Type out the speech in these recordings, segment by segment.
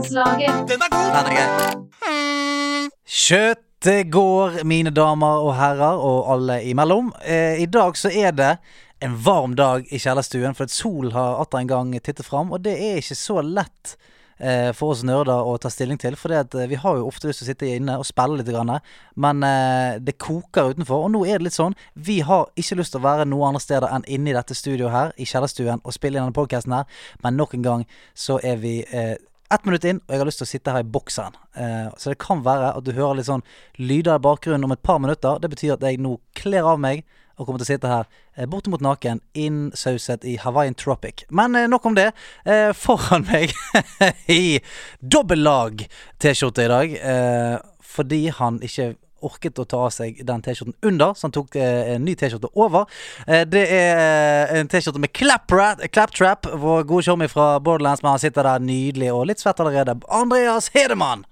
Nederlandslaget. Den er grei. Kjøttet går, mine damer og herrer, og alle imellom. Eh, I dag så er det en varm dag i kjellerstuen, for at sol har atter en gang tittet fram. Og det er ikke så lett eh, for oss nerder å ta stilling til. For eh, vi har jo ofte lyst til å sitte inne og spille litt, grann, men eh, det koker utenfor. Og nå er det litt sånn. Vi har ikke lyst til å være noe andre steder enn inne i dette studioet her, i kjellerstuen, og spille inn denne podkasten her. Men nok en gang så er vi eh, ett minutt inn, og jeg har lyst til å sitte her i bokseren. Eh, så det kan være at du hører litt sånn lyder i bakgrunnen om et par minutter. Det betyr at jeg nå kler av meg og kommer til å sitte her eh, bortimot naken, innsauset i Hawaiian Tropic. Men eh, nok om det. Eh, foran meg i dobbel lag T-skjorte i dag, eh, fordi han ikke orket å ta av seg den T-skjorten under, så han tok eh, en ny T-skjorte over. Eh, det er eh, en T-skjorte med Claptrap, vår gode showmy fra Borderlands, men han sitter der nydelig og litt svett allerede. Andreas Hedemann!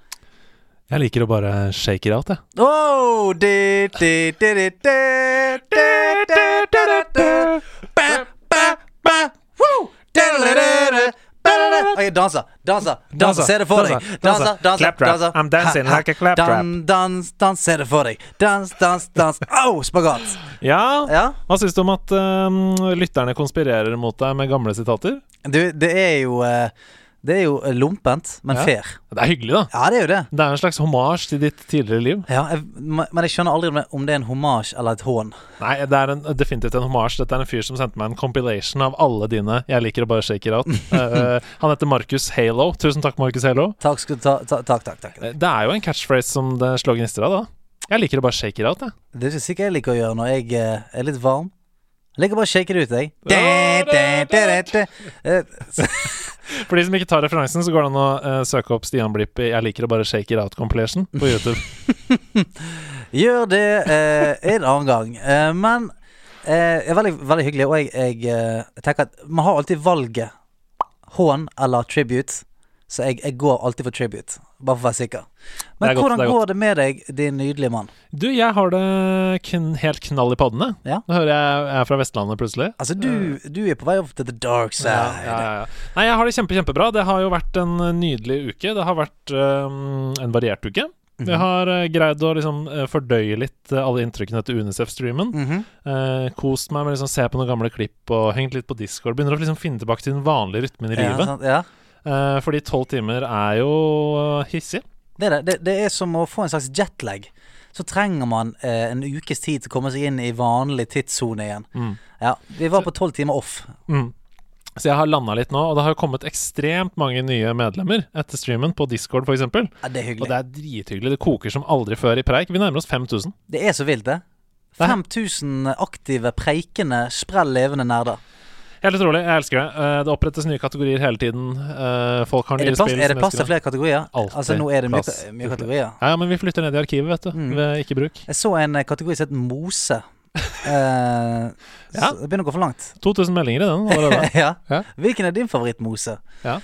Jeg liker å bare shake it out, jeg. Oh, di, di, di, di, di, di, di, di, di, di. Ba, ba, ba. Woo. Da, da. Ok, danser, danser, danser, se det for deg. danser, Danser, danser. I'm dancing like a claptrap. Dan, dans, dans, se det for deg. Dans, dans, dans. Au, spagat. Ja, hva syns du om at um, lytterne konspirerer mot deg med gamle sitater? Du, det er jo eh, Det er jo lompent, men Ja. fair. Det er hyggelig, da. Ja, det er jo det. Det er en slags hommage til ditt tidligere liv. Ja, jeg, men jeg skjønner aldri om det- er en hommage eller et hån. Nei, det er en, definitivt en hommage. Dette er en fyr som sendte meg en compilation av alle dine 'Jeg liker å bare shake it out'. uh, han heter Markus Halo. Tusen takk, Markus Halo. Takk, skal ta, ta, takk, takk, takk. Eh, Det er jo en catchphrase som det slår gnister av, da. Jeg liker å bare shake it out, jeg. Det er ikke sikkert jeg liker å gjøre når jeg eh, er litt varm. Jeg liker bare shake det ut, jeg. For de som ikke tar referansen, så går det an å uh, søke opp Stian Blipp i 'Jeg liker å bare shake it out' compilation på YouTube. Gjør det uh, en annen gang. Uh, men eh, det er veldig, veldig hyggelig, og jeg, jeg, jeg tenker at man har alltid valget hån eller tribute. Så jeg, jeg går alltid for tribute, bare for å være sikker. Men godt, hvordan det går det med deg, din nydelige mann? Du, jeg har det kn helt knall i paddene. Ja. Nå hører jeg jeg er fra Vestlandet plutselig. Altså, du, du er på vei opp til the dark side. Ja, ja. Nei, jeg har det kjempe, kjempebra. Det har jo vært en eh, nydelig uke. Det har vært um, en variert uke. Mhm. Jeg har uh, greid å liksom uh, fordøye litt uh, alle inntrykkene etter Unicef-streamen. Mhm. Eh, kost meg med å liksom se på noen gamle klipp og hengt litt på Discord. Begynner å liksom finne tilbake til den vanlige rytmen i livet. Ja, sant? ja. Eh, fordi tolv timer er jo eh, hissig. Det er det. Det, er som å få en slags jetlag. Så trenger man eh, en ukes tid til å komme seg inn i vanlig tidssone igjen. Mm. Ja, Vi var på tolv timer off. Mm. Så jeg har landa litt nå, og det har kommet ekstremt mange nye medlemmer etter streamen, på Discord f.eks. Ja, det er Og det er drithyggelig. Det koker som aldri før i preik. Vi nærmer oss 5000. Det er så vilt, det. Det er- 5000 aktive, preikende, sprell levende nerder. Helt utrolig. Jeg elsker det. Eh, Det opprettes nye kategorier hele tiden. Eh, Folk har nye plass, spill. er det plass til flere kategorier? Alltid Altså Nå er det mye, mye kategorier. Ja, ja, men vi flytter ned i arkivet, vet du. Mm. Ved ikke bruk. Jeg så en eh, kategori som het Mose. Eh, Ja. Det begynner å gå for langt. 2000 meldinger i den allerede. ja. Ja. Hvilken er din favoritt-Mose? Ja.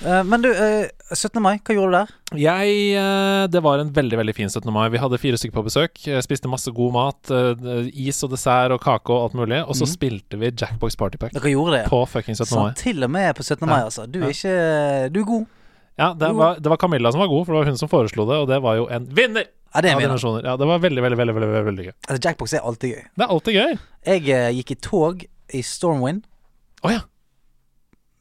Uh, men du, uh, 17. mai, hva gjorde du der? Jeg eh, Det var en veldig veldig fin 17. mai. Vi hadde fire stykker på besøk. Spiste masse god mat. eh, Is og dessert og kake og alt mulig. Og så mm. spilte vi Jackbox Party Pack Dere gjorde det? på fucking 17. mai. Så til og med på 17. mai, Ja. altså. Du Ja. er ikke Du er god. Ja, det var, det var Camilla som var god, for det var hun som foreslo det, og det var jo en vinner! Ja, det av dimensjoner. Ja, det var veldig, veldig, veldig, veldig, veldig, gøy. Altså, Jackbox er alltid gøy. Det er alltid gøy. Jeg eh, gikk i tog i Stormwind. Å ja.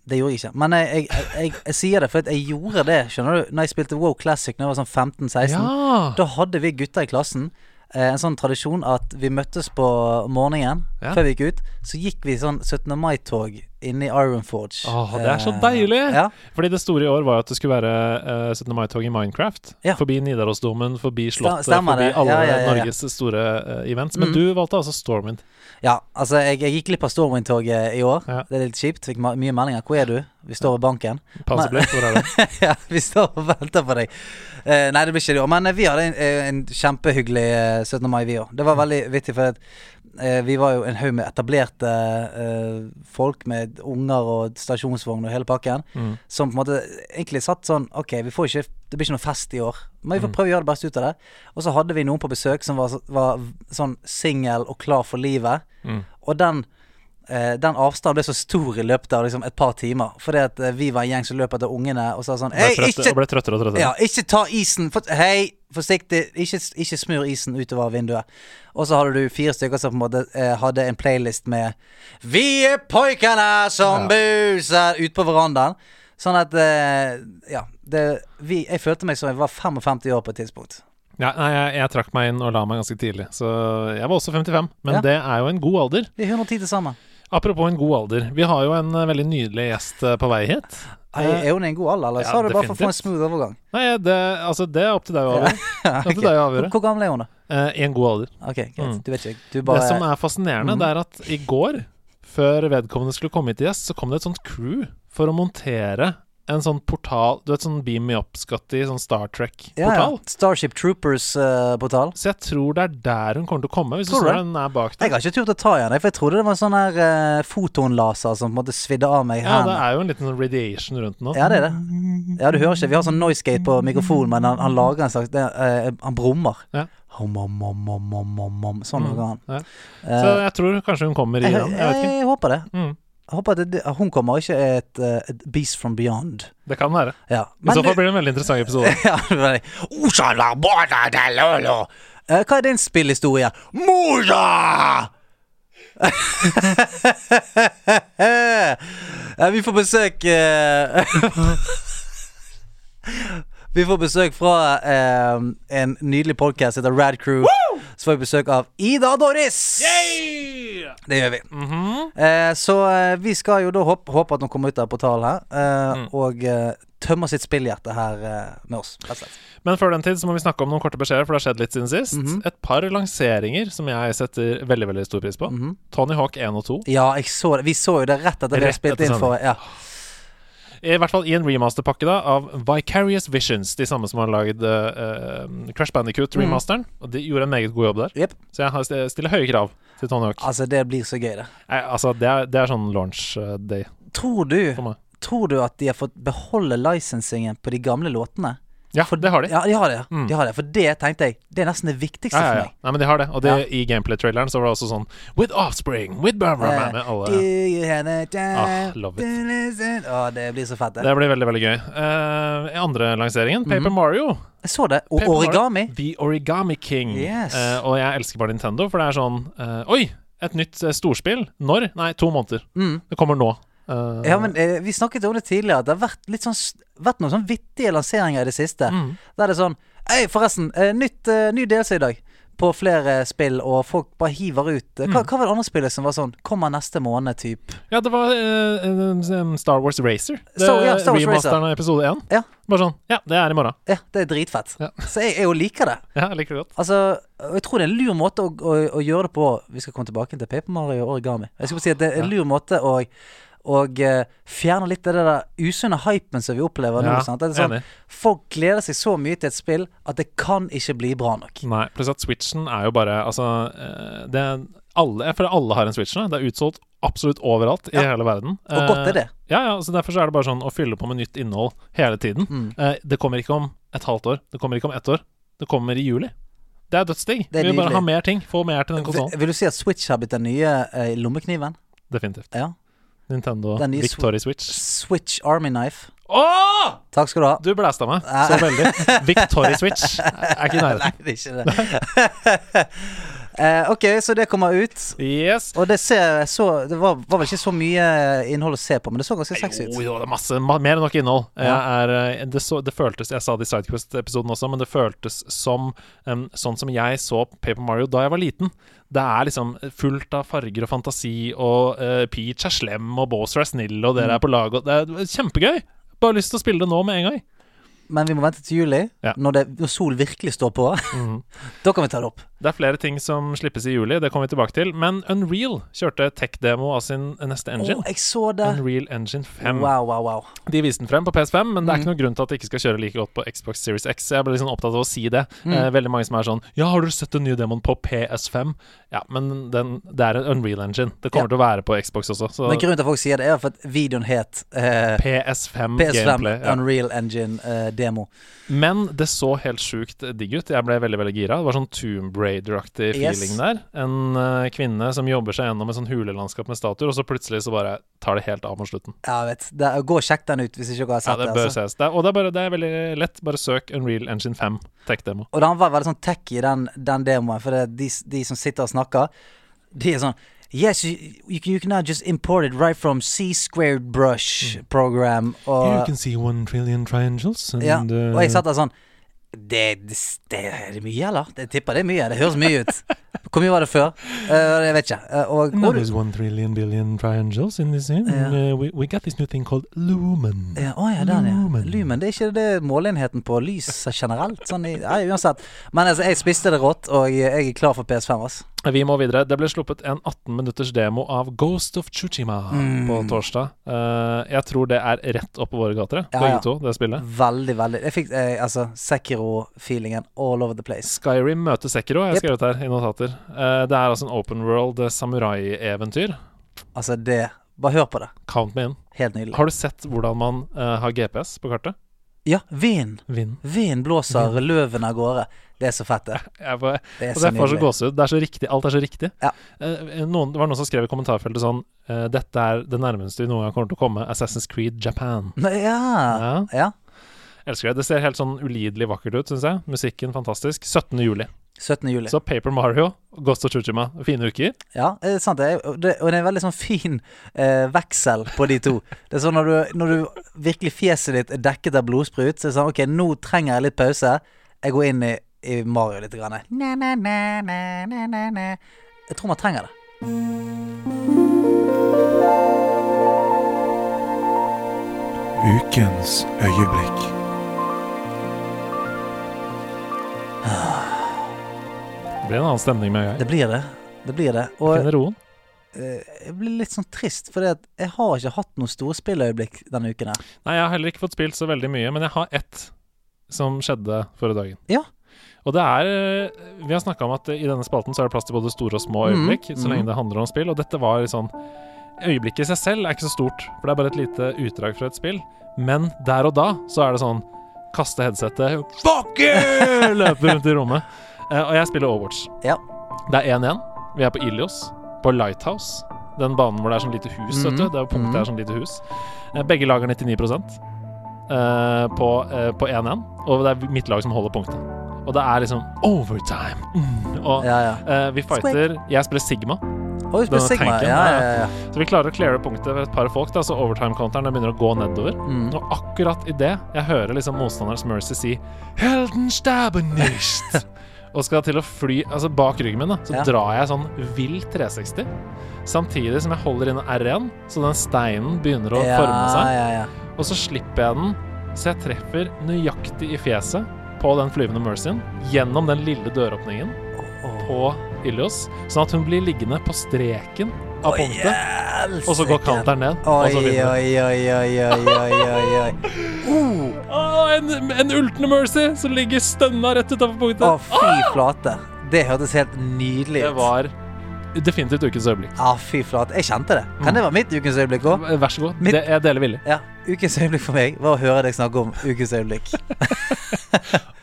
Det gjorde jeg ikke. Men jeg, jeg, jeg, jeg, jeg sier det, for at jeg gjorde det Skjønner du Når jeg spilte WoW Classic da jeg var sånn 15-16. Ja. Da hadde vi gutter i klassen eh, en sånn tradisjon at vi møttes på morgenen Ja. før vi gikk ut. Så gikk vi sånn 17. mai-tog inne i Ironforge. Åh, det er så Eh, deilig! Ja. Fordi det store i år var jo at det skulle være eh, 17. mai-tog i Minecraft. Ja. Forbi Nidarosdomen, forbi Slottet, forbi alle Ja. Norges store eh, events. Men Mm. du valgte altså Stormwind. ja, altså jeg, jeg gikk glipp av Stormwind-toget i år. Ja. Det er litt kjipt. Fikk mye meldinger. Hvor er du? Vi står ved banken. Panserblekk, hvor er det? ja, vi står og venter på deg. Eh, nei, det blir ikke det i år. Men eh, vi hadde en, eh, en kjempehyggelig eh, 17. mai, vi òg. Det var veldig vittig, for at, eh, vi var jo en haug med etablerte eh, folk med unger og stasjonsvogn og hele pakken, Mm. som på en måte egentlig satt sånn Ok, vi får ikke det blir ikke noe fest i år, men vi får Mm. prøve å gjøre det beste ut av det. Og så hadde vi noen på besøk som var, var sånn singel og klar for livet. Mm. Og den eh, den avstanden ble så stor i løpet av liksom, et par timer. Fordi at eh, vi var en gjeng som løp etter ungene og sa sånn Hei, ikke, og ble trøttere og trøttere. ja, ikke ta isen for, Hei, forsiktig. Ikke, ikke smur isen utover vinduet. Og så hadde du fire stykker som på en måte eh, hadde en playlist med Vi er poikene som buser ut på verandaen. Sånn at eh, Ja. Det, vi, jeg følte meg som jeg var 55 år på et tidspunkt. Ja, nei, jeg, jeg trakk meg inn og la meg ganske tidlig, så jeg var også 55. Men Ja. det er jo en god alder. Vi er 110 til sammen. Apropos en god alder. Vi har jo en eh, veldig nydelig gjest eh, på vei hit. Er, er hun i en god alder, eller ja, sa du bare for å få en smooth overgang? Nei, det, altså, det er opp til deg å avgjøre. Ja, Det opp ok. til deg å hvor, gammel er hun, da? Eh, I en god alder. Ok, greit. Mm. Du vet ikke. Du bare Det som er fascinerende, mm. det er at i går, før vedkommende skulle komme hit til gjest, så kom det et sånt crew for å montere en sånn portal Du vet sånn Beam Me Up-Scotty, sånn Star ja, ja. Trek-portal. Starship Troopers-portal. Så jeg tror det er der hun kommer til å komme, hvis du Tror du ser det? den er bak jeg har ikke turt å ta i den, for jeg trodde det var sånn her uh, fotonlaser som på en måte svidde av meg Ja, det er jo en liten sånn radiation rundt den nå. Ja, det er det. Ja, du hører ikke. Vi har sånn noisegate på mikrofonen, men han, han lager en slags det, uh, Han brummer. Ja. Hom, hom, hom, om, om, om, hom. Sånn Mm, lager han. ja. Eh, Så jeg tror kanskje hun kommer i den. Jeg jeg, jeg, jeg håper det. Mm, håper at det, hun kommer, ikke et, eh, et Beast from Beyond. det kan være. Ja. I så fall blir det en veldig interessant episode. ja. Eh, Hva er din spillhistorie? Mora! Eh, Vi får besøk Vi får besøk fra en nydelig podkast som heter Rad Crew. Så får vi besøk av Ida Doris! Det gjør vi. Mhm. Eh, så eh, vi skal jo da håpe, håpe at hun kommer ut av portalen her, eh, Mm. og eh, tømmer sitt spillhjerte her eh, med oss. Men før den tid så må vi snakke om noen korte beskjeder, for det har skjedd litt siden sist. Mhm. Et par lanseringer som jeg setter veldig veldig stor pris på. -hmm. Tony Hawk 1 og 2. Ja, så. Vi så jo det rett etter vi Rett har spilt inn for ja. I hvert fall i en remasterpakke da av Vicarious Visions, de samme som har lagd uh, Crash Bandicoot-remasteren. Og de gjorde en meget god jobb der. Yep. Så jeg har st- stiller høye krav til Tony Hawk. Altså, det blir så gøy, det. Nei, altså, det er, det er sånn launch eh, day Tror du. Tror du at de har fått beholde licensingen på de gamle låtene? Ja, for, det har de. Ja, de har det. Mm. De har det. For det tenkte jeg Det er nesten det viktigste Ja, ja, for meg. Nei, men de har det. Og det, Ja. i gameplay-traileren så var det også sånn With offspring, with Barbara med alle Do you have a Ah, love it. Å, det blir så fett, det. Det blir veldig, veldig gøy. Uh, andre lanseringen, Paper Mhm. Mario. Jeg så det. Og Paper Mario, origami. The Origami King. Yes. Uh, og jeg elsker bare Nintendo, for det er sånn uh, Oi! Et nytt storspill. Når? Nei, to måneder. Mm. Det kommer nå. Eh, Ja, men eh, vi snakket om det tidligere, det har vært litt sånn Vært noen sånn vittige lanseringer i det siste. mm. Der er sånn Hei, forresten, eh, nytt, eh, ny delelse i dag. På flere spill, og folk bare hiver ut. Hva, Mm. hva var det andre spillet som var sånn Kommer neste måned, typ? Ja, det var eh, Star Wars Racer. Det, Star- ja, Star Wars remasteren av episode 1. Ja. Bare sånn Ja, det er i morgen. Ja, det er dritfett. Ja. Så jeg, jeg jo liker det. Ja, jeg liker det godt. Altså, jeg tror det er en lur måte å, å, å gjøre det på. Vi skal komme tilbake til Paper Mario og Origami. Jeg skal bare si at det er en lur måte å og uh, fjerne litt av det der usunne hypen som vi opplever nå. Ja, Sant? Det er sånn, folk gleder seg så mye til et spill at det kan ikke bli bra nok. Nei, pluss at Switchen er jo bare Altså, eh, det er alle, føler alle har en Switch nå. Det er utsolgt absolutt overalt i Ja. hele verden. Og godt er det. Eh, Ja, ja, så Derfor så er det bare sånn å fylle på med nytt innhold hele tiden. Mm. Eh, det kommer ikke om et halvt år. Det kommer ikke om ett år. Det kommer i juli. Det er dødsdigg. Vi vil bare ha mer ting. Få mer til den Vil, konsollen. vil du si at Switch har blitt den nye eh, lommekniven? Definitivt. Ja. Nintendo Den nye Switch. Switch Army Knife. Åh! Takk skal du ha. Du blæsta meg så veldig. Victoria Switch er ikke i Nei, det er ikke det. Eh, ok, så det kommer ut. Yes. Og det ser så Det var, var vel ikke så mye innhold å se på, men det så ganske sexy ut. jo, det er masse, ma mer enn nok innhold. Ja. Er, eh, det, så, det føltes Jeg sa det i Sidequest-episoden også, men det føltes som um, sånn som jeg så Paper Mario da jeg var liten. Det er liksom fullt av farger og fantasi, og uh, Peach er slem, og Bowser er snill, og dere Mm. er på lag, og det er kjempegøy! Bare lyst til å spille det nå med en gang. Men vi må vente til juli, Ja. når, det, når sol virkelig står på. Mhm. da kan vi ta det opp. Det er flere ting som slippes i juli, det kommer vi tilbake til. Men Unreal kjørte tech-demo av sin neste Å, Oh, jeg så det. Unreal Engine 5. Wow, wow, wow. De viste den frem på PS5, men det er Mm. ikke noen grunn til at det ikke skal kjøre like godt på Xbox Series X. Jeg ble liksom opptatt av å si det. Mm. Eh, veldig mange som er sånn Ja, har du sett den nye demoen på PS5? Ja, men den, det er en Unreal Engine. Det kommer til å være på Xbox også. Så Men grunnen til at folk sier det, er for at videoen het eh, PS5, PS5 gameplay. Ja. Unreal Engine eh, demo. Men det så helt sjukt digg ut. Jeg ble veldig veldig gira. Det var sånn Tomb Raider-aktig Yes. feeling der. En uh, kvinne som jobber seg gjennom et sånn hulelandskap med statuer, og så plutselig så bare tar det helt av mot slutten. Ja, vet. Det, gå og sjekk den ut hvis ikke dere har Ja, sett ja, det. bør altså. ses. Det er, og det er, bare, det er veldig lett. Bare søk Unreal Engine 5 tech-demo. Og den var veldig sånn techy, den, den demoen, for det, er de, de som sitter og snakker, de er sånn Yes, you, you, can, now just import it right from C squared brush program. Og, see one trillion triangles. And, ja, og jeg satt der sånn det, det, det Er mye, eller? Jeg tipper det er mye. Det høres mye ut. Hvor mye var det før? Uh, jeg vet ikke. Eh, og, Now there's one trillion billion triangles in this scene Ja. Uh, we, we got this new thing called lumen. ja, oh, ja, den, ja. Lumen. Lumen. Det er ikke det måleenheten på lys generelt? Sånn i, nei, uansett. Men altså, jeg spiste det rått, og jeg er klar for PS5. Altså. Vi må videre. Det ble sluppet en 18 minutters demo av Ghost of Tsushima Mm. på torsdag. Uh, jeg tror det er rett opp på våre gater, Ja, begge ja. to, det spillet. Veldig, veldig Jeg fikk eh, altså Sekiro-feelingen all over the place. Skyrim møter Sekiro, har jeg Yep. skrevet her i notater. Eh, det er altså en open world eh, samurai-eventyr. Altså, det Bare hør på det. Count me in. Helt nydelig. Har du sett hvordan man eh, har GPS på kartet? Ja, vind. Vind. Vind blåser løven av gårde. Det er så fett, det. Jeg får, Det er så jeg får så nydelig. gåsehud. Det er så riktig. Alt er så riktig. Ja. Noen, det var noen som skrev i kommentarfeltet sånn Dette er det nærmeste vi noen gang kommer til å komme Assassin's Creed Japan. Ja. Ja. ja. Elsker det. Det ser helt sånn ulidelig vakkert ut, syns jeg. Musikken fantastisk. 17. juli. 17. juli. Så Paper Mario, Ghost of Tsushima, fine uker. Ja, det er sant. Det er, og det, og det er en veldig sånn fin eh, veksel på de to. Det er sånn når du, når du virkelig fjeset ditt er dekket av blodsprut, så er det sånn OK, nå trenger jeg litt pause. Jeg går inn i, i Mario litt. Grann. Na, na, na, ne Ne, ne, na. Jeg tror man trenger det. Ukens øyeblikk. Det blir en annen stemning med en gang. Det blir det. Det blir det. Og Finner roen. eh, jeg blir litt sånn trist, for jeg har ikke hatt noe storspilløyeblikk denne uken her. Nei, jeg har heller ikke fått spilt så veldig mye, men jeg har ett som skjedde forrige dagen. Ja. Og det er eh, Vi har snakka om at i denne spalten så er det plass til både store og små øyeblikk, øyeblikk, så lenge det handler om spill. Og dette var sånn Øyeblikket i seg selv er ikke så stort, for det er bare et lite utdrag fra et spill. Men der og da så er det sånn Kaste headsetet, fuck you! Løpe rundt i rommet. Eh, og jeg spiller Overwatch. Ja. Det er 1-1. Vi er på Ilios, på Lighthouse. Den banen hvor det er sånn lite hus, vet du. Mhm, Det er punktet mhm. er sånn lite hus. Eh, Begge lag har 99 uh, på eh, på 1-1, og det er mitt lag som holder punktet. Og det er liksom overtime. Mm. Og Ja, ja. Uh, vi fighter Jeg spiller Sigma, vi spiller Sigma. Ja, ja, ja, ja. så vi klarer å cleare punktet ved et par folk. Da, så overtime-counteren begynner å gå nedover. Mm. Og akkurat idet jeg hører liksom motstanderens Mercy si 'Helden stabenist nicht', og skal til å fly altså bak ryggen min, da, så Ja. drar jeg sånn vill 360. Samtidig som jeg holder inne R1, så den steinen begynner å forme seg. Ja, ja, ja. Og så slipper jeg den, så jeg treffer nøyaktig i fjeset på den flyvende Mercyen gjennom den lille døråpningen oh. på Ilios, sånn at hun blir liggende på streken av punktet. Og så går counteren ned. og Oi, så oi, oi, oi, oi, oi, oi. Uh, Å, en, en ultende Mercy som ligger stønna rett utafor punktet. Å, fy flate. Det hørtes helt nydelig ut. Det var definitivt ukens øyeblikk. Ja, fy flate. Jeg kjente det. Kan det være mitt ukens øyeblikk òg? Vær så god. Mitt- Det, jeg deler villig. Ja. Ukens øyeblikk for meg var å høre deg snakke om ukens øyeblikk.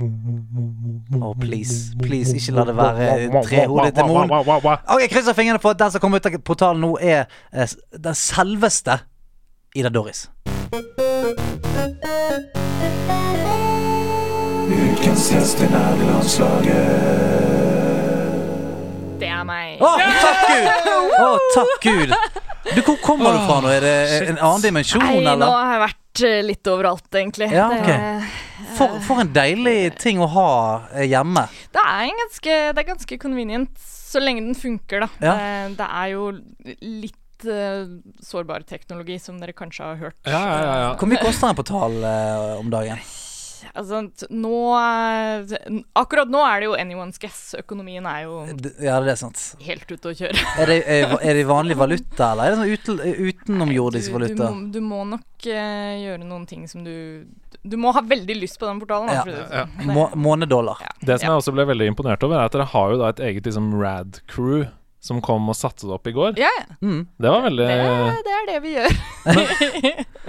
Å, please. Please, ikke la det være trehodet demon. Ok, Krysser fingrene for at den som kommer ut av portalen nå, er eh, den selveste Ida Doris. Ukens gjest i nerdelandslaget. Det er meg. Å, takk Gud! Å, takk Gud! Du, hvor kommer du fra nå? Er det en annen dimensjon, Nei, nå har jeg vært eh, litt overalt, egentlig. Ja, det, For, for en deilig ting å ha eh, hjemme. det, er en ganske, det er ganske convenient, så lenge den funker, da. Ja. Det, det er jo litt eh, sårbar teknologi, som dere kanskje har hørt. Ja, ja, ja, ja. Hvor mye koster på portal eh, om dagen? Altså, nå eh, Akkurat nå er det jo anyone's guess. Økonomien er jo D- Ja, det er sant. helt ute å kjøre. Er det, er, det vanlig valuta, eller er det sånn uten, utenomjordisk Du, du, må, du må nok uh, gjøre noen ting som du Du må ha veldig lyst på den portalen. Ja. Ja. sånn. Må, månedollar. Ja. Det som Ja. jeg også ble veldig imponert over, er at dere har jo da et eget liksom rad-crew som kom og satte det opp i går. Ja, ja. Mm. Det var veldig Det, det er det vi gjør.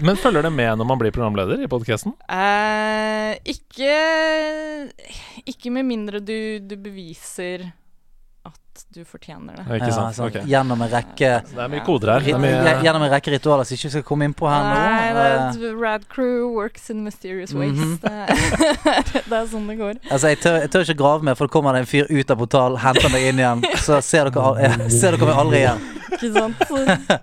Men følger det med når man blir programleder i podkasten? Eh, ikke Ikke med mindre du, du beviser du fortjener det. Ikke Ja, sånn. okay. Gjennom en rekke Det er mye koder her. Er mye, Gjennom en rekke ritualer som ikke skal komme inn på her nå. Nei, Eh, Rad Crew works in mysterious ways. Mhm. det, det er sånn det går. Altså, jeg tør, jeg tør ikke grave mer, for det kommer det en fyr ut av portalen, henter meg inn igjen, så ser dere, ser dere meg aldri igjen. Ikke sant?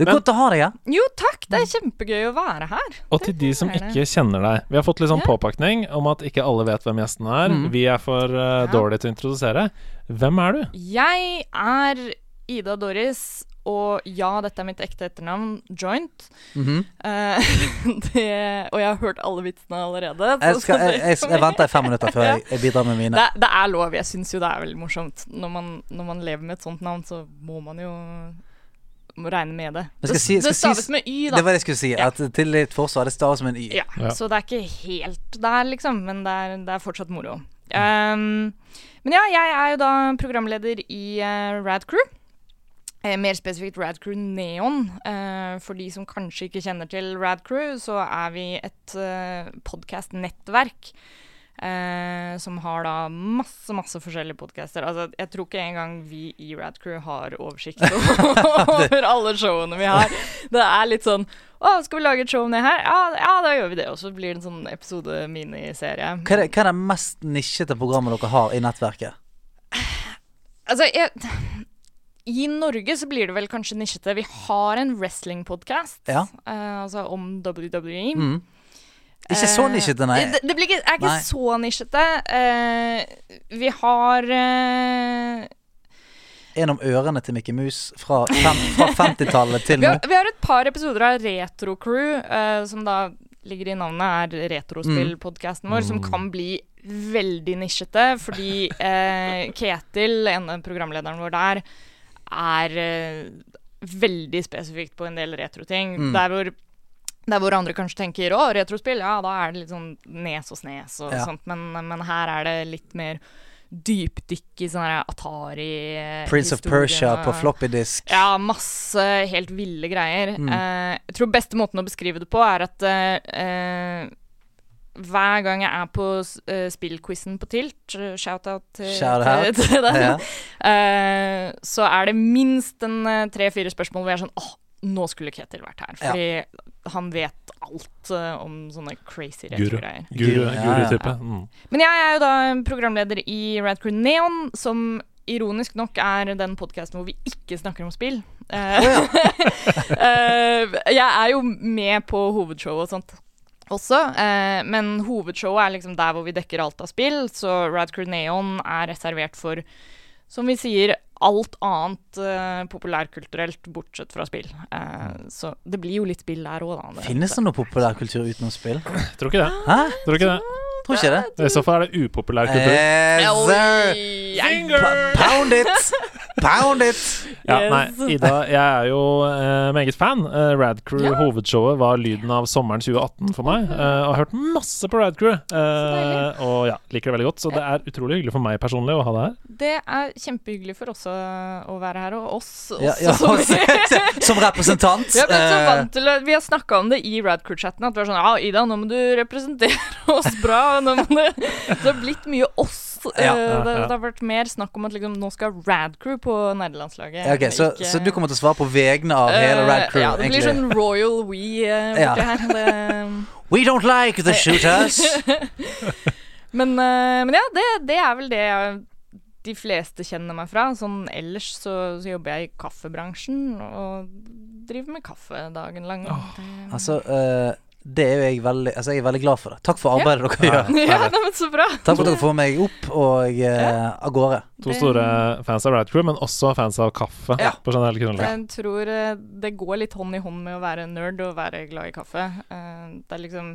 Det er godt å ha deg her. jo, takk. Det er kjempegøy å være her. og til de som ikke kjenner deg Vi har fått litt sånn Ja. påpakning om at ikke alle vet hvem gjesten er. Mm. Vi er for uh, Ja. dårlige til å introdusere. Hvem er du? Jeg er Ida Doris, og ja, dette er mitt ekte etternavn, Joint. Mm -hmm. uh, det, og jeg har hørt alle vitsene allerede. jeg, skal, jeg, jeg, jeg venter i fem minutter før jeg, jeg bidrar med mine. det, det er lov. Jeg syns jo det er veldig morsomt. Når man, når man lever med et sånt navn, så må man jo må regne med det. Men skal det, si- det staves si, med Y, da. Det var det jeg skulle si. Ja. At til ditt forsvar, det staves med en Y. Ja, Ja. Så det er ikke helt der, liksom. Men det er, det er fortsatt moro. Um, men ja, jeg er jo da programleder i uh, Rad Crew. Eh, mer spesifikt Rad Crew Neon. Eh, for de som kanskje ikke kjenner til Rad Crew, så er vi et eh, podkast-nettverk. Eh, som har da masse, masse forskjellige podcaster. Altså, jeg tror ikke engang vi i Rad Crew har oversikt over alle showene vi har. Det er litt sånn Å, skal vi lage et show om det her? Ja, ja, da gjør vi det. Og så blir det en sånn episode-miniserie. Hva er, det, hva er det mest nisjete programmet dere har i nettverket? Altså, jeg, I Norge så blir det vel kanskje nisjete. Vi har en wrestling-podkast Ja. altså om WWE. Mm. Ikke så Eh, nisjete, nei. Det, det blir ikke, er ikke Nei. så nisjete. Uh, vi har uh, En om ørene til Mickey Mus fra, fem, fra 50-tallet til nå. Vi, vi har et par episoder av Retro Crew, uh, som da ligger i navnet, er retrospillpodkasten vår, som kan bli veldig nisjete, fordi Ketil, Ketil, av programlederen vår der, er veldig spesifikt på en del retroting. Mm. Der hvor der hvor andre kanskje tenker å, retrospill, ja, da er det litt sånn nes og snes og Ja. sånt, men, men her er det litt mer dypdykk i sånn her Atari eh, Prince of Persia på floppy disk. ja, masse helt ville greier. Mm. Uh, jeg tror beste måten å beskrive det på er at eh, hver gang jeg er på uh, spillquizen på Tilt, shout-out til, Shout til, til den, Ja. uh, så er det minst en tre-fire spørsmål hvor jeg er sånn åh, nå skulle Ketil vært her. Ja. Han vet alt uh, om sånne crazy Guru. retro-greier. Guru, Ja, ja. Guru-type. Mm. Men jeg er jo da programleder i Rad Crew Neon, som ironisk nok er den podkasten hvor vi ikke snakker om spill. Eh, uh, jeg er jo med på hovedshowet og sånt også, eh, men hovedshowet er liksom der hvor vi dekker alt av spill, så Radcrew Neon er reservert for, som vi sier, alt annet uh, populærkulturelt bortsett fra spill. Uh, så det blir jo litt spill der òg, da. Finnes det noe populærkultur utenom spill? Tror ikke det. Hæ? Tror ikke det. Tror ikke det. I så fall er det upopulær kultur. Yes, sir. Pound it! Pound it! Ja, Yes. nei, Ida, jeg er jo uh, meget fan. Uh, Radcrew, Ja. hovedshowet, var lyden av sommeren 2018 for meg. Uh, og har hørt masse på Radcrew. Uh, og ja, liker det veldig godt. Så det er utrolig hyggelig for meg personlig å ha det her. Det er kjempehyggelig for oss å, være her, og oss også. Ja, ja, som- som representant. Vi har blitt så eh, vant til Vi har snakka om det i Radcrew-chatten. At vi er sånn Ja, Ida, nå må du representere oss bra. Nå må du Det har blitt mye oss. Ja, Eh, ja, det, det har vært mer snakk om at liksom, nå skal Radcrew på nerdelandslaget. ja, ok, så, ikke- så du kommer til å svare på vegne av hele Rad Crew? Eh, Ja, det blir egentlig. sånn Royal We eh, borti Ja. her. Det, We don't like the shooters! Men, men ja, det, det er vel det jeg, de fleste kjenner meg fra. Sånn ellers så, så jobber jeg i kaffebransjen og driver med kaffe dagen lang. Det- altså, eh, det er jo jeg veldig Altså, jeg er veldig glad for det. Takk for arbeidet dere gjør. ja, nei, men så bra. Takk for at dere får meg opp og eh, av gårde. To store fans av Radcrew, men også fans av kaffe. Ja. På generell grunnlag. Jeg tror eh, det går litt hånd i hånd med å være nerd og være glad i kaffe. Eh, Det er liksom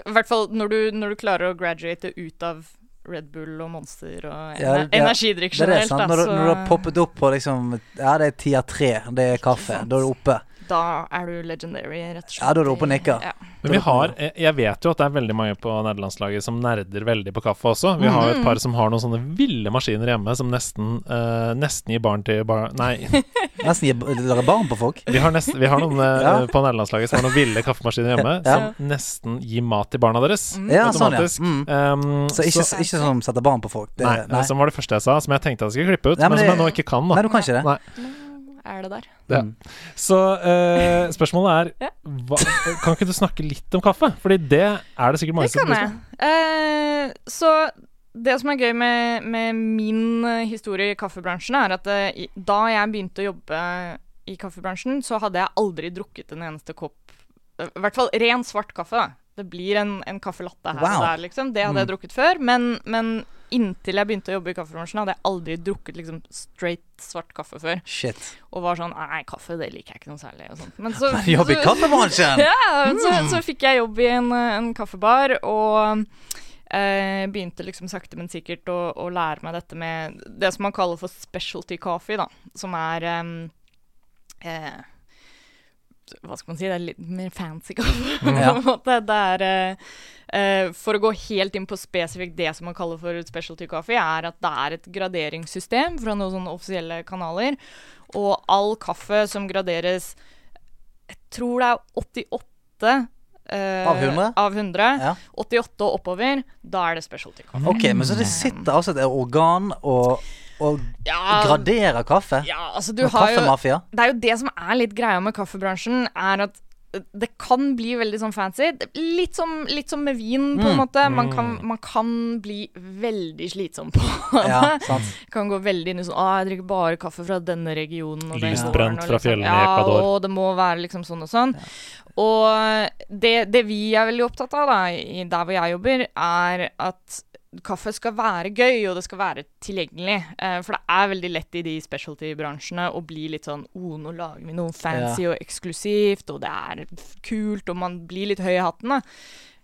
I hvert fall når du, når du klarer å graduate ut av Red Bull og Monster og Ja, ener ja, energidrikk Det er sant? Når, du- når du har poppet opp på liksom Ja, det er tida tre, det er kaffe. Da er du oppe. Da er du legendary, rett og slett. Ja, da er du oppe og nikker. Ja. Men vi har Jeg jeg vet jo at det er veldig mange på nederlandslaget som nerder veldig på kaffe også. Vi har jo Mm. et par som har noen sånne ville maskiner hjemme som nesten uh, Nesten gir barn til bar Nei, Nesten gir barn på folk. vi har, nest, vi har noen eh, Ja. på nederlandslaget som har noen ville kaffemaskiner hjemme Ja. som nesten gir mat til barna deres. Ja, sånn, ja. Mm. Um, Så ikke, så- ikke som setter barn på folk. Det, Nei, nei. som var det første jeg sa, som jeg tenkte jeg skulle klippe ut, Nei, men men, som jeg nå ikke kan. da nei, du kan ikke det. Nei. Er det der. Ja. Mm. Så eh, spørsmålet er hva, Kan ikke du snakke litt om kaffe? Fordi det er det sikkert mange Det som kan. Eh, så det som er gøy med, med min historie i kaffebransjen, er at eh, da jeg begynte å jobbe i kaffebransjen, så hadde jeg aldri drukket en eneste kopp eh, I hvert fall ren svart kaffe. da. Det blir en, en kaffelatte her Wow. og der, liksom. Det hadde jeg drukket før. Men, men inntil jeg begynte å jobbe i kaffebransjen, hadde jeg aldri drukket liksom straight svart kaffe før. Shit. Og var sånn Nei, kaffe det liker jeg ikke noe særlig. Og sånt. Men så, Jobb i kaffebransjen! ja, men så, så fikk jeg jobb i en, en kaffebar, og eh, begynte liksom sakte, men sikkert å, å lære meg dette med det som man kaller for specialty coffee, da. Som er eh, eh, Hva skal man si? Det er litt mer fancy kaffe, på Ja. en måte. Det er uh, eh, For å gå helt inn på spesifikt det som man kaller for specialty coffee, er at det er et graderingssystem fra noen sånne offisielle kanaler. Og all kaffe som graderes Jeg tror det er 88 Uh, Av 100? Av 100. Ja. 88 og oppover, da er det specialty kaffe. Ok, men så det sitter altså et organ og, og Ja, graderer kaffe? ja altså du har jo? Det er jo det som er litt greia med kaffebransjen, er at det kan bli veldig sånn fancy. Litt som, litt som med vin, på en Mm. måte. Man kan, man kan bli veldig slitsom på Ja, sant. Kan gå veldig inn i sånn Å, jeg drikker bare kaffe fra denne regionen. Og den Lysbrent fra liksom, fjellene i ja, Ecuador. Og det må være liksom sånn og sånn. Og det, det vi er veldig opptatt av da, i der hvor jeg jobber, er at kaffe skal være gøy, og det skal være tilgjengelig. Eh, for det er veldig lett i de specialty-bransjene å bli litt sånn oh, nå lager vi noe fancy og eksklusivt, og det er kult, og man blir litt høy i hatten, da.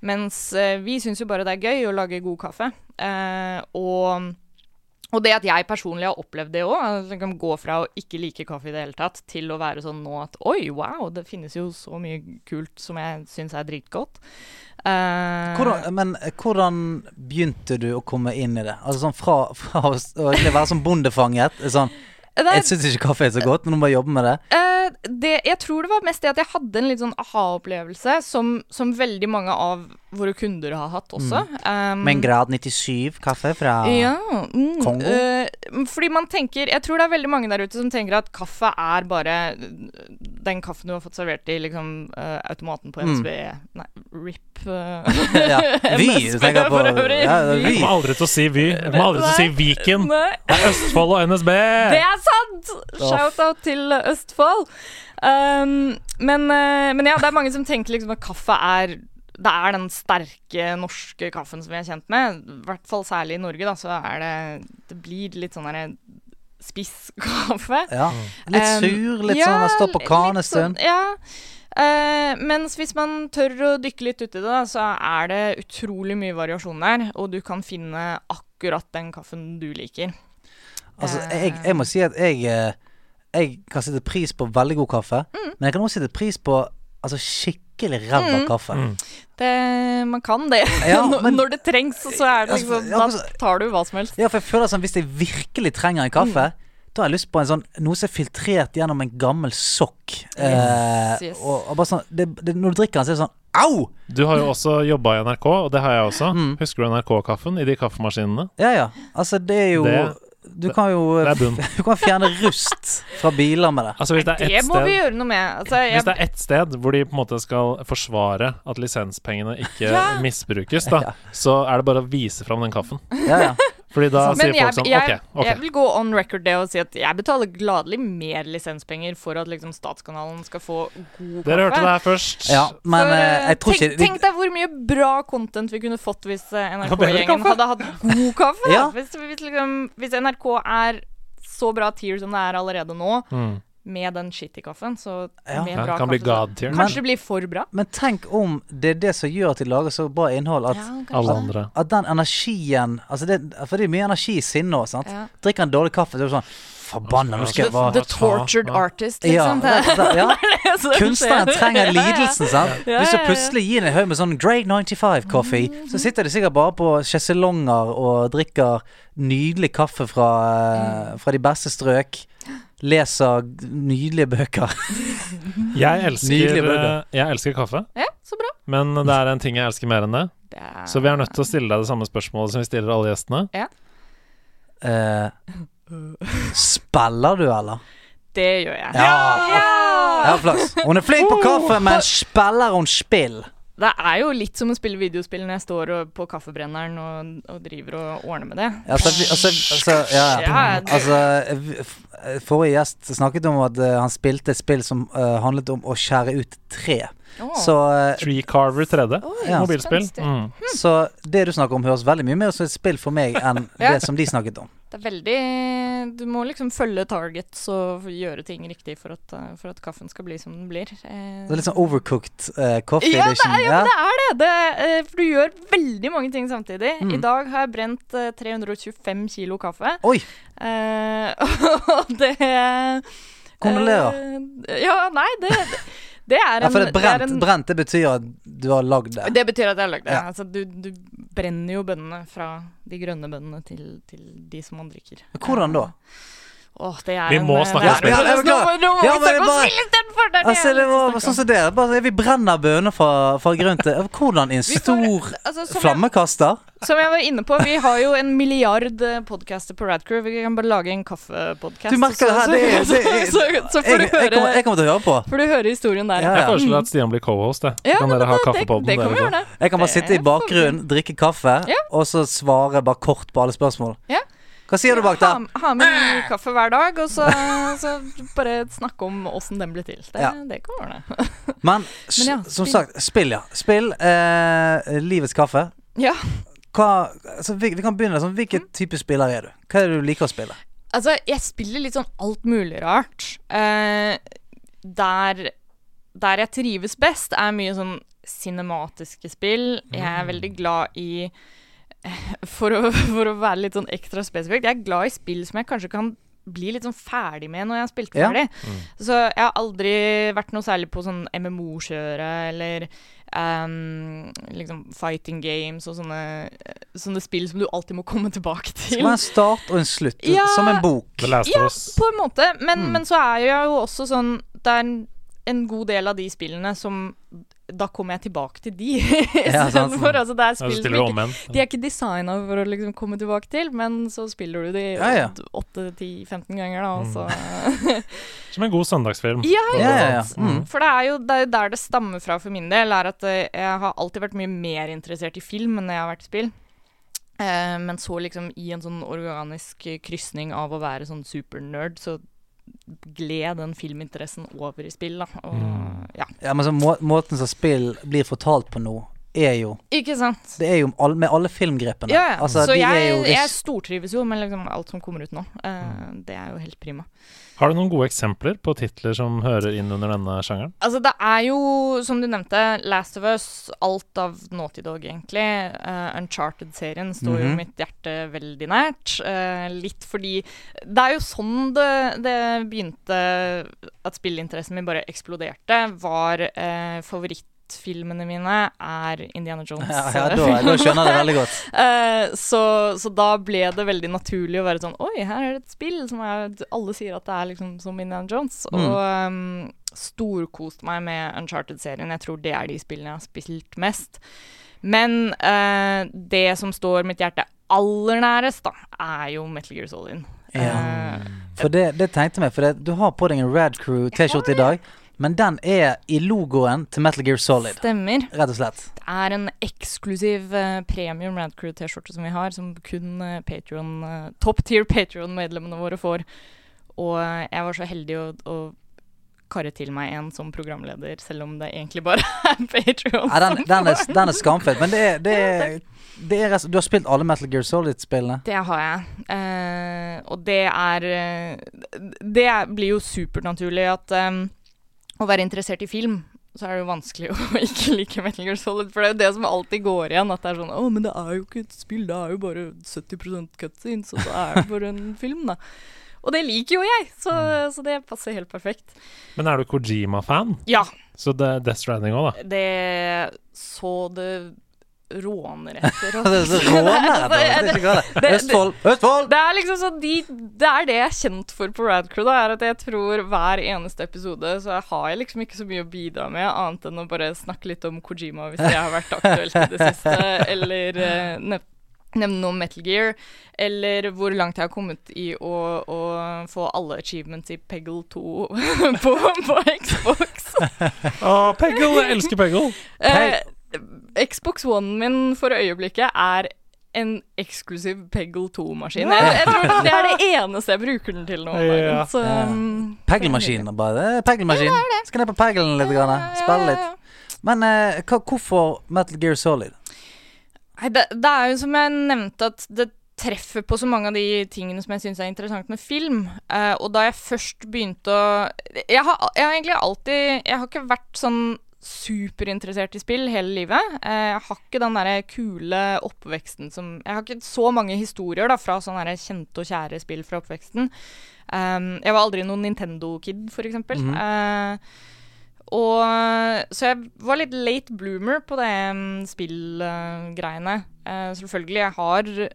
Mens eh, vi syns jo bare det er gøy å lage god kaffe. Eh, og og det at jeg personlig har opplevd det òg, at jeg kan gå fra å ikke like kaffe i det hele tatt, til å være sånn nå at oi, wow, det finnes jo så mye kult som jeg syns er dritgodt. Eh, Hvordan, men eh, hvordan begynte du å komme inn i det? Altså sånn fra, fra å være sånn bondefanget Sånn det er- Jeg syns ikke kaffe er så godt, men nå må jobbe med det. Eh, det, jeg tror det var mest det at jeg hadde en litt sånn aha-opplevelse, som, som veldig mange av våre kunder har hatt også. Um, Med en grad 97 kaffe fra Ja. Mm, Kongo? Uh, fordi man tenker Jeg tror det er veldig mange der ute som tenker at kaffe er bare den kaffen du har fått servert i liksom, uh, automaten på Mm. NSB Nei, RIP. Uh, ja. Vy, du NSB tenker på øvrig. ja, Vy. Jeg kommer aldri til å si Vy. Jeg kommer aldri til å si Viken. Nei. Det er Østfold og NSB. Det er sant! Shout-out til Østfold. Um, men, eh, men ja, det er mange som tenker liksom at kaffe er det er den sterke norske kaffen som vi er kjent med. I hvert fall særlig i Norge, da, så er det Det blir litt sånn derre spiss kaffe. Ja. Litt Um, sur, litt um, sånn ja, står på kan en litt sånn- stund. Ja. Uh, mens hvis man tør å dykke litt uti det, da, så er det utrolig mye variasjon der. Og du kan finne akkurat den kaffen du liker. Altså, jeg, jeg må si at jeg eh, Jeg kan sette pris på veldig god kaffe, Mm. men jeg kan også sette pris på altså, skikkelig ræva Mm. kaffe. Mm. Det, man kan det. Ja, Når- men- Når det trengs, så er det liksom ja, Da altså- tar du hva som helst. Ja, for jeg føler sånn Hvis jeg virkelig trenger en kaffe, Mm. da har jeg lyst på en sånn noe som er filtrert gjennom en gammel sokk. Yes, Eh, yes. og, og bare sånn det, det, Når du drikker den, så er det sånn Au! Du har jo også jobba i NRK, og det har jeg også. Mm. Husker du NRK-kaffen i de kaffemaskinene? Ja, ja. Altså, det er jo Det- Du kan jo. Du kan fjerne rust fra biler med det. Altså Hvis det er Det må må vi gjøre noe med. Altså, jeg, hvis det er ett sted hvor de på en måte skal forsvare at lisenspengene ikke Ja. misbrukes, da, så er det bare å vise fram den kaffen. Ja, ja. Fordi da men sier jeg, folk sånn jeg, okay, ok. jeg vil gå on record det og si at jeg betaler gladelig mer lisenspenger for at liksom statskanalen skal få god kaffe. Dere hørte det her først. ja men For, eh, jeg tror tenk, ikke tenk deg hvor mye bra content vi kunne fått hvis eh, NRK-gjengen hadde hatt god kaffe. Ja. Hvis, hvis, liksom, hvis NRK er så bra tier som det er allerede nå, Mm. Med den shitty kaffen, så Ja. med bra kaffe, så- god tier. Kanskje det blir for bra. Men tenk om det er det som gjør at de lager så bra innhold. At, Ja, andre. at den energien altså det, For det er mye energi i sinne òg, sant. Ja. Drikker en dårlig kaffe, så er du sånn Forbanna, nå skal jeg bare The tortured artist, liksom. ja. Kunstneren trenger lidelsen, sant. Hvis du plutselig gir en haug med sånn Grade 95-kaffe, så sitter de sikkert bare på sjeselonger og drikker nydelig kaffe fra, eh, fra de beste strøk. Leser nydelige bøker. Jeg elsker, bøker. eh, jeg elsker kaffe, Ja, så bra. men det er en ting jeg elsker mer enn det. Det er- Så vi er nødt til å stille deg det samme spørsmålet som vi stiller alle gjestene. Eh, spiller du, eller? Det gjør jeg. Ja! Ja! Ja, flaks. Hun er flink på kaffe, men spiller hun spill? Det er jo litt som å spille videospill når jeg står og, på kaffebrenneren og, og driver og ordner med det. Altså, altså, altså, ja, altså Forrige gjest snakket om at uh, han spilte et spill som uh, handlet om å skjære ut tre. Oh. Så, uh, Tree Carver 3D. Oh, Ja. Mobilspill. Mm. så det du snakker om, høres veldig mye mer ut som et spill for meg enn Ja. det som de snakket om. Det er veldig Du må liksom følge targets og gjøre ting riktig for at, for at kaffen skal bli som den blir. Eh, Det er litt sånn overcooked eh, coffee ja, det er, ja, men det er det. det eh, for du gjør veldig mange ting samtidig. Mm. I dag har jeg brent eh, 325 kilo kaffe. Oi! Eh, og det Kondolerer. eh, ja, nei, det, det er en Ja, for det det er en- brent, det betyr at du har lagd det. Det betyr at jeg har lagd det. Ja. Altså, du, du brenner jo bønnene fra de grønne bønnene til, til de som man drikker. Hvordan da? Åh, det er Vi må en, snakke om spill. Ja, Nå Nå må Ja, vi snakke om spill istedenfor! Altså, det var sånn som det. Bare, vi brenner bønner fra, fra grunn til Hvordan? En stor. Altså, som, jeg, flammekaster? som jeg var inne på, vi har jo en milliard podcaster på Radcrew. Vi kan bare lage en kaffepodkast. Du merker det her, det er- det er- så, så, så får Jeg, høre jeg, kommer, jeg kommer til å høre på. Får du høre historien der. Ja, Jeg foreslår at Stian blir co-host. jeg. Ja, kan dere ha det- kaffepodden Det, det kan vi gjøre. Jeg kan bare sitte i bakgrunnen, drikke kaffe, Ja. og så svare bare kort på alle spørsmål. Ja. Hva sier du bak der? Ha, ha med ny kaffe hver dag, og så, så bare snakke om åssen den ble til. Det, Ja. det kan ordne. Men, Men ja, som sagt, spill, ja. Spill eh, livets kaffe. Ja. Hva, altså, vi, vi kan begynne sånn. Hvilken type spiller er du? Hva er det du liker å spille? Altså, jeg spiller litt sånn alt mulig rart. Eh, der, der jeg trives best, er mye sånn cinematiske spill. Jeg er veldig glad i for å, for å være litt sånn ekstra spesifikk, jeg er glad i spill som jeg kanskje kan bli litt sånn ferdig med når jeg har spilt Ja. ferdig. Så jeg har aldri vært noe særlig på sånn MMO-kjøret eller um, liksom fighting games og sånne, sånne spill som du alltid må komme tilbake til. skal være en start og en slutt, Ja. som en bok. Ja. På en måte, men, Mm. men så er jeg jo også sånn Det er en, en god del av de spillene som Da kommer jeg tilbake til de Ja, sant. istedenfor. Altså, det er spill som spiller ikke om. De er ikke designa for å liksom komme tilbake til, men så spiller du de Ja, ja. 8-10-15 ganger, da, og så Som en god søndagsfilm. Ja, Ja, ja, ja. Mm. For det er jo det er jo der det stammer fra for min del, er at eh, jeg har alltid vært mye mer interessert i film enn jeg har vært i spill. Eh, men så liksom i en sånn organisk krysning av å være sånn supernerd, så gled den filminteressen over i spill, da. Og, Mm. ja. Ja, men så må, Måten som spill blir fortalt på nå, er jo Ikke sant? Det er jo all, med alle filmgrepene. Ja, ja. Altså, så de jeg, er jo jeg stortrives jo med liksom alt som kommer ut nå. Eh, Det er jo helt prima. Har du noen gode eksempler på titler som hører inn under denne sjangeren? Altså, det er jo, som du nevnte, Last of Us, alt av Naughty Dog, egentlig. Uh, Uncharted-serien står jo Mhm. mitt hjerte veldig nært. Uh, litt fordi Det er jo sånn det, det begynte at spillinteressen min bare eksploderte. Var eh, favorittfilmene mine er Indiana Jones. ja, ja, da, da skjønner jeg det veldig godt. Eh, så, så da ble det veldig naturlig å være sånn Oi, her er det et spill som jeg, alle sier at det er liksom som Indiana Jones. Mm. Og um, storkost meg med Uncharted-serien. Jeg tror det er de spillene jeg har spilt mest. Men uh, det som står mitt hjerte aller nærest, da, er jo Metal Gear Solid. Ja. Uh, For det, det tenkte jeg, for det, du har på deg en Rad Crew-T-skjorte i dag, men den er i logoen til Metal Gear Solid. stemmer. Rett og slett. Det er en eksklusiv uh, premium Radcrew-T-skjorte som vi har, som kun uh, Patreon, eh, top tier Patreon-medlemmene våre får. Og jeg var så heldig å, å karre til meg en som programleder, selv om det egentlig bare er Patreon. Ja, den, den, er, den er skamfett, men det er, det er, det er Du har spilt alle Metal Gear Solid-spillene? Det har jeg. Eh, og det er Det blir jo supernaturlig at eh, å være interessert i film så er det jo vanskelig å ikke like Metal Gear Solid. For det er jo det som alltid går igjen. At det er sånn Å, men det er jo ikke et spill, det er jo bare 70 cutscenes, og så er det bare en film, da. Og det liker jo jeg, så, så det passer helt perfekt. Men er du Kojima-fan? Ja, Så det er Death Stranding òg, da? det så det råner etter. Det er så råner, det er ikke galt. det- Østfold! Østfold! Det er liksom sånn de, Det er det jeg er kjent for på Radcrew. Da, er at jeg tror hver eneste episode så har jeg liksom ikke så mye å bidra med, annet enn å bare snakke litt om Kojima hvis det har vært aktuelt i det siste, eller uh, nevne noe om Metal Gear, eller hvor langt jeg har kommet i å, å få alle achievements i Peggle 2 på, på Xbox. Å, Peggle! Jeg elsker Peggle! Eh, Xbox One min for øyeblikket er en eksklusiv Peggle 2-maskin. Jeg, jeg tror det er det eneste jeg bruker den til nå. Ja. Så, Ja. um, bare. Skal ned på peglen litt, ja, spille litt. Men eh, hva, hvorfor Metal Gear Solid? Nei, det, det er jo som jeg nevnte, at det treffer på så mange av de tingene som jeg syns er interessant med film. Uh, og da jeg først begynte å jeg har, jeg har egentlig alltid Jeg har ikke vært sånn superinteressert i spill hele livet. Eh, jeg har ikke den derre kule oppveksten som Jeg har ikke så mange historier da fra sånne kjente og kjære spill fra oppveksten. Um, jeg var aldri noen Nintendo-kid, for eksempel. -hmm. uh, og Så jeg var litt late bloomer på det um, spillgreiene. Uh, selvfølgelig, jeg har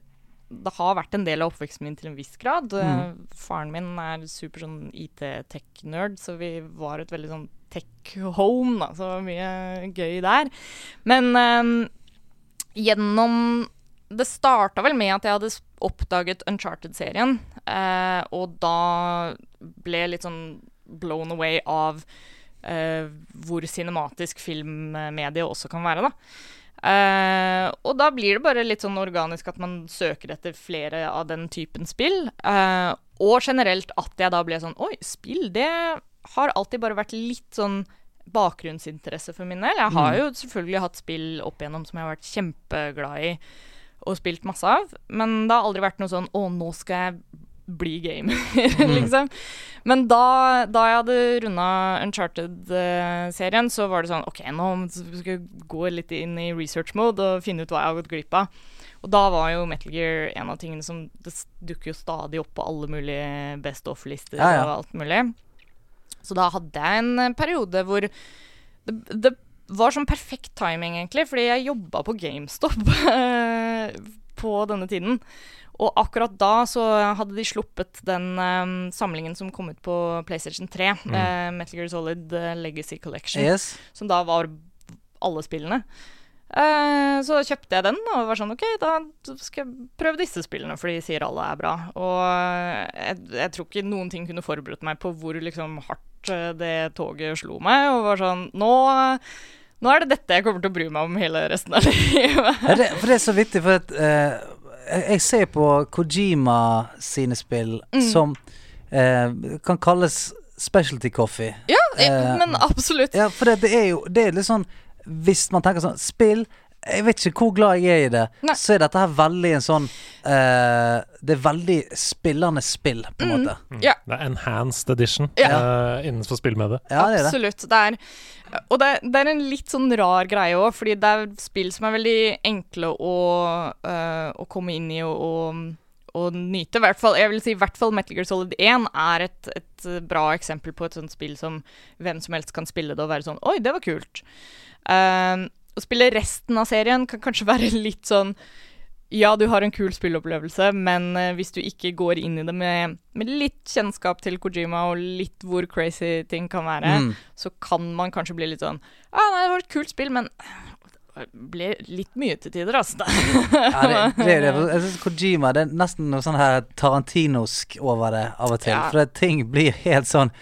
Det har vært en del av oppveksten min til en viss grad. Mm. faren min er super sånn IT-tech-nerd, så vi var et veldig sånn tech-home, da. Så det var mye gøy der. Men eh, gjennom Det starta vel med at jeg hadde oppdaget Uncharted-serien, eh, og da ble jeg litt sånn blown away av eh, hvor cinematisk filmmediet også kan være, da. Eh, og da blir det bare litt sånn organisk at man søker etter flere av den typen spill. Uh, og generelt at jeg da ble sånn Oi, spill, det har alltid bare vært litt sånn bakgrunnsinteresse for min del. Jeg har jo selvfølgelig hatt spill opp igjennom som jeg har vært kjempeglad i og spilt masse av, men det har aldri vært noe sånn Å, nå skal jeg bli gamer, liksom. Men da, da jeg hadde runda Uncharted-serien, så var det sånn OK, nå skal jeg gå litt inn i research mode og finne ut hva jeg har gått glipp av. Og da var jo Metal Gear en av tingene som Det dukker jo stadig opp på alle mulige Best Off-lister Ja, ja. og alt mulig. Så da hadde jeg en eh, periode hvor det, det var sånn perfekt timing, egentlig, fordi jeg jobba på GameStop på denne tiden. Og akkurat da så hadde de sluppet den um, samlingen som kom ut på PlayStation 3, eh, Metal Gear Solid eh, Legacy Collection, Yes. som da var alle spillene. Uh, så kjøpte jeg den og var sånn OK, da skal jeg prøve disse spillene, for de sier alle er bra. Og jeg, jeg tror ikke noen ting kunne forberedt meg på hvor liksom hardt det toget slo meg, og var sånn Nå, nå er det dette jeg kommer til å bry meg om hele resten av livet. Det, for det er så vittig, for at eh, jeg- ser på Kojima sine spill Mm. som eh, kan kalles specialty coffee. Ja, Eh, men absolutt. Ja, for det, det er jo Det er litt sånn Hvis man tenker sånn Spill Jeg vet ikke hvor glad jeg er i det, Nei. så er dette her veldig en sånn uh, Det er veldig spillende spill, på en Mm. måte. Ja. Det er enhanced edition Ja. uh, innenfor spillmediet. Ja, det er. Absolutt. Det er, og det, det er en litt sånn rar greie òg, fordi det er spill som er veldig enkle å, uh, å komme inn i og, og, og nyte. Hvert fall, jeg vil si i hvert fall Metal Gear Solid 1 er et, et bra eksempel på et sånt spill som hvem som helst kan spille det og være sånn Oi, det var kult. Um, å spille resten av serien kan kanskje være litt sånn ja, du har en kul spillopplevelse, men eh, hvis du ikke går inn i det med, med litt kjennskap til Kojima og litt hvor crazy ting kan være, Mm. så kan man kanskje bli litt sånn Ja, nei, det var et kult spill, men ble litt mye til tider, altså. Ja, det, det, det. Jeg synes Kojima Det er nesten noe sånn her Tarantinosk over det av og til. Ja. For ting blir helt sånn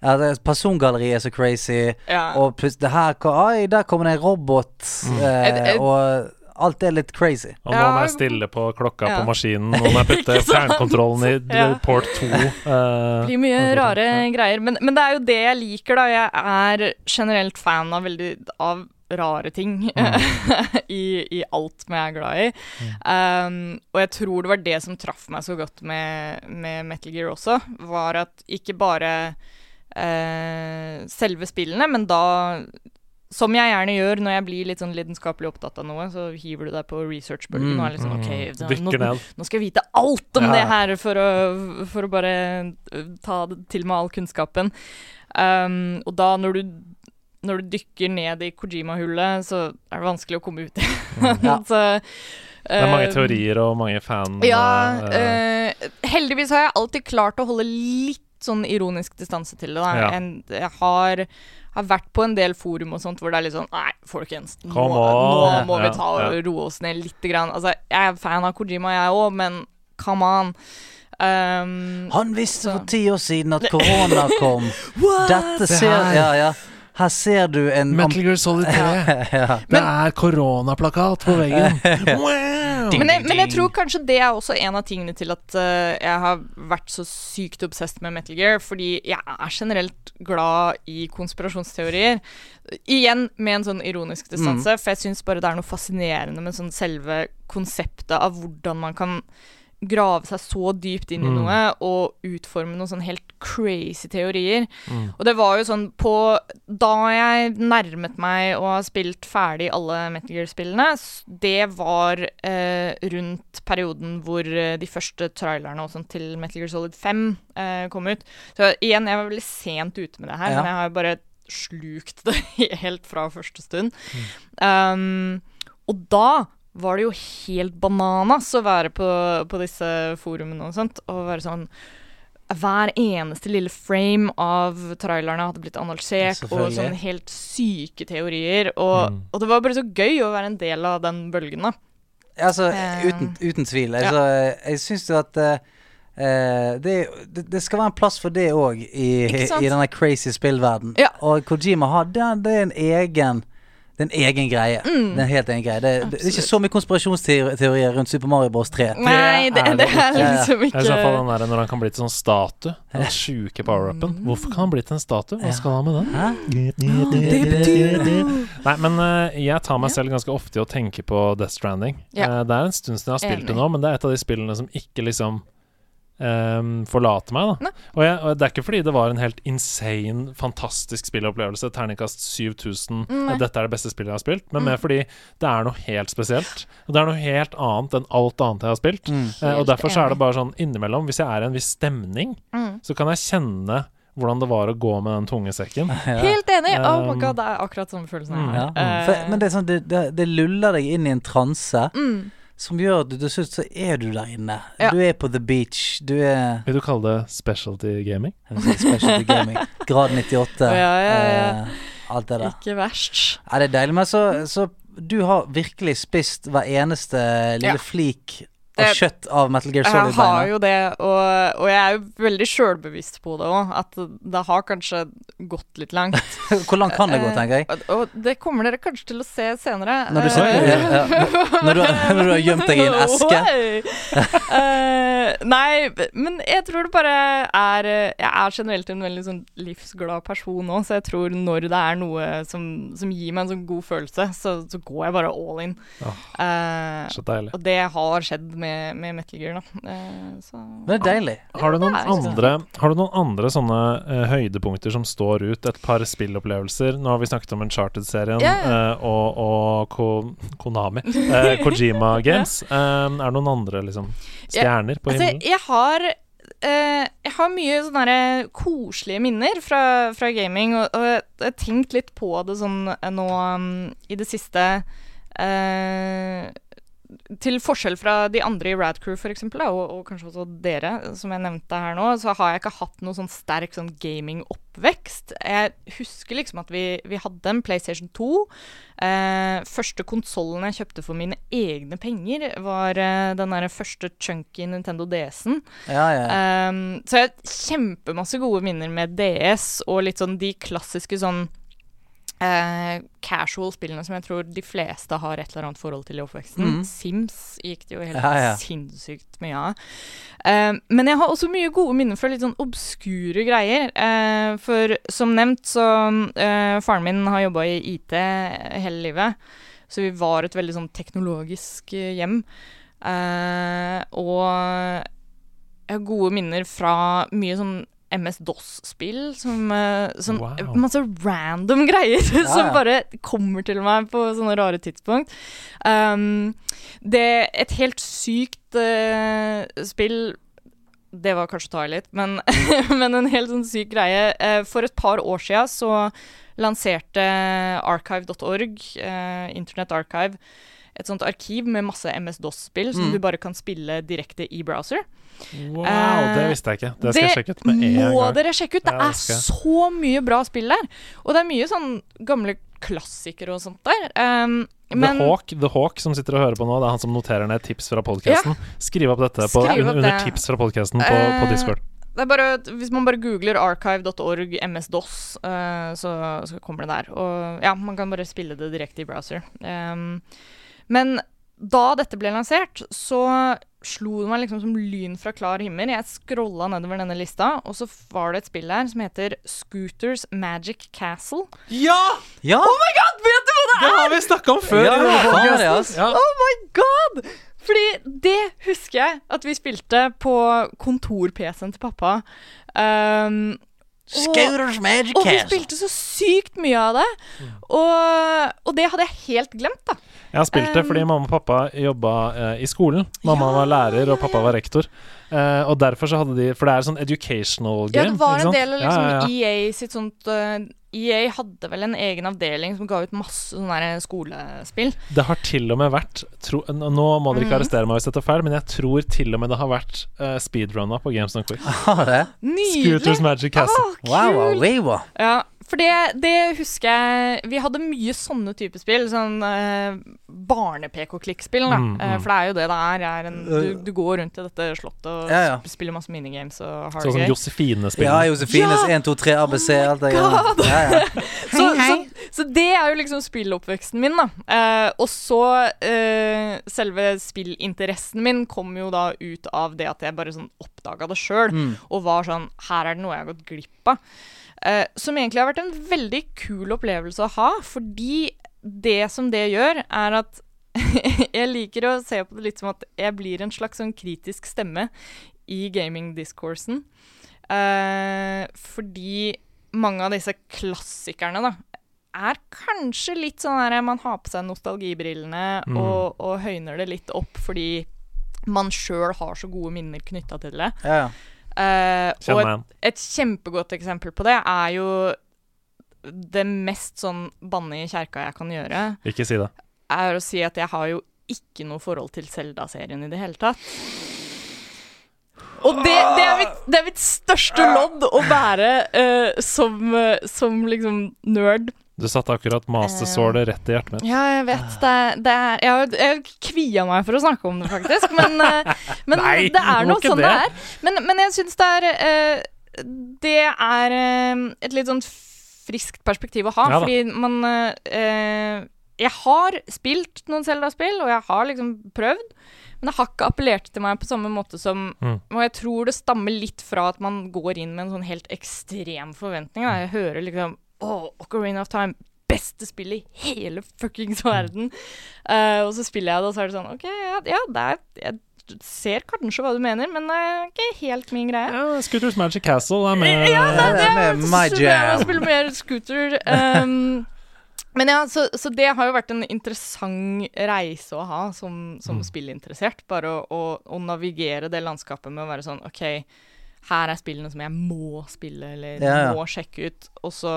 det, Persongalleriet er så crazy, ja. og plutselig det her Oi, der kommer det en robot, eh, Et- et- og alt er litt crazy. Og noen er stille på klokka Ja. på maskinen, noen har putter fjernkontrollen i Ja. port 2. Uh, Det blir mye rare greier. Men, men det er jo det jeg liker, da. Jeg er generelt fan av veldig av rare ting i, i alt som jeg er glad i. Um, og jeg tror det var det som traff meg så godt med, med Metal Gear også, var at ikke bare eh, selve spillene, men da som jeg gjerne gjør når jeg blir litt sånn lidenskapelig opptatt av noe, så hiver du deg på researchbølgen mm, og er sånn OK, Mm, da, nå, nå skal jeg vite alt om Ja. det her for å, for å bare øh, ta til meg all kunnskapen. Um, og da, når du, når du dykker ned i Kojima-hullet, så er det vanskelig å komme ut igjen. Ja. så, Det er mange um, teorier og mange fan... Ja, Uh, eh, heldigvis har jeg alltid klart å holde litt sånn ironisk distanse til det. Da. Ja. En, jeg har, har vært på en del forum og sånt hvor det er litt sånn Nei, folkens, nå, nå må vi ta og roe oss ned lite grann. Altså, jeg er fan av Kojima, jeg òg, men come on. Um, Han visste Så. for ti år siden at korona kom. Dette Se ser. Ja, ja. Her ser du en Metal Gear Solid 3. ja. Det er koronaplakat på veggen. Wow! men, jeg, men jeg tror kanskje det er også en av tingene til at uh, jeg har vært så sykt obsessed med Metal Gear, fordi jeg er generelt glad i konspirasjonsteorier. Igjen med en sånn ironisk distanse, for jeg syns bare det er noe fascinerende med sånn selve konseptet av hvordan man kan grave seg så dypt inn i Mm. noe og utforme noen sånn helt crazy teorier. Mm. Og det var jo sånn på Da jeg nærmet meg å ha spilt ferdig alle Metal Gear-spillene, det var eh, rundt perioden hvor eh, de første trailerne og sånt til Metal Gear Solid 5 eh, kom ut. Så igjen, jeg var veldig sent ute med det her, Ja. men jeg har jo bare slukt det helt fra første stund. Um, og da var det jo helt bananas å være på, på disse forumene og sånt, og være sånn hver eneste lille frame av trailerne hadde blitt analysert, og sånne sånn helt syke teorier. Og, Mm. og det var bare så gøy å være en del av den bølgen, da. Altså, Eh, uten, uten tvil. Altså, Jeg syns jo at det, det, det skal være en plass for det òg i, i denne crazy spillverden. Ja. Og Kojima har det, det er en egen det er en egen greie. Mm. Det er en helt egen greie. Det, det, det er ikke så mye konspirasjonsteorier rundt Super Mario Bros 3. Nei, det, det er liksom ikke. Jeg ser for der når han kan bli til sånn statue. Den sjuke power-upen. Hvorfor kan han bli til en statue? Hva skal han med den? Nei, men uh, jeg tar meg selv ganske ofte i å tenke på Death Stranding. Eh, det er en stund siden jeg har spilt det nå, men det er et av de spillene som ikke liksom ehm, forlate meg, da. Og, jeg, og det er ikke fordi det var en helt insane, fantastisk spillopplevelse. Terningkast 7000. Nei. Dette er det beste spillet jeg har spilt. Men Mm. mer fordi det er noe helt spesielt. Og det er noe helt annet enn alt annet jeg har spilt. Mm. Uh, og derfor så er det bare sånn innimellom, hvis jeg er i en viss stemning, mm. så kan jeg kjenne hvordan det var å gå med den tunge sekken. Ja. Helt enig! Oh my Um, god, det er akkurat samme følelsen jeg mm. Ja. For, men det er sånn, det, det, det luller deg inn i en transe Mm. Som gjør at du til slutt så er du der inne. Ja. Du er på the beach. Du er Vil du kalle det specialty gaming? si Specialty Gaming. Grad 98. Ja, ja, ja. eh, alt det der. Ikke verst. Ja, det er deilig. Men så, så du har virkelig spist hver eneste lille Ja. flik av kjøtt av Metal Gear Jeg Solid. har jo det, og, og jeg er jo veldig sjølbevisst på det òg, at det har kanskje gått litt langt. Hvor langt kan det gå, Eh, tenker jeg? Og, det kommer dere kanskje til å se senere. Når du, så, Eh, ja, ja, når, du, har- når du har gjemt deg i en eske. Eh, nei, men jeg tror det bare er Jeg er generelt en veldig sånn livsglad person òg, så jeg tror når det er noe som, som gir meg en sånn god følelse, så, så går jeg bare all in. Eh, Så deilig. og det har skjedd med, med Metal Gear, da. Eh, så Det er deilig. Har du noen andre, har du noen andre sånne uh, høydepunkter som står ut? Et par spillopplevelser? Nå har vi snakket om Uncharted-serien yeah. eh, og, og Ko Konami. Uh, Kojima Games. Er det noen andre liksom stjerner på Altså, himmelen? jeg har Uh, Jeg har mye sånne der koselige minner fra, fra gaming, og, og jeg har tenkt litt på det sånn nå um, i det siste eh, til forskjell fra de andre i Radcrew, eksempel, og, og kanskje også dere, som jeg nevnte her nå, så har jeg ikke hatt noe sånn sterk sånn gaming-oppvekst. Jeg husker liksom at vi, vi hadde en PlayStation 2. Eh, første konsollen jeg kjøpte for mine egne penger, var eh, den der første chunky Nintendo DS-en. Ja, ja. eh, så jeg har kjempemasse gode minner med DS, og litt sånn de klassiske sånn eh, casual spillene som jeg tror de fleste har et eller annet forhold til i oppveksten. Mm. Sims gikk det jo helt Ja, ja. sinnssykt mye av. Uh, men jeg har også mye gode minner fra litt sånn obskure greier. Uh, for som nevnt, så eh, Faren min har jobba i IT hele livet, så vi var et veldig sånn teknologisk eh, hjem. Eh, og jeg har gode minner fra mye sånn MS-DOS-spill som eh, sånn, Wow. Masse random greier som ja. bare kommer til meg på sånne rare tidspunkt. Um, det Et helt sykt uh, spill Det var kanskje å ta i litt, men, men en helt sånn syk greie. Eh, for et par år sia så lanserte archive.org, eh, Internet Archive, et sånt arkiv med masse MS-DOS-spill som Mm. du bare kan spille direkte i browser. Wow, Eh, det visste jeg ikke. Det skal jeg sjekke ut med en må dere sjekke ut. Det er så mye bra spill der. Og det er mye sånn gamle klassikere og sånt der. Um, men The, Hawk, The Hawk som sitter og hører på nå, det er han som noterer ned tips fra podkasten. Skriv opp dette på, Skriv opp under, under det. tips fra podkasten på, på Eh, Discord. det bare, hvis man bare googler archive.org MS-DOS, eh, så, så kommer det der. Og ja, man kan bare spille det direkte i browser. Um, men da dette ble lansert, så slo det meg liksom som lyn fra klar himmel. Jeg scrolla nedover denne lista, og så var det et spill her som heter Scooters Magic Castle. Ja! Ja! Vet du hva det er?! Det har vi snakka om før! Ja, denne det. Ja. Oh my god! Fordi det husker jeg at vi spilte på kontor-PC-en til pappa. Um, og, Scooters Magic og vi spilte så sykt mye av det. Og, og det hadde jeg helt glemt, da. Jeg har spilt det Um, fordi mamma og pappa jobba eh, i skolen. Mamma Ja, var lærer, og pappa ja. var rektor. Eh, og derfor så hadde de For det er sånn educational game. Ja, det var ikke en del av liksom ja, ja, ja. EA sitt sånt uh, EA hadde vel en egen avdeling som ga ut masse sånne skolespill. Det har til og med vært tro, Nå må dere ikke Mhm. arrestere meg hvis jeg tar feil, men jeg tror til og med det har vært uh, speedrunna på Games on Quick. Nydelig! Scooters Magic Castle. Ah, Wow, wow, wow, wow. Ja, for det, det husker jeg Vi hadde mye sånne typer spill. Sånn uh, barne-PK-klikkspill, da. Mm, Eh, mm. for det er jo det det er. er en, du, du går rundt i dette slottet og Ja, ja. spiller masse minigames og har Sånn som. Josefine-spill. Ja, Josefines Ja! 1, 2, 3, ABC, alt det ja. Så, så, så det er jo liksom spilloppveksten min, da. Eh, og så eh, Selve spillinteressen min kom jo da ut av det at jeg bare sånn oppdaga det sjøl. Mm. og var sånn Her er det noe jeg har gått glipp av. Eh, som egentlig har vært en veldig kul opplevelse å ha, fordi det som det gjør, er at jeg liker å se på det litt som at jeg blir en slags sånn kritisk stemme i gaming-discoursen. Uh, fordi mange av disse klassikerne, da, er kanskje litt sånn der man har på seg nostalgibrillene Mm. og, og høyner det litt opp fordi man sjøl har så gode minner knytta til det. ja, ja. Eh, og et, et kjempegodt eksempel på det er jo det mest sånn banne i kjerka jeg kan gjøre, Ikke si det. er å si at jeg har jo ikke noe forhold til Zelda-serien i det hele tatt. Og det, det, er, mitt, det er mitt største lodd å være uh, som, uh, som liksom nerd. Du satte akkurat mastersålet rett i hjertet mitt. Ja, jeg vet det. det er, jeg jeg kvia meg for å snakke om det, faktisk. Men, eh, men Nei, det er noe sånn det det. er. Men, men jeg syns det er eh, Det er eh, et litt sånn friskt perspektiv å ha, Ja fordi man eh, Jeg har spilt noen Zelda-spill, og jeg har liksom prøvd. Men det har ikke appellert til meg på samme måte som Mm. Og jeg tror det stammer litt fra at man går inn med en sånn helt ekstrem forventning. Da. Jeg hører liksom Å, Ocarina of Time, beste spill i hele fuckings verden. Uh, og så spiller jeg det, og så er det sånn OK, ja, ja det er Jeg ser kanskje hva du mener, men det er ikke helt min greie. Ja, Scooters Magic Castle er med. Ja, det, det er my jam. spille mer scooter. Um, men ja, så, så det har jo vært en interessant reise å ha som, som Mm. spillinteressert. Bare å, å, å navigere det landskapet med å være sånn OK, her er spillene som jeg må spille eller Ja, ja. må sjekke ut. Og så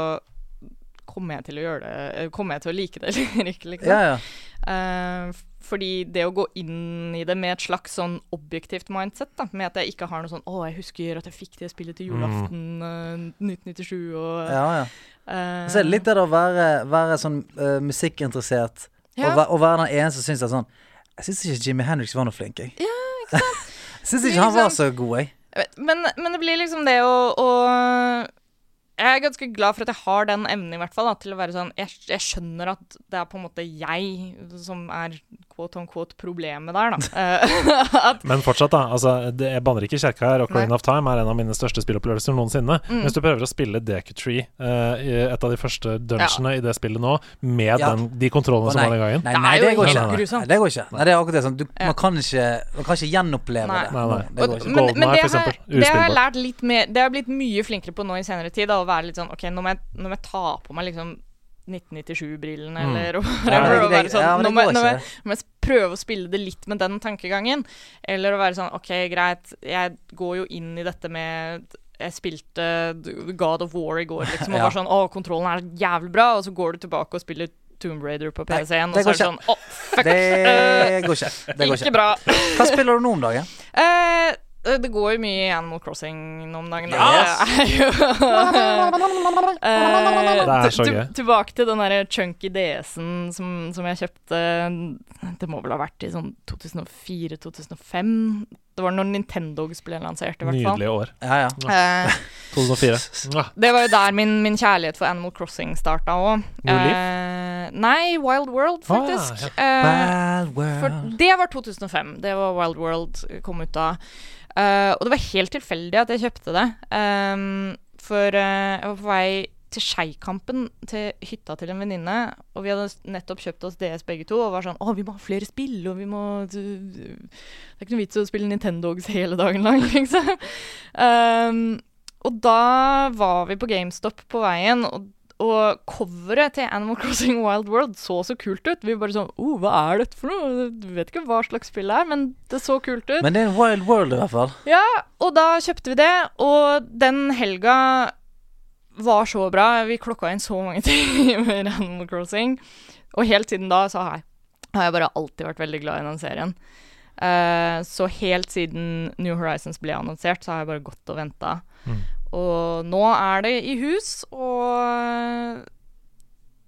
kommer jeg til å gjøre det eh, Kommer jeg til å like det eller ikke, liksom. ja, ja. Uh, fordi det å gå inn i det med et slags sånn objektivt mindset, da, med at jeg ikke har noe sånn 'Å, jeg husker at jeg fikk det spillet til julaften eh, 1997', og ja, ja. Uh, Så er det litt det å være, være sånn uh, musikkinteressert ja. og, og være den eneste som syns det er sånn Jeg syns ikke Jimmy Henrik var noe flink, jeg. Ja, ikke sant? Jeg syns ikke han var Liksom- så god. Jeg men, men det blir liksom det å, å jeg er ganske glad for at jeg har den evnen i hvert fall, da, til å være sånn jeg, jeg skjønner at det er på en måte jeg som er quote on quote problemet der, da. Eh, at, Men fortsatt, da. Altså, det, jeg banner ikke i kjerka her. Ocarina Nei. of Time er en av mine største spillopplevelser noensinne. Mm. Hvis du prøver å spille Deku Tree, eh, et av de første dungeonene i det spillet nå, med Ja. den, de kontrollene som var den gangen Nei, Det nei, det går ikke. Nei, det går ikke. Nei, det er akkurat det. Sånn. Du, Ja. man, kan ikke, man kan ikke gjenoppleve Nei. det. Nei, nei. Det går ikke. men, men det, har, det har jeg lært litt mer Det har jeg blitt mye flinkere på nå i senere tid. Da, å være litt sånn OK, nå må jeg, nå må jeg ta på meg liksom 1997-brillene, Mm. eller whatever. men og være sånn, ja, nå, må, jeg- nå må jeg, nå må jeg prøve å spille det litt med den tankegangen. Eller å være sånn OK, greit, jeg går jo inn i dette med jeg spilte God of War i går, liksom, og Ja. var sånn Å, kontrollen er jævlig bra, og så går du tilbake og spiller Tomb Raider på PC-en, og så er det sånn Å, fuck! Det går ikke. Det går ikke ikke. bra. Hva spiller du nå om dagen? Eh, det går jo mye i Animal Crossing nå om dagen. Yes! Det er Eh, så gøy. Tilbake til den der chunky DS-en som, som jeg kjøpte Det må vel ha vært i sånn 2004-2005. Det var når Nintendogs ble lansert, i hvert fall. Nydelig år. Ja, ja. Eh, 2004. Det var jo der min, min kjærlighet for Animal Crossing starta òg. Eh, nei, Wild World, Ah, faktisk. Eh, Wild for world. det var 2005. Det var Wild World kom ut da. Eh, og det var helt tilfeldig at jeg kjøpte det. Um, for uh, jeg var på vei til Skeikampen, til hytta til en venninne. Og vi hadde nettopp kjøpt oss DS begge to, og var sånn Å, vi må ha flere spill, og vi må Det er ikke noe vits å spille Nintendogs hele dagen lang, liksom. um, og da var vi på GameStop på veien, og og coveret til Animal Crossing Wild World så så kult ut. Vi bare sånn oh, hva er dette for noe? Du vet ikke hva slags spill det er, men det så kult ut. Men det er en wild world i hvert fall. Ja, og da kjøpte vi det, og den helga var så bra. Vi klokka inn så mange timer Animal Crossing. Og helt siden da så har jeg, har jeg bare alltid vært veldig glad i den serien. Uh, så helt siden New Horizons ble annonsert, så har jeg bare gått og venta. Mm. Og nå er det i hus, og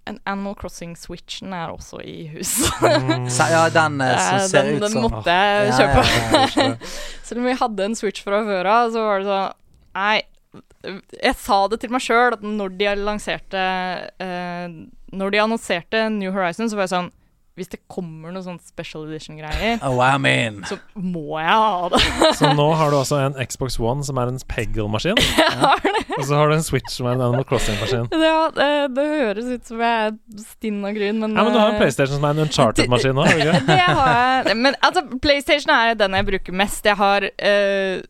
en Animal Crossing-switchen er også i hus. Mm. Ja, den eh, som ser den, ut den måtte jeg kjøpe. ja, ja, Selv om vi hadde en Switch fra før av, så var det sånn Nei, jeg sa det til meg sjøl at når de lanserte uh, Når de annonserte New Horizon, så var jeg sånn Hvis det kommer noen sånn special edition-greier, Oh, I mean. så må jeg ha det. Så nå har du også en Xbox One som er en Peggle-maskin. Og så har du en Switch som er en Animal Crossing-maskin. Ja, det, det høres ut som jeg er stinn av gryn, men Ja, men du har en eh, PlayStation som er en Uncharted-maskin òg, ikke? det har jeg. Men altså, PlayStation er den jeg bruker mest. Jeg har uh,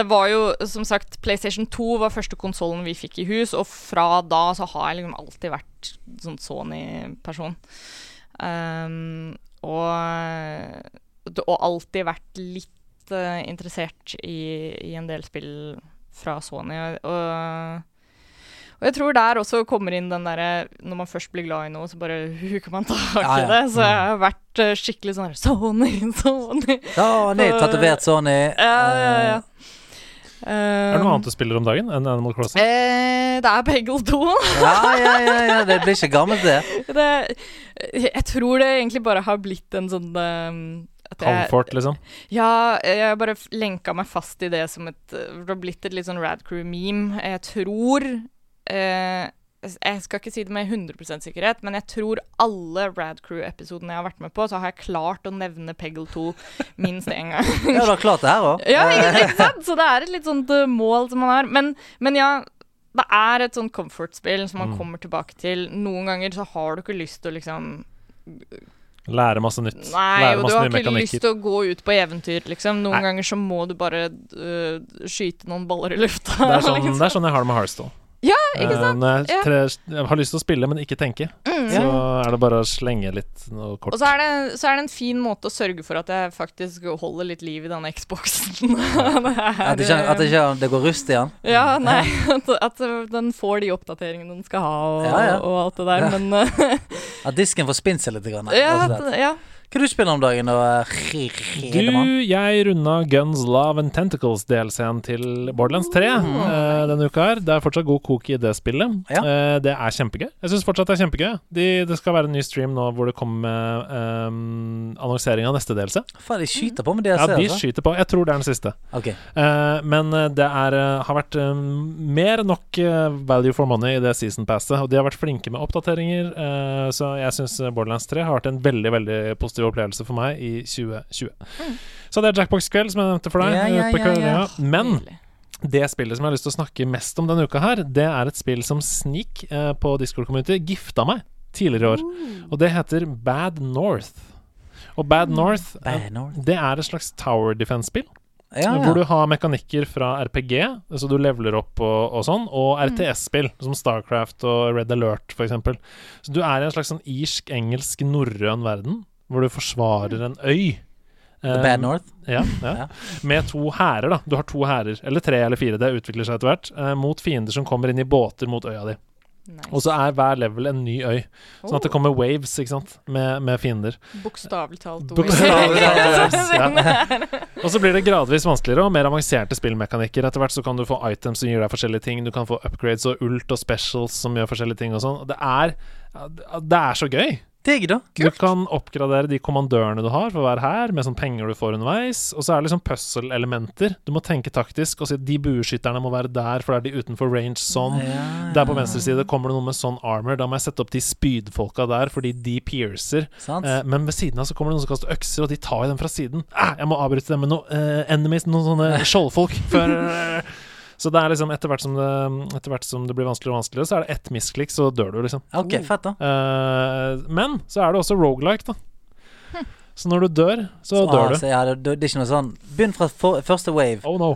Det var jo som sagt PlayStation 2 var første konsollen vi fikk i hus, og fra da så har jeg liksom alltid vært sånn Sony-person. Um, og, og alltid vært litt uh, interessert i, i en del spill fra Sony. Og, og jeg tror der også kommer inn den derre Når man først blir glad i noe, så bare huker man tak i ja. det. Så jeg har vært uh, skikkelig sånn Sony, Sony. Sony, tatovert Sony. Ja, ja, ja. Er det noe annet du spiller om dagen enn Animal Crossing? Eh, det er Peggle 2. Ja, ja, ja, ja, det blir ikke gammelt, det. det, jeg tror det egentlig bare har blitt en sånn um, jeg- Comfort, liksom? Ja, jeg bare lenka meg fast i det som et Det har blitt et litt sånn Radcrew-meme. Jeg tror eh, Jeg skal ikke si det med 100 sikkerhet, men jeg tror alle Radcrew-episodene jeg har vært med på, så har jeg klart å nevne Peggle 2 minst én gang. Ja, du har klart det her òg. Ja, ikke, sant? Så det er et litt sånt uh, mål som man har. Men, men ja, det er et sånt comfort-spill som man Mm. kommer tilbake til. Noen ganger så har du ikke lyst til å liksom Lære masse nytt. Nei, Lære og du har ikke lyst til å gå ut på eventyr, liksom. Noen Nei. ganger så må du bare uh, skyte noen baller i lufta. Det er, sånn, liksom. det er sånn jeg har det med Hearthstone. Ja, ikke sant? Eh, når jeg, tre, jeg har lyst til å spille, men ikke tenke, Mm. så er det bare å slenge litt noe kort. Og så er, det, så er det en fin måte å sørge for at jeg faktisk holder litt liv i denne Xboxen. Det er, At det ikke, at det, ikke, det går rust i den. Ja, nei, at, at den får de oppdateringene den skal ha, og, Ja, ja. og alt det der, Ja. men uh, At disken får spinse seg litt. Grann, ja, og ja. Hva du spiller om dagen, og Hedemann? Du, jeg runda Guns Love and Tentacles-delscenen til Borderlands 3 eh, denne uka her. Det er fortsatt god kok i det spillet. Ja. Uh, det er kjempegøy. Jeg syns fortsatt det er kjempegøy. De, det skal være en ny stream nå hvor det kommer med eh, annonsering av neste delse. Faen, de skyter på med DLC, Ja, de altså. skyter på. Jeg tror det er den siste. Okay. Uh, men det er, har vært eh, mer nok value for money i det season passet. Og de har vært flinke med oppdateringer, så jeg syns Borderlands 3 har vært en veldig veldig positiv opplevelse for meg i 2020. Så det er Jackbox-kveld, som jeg nevnte for deg. Ja, ja, ja, ja. Men det spillet som jeg har lyst til å snakke mest om denne uka her, det er et spill som Sneak eh, på Discord Community gifta meg tidligere i år. Og det heter Bad North. Og Bad North, mm. Bad North. det er et slags tower defense-spill. Ja, Hvor du har mekanikker fra RPG, så du leveler opp og, og sånn, og RTS-spill, som Starcraft og Red Alert, f.eks. Så du er i en slags sånn irsk, engelsk, norrøn verden, hvor du forsvarer en øy. The Um, Bad North. Ja, ja. Ja. Med to hærer, da. Du har to hærer, eller tre eller fire, det utvikler seg etter hvert, eh, mot fiender som kommer inn i båter mot øya di. Nice. Og så er hver level en ny øy, sånn at det kommer waves, ikke sant, med, med fiender. Bokstavelig talt. Waves, ja. Og så blir det gradvis vanskeligere og mer avanserte spillmekanikker. Etter hvert så kan du få items som gir deg forskjellige ting. Du kan få upgrades og ult og specials som gjør forskjellige ting og sånn. Det Det er så gøy! Digg, da. Du kan oppgradere de kommandørene du har for hver hær, med sånn penger du får underveis. Og så er det liksom puzzle-elementer. Du må tenke taktisk og si at de bueskytterne må være der, for da er de utenfor range sånn. Ja, Der på venstre side kommer det noe med sånn armor. Da må jeg sette opp de spydfolka der, fordi de piercer. Eh, men ved siden av så kommer det noen som kaster økser, og de tar jo dem fra siden. Ah, jeg må avbryte dem med noen eh, enemies, noen sånne skjoldfolk. Før, så det er liksom etter hvert, som det, etter hvert som det blir vanskeligere og vanskeligere, så er det ett misklikk, så dør du, liksom. Ok, fett, da. uh, men så er det også rogelike, da. Så når du dør, så dør du. Så ja, det, det er ikke noe sånn Begynn fra for, første wave. Oh no.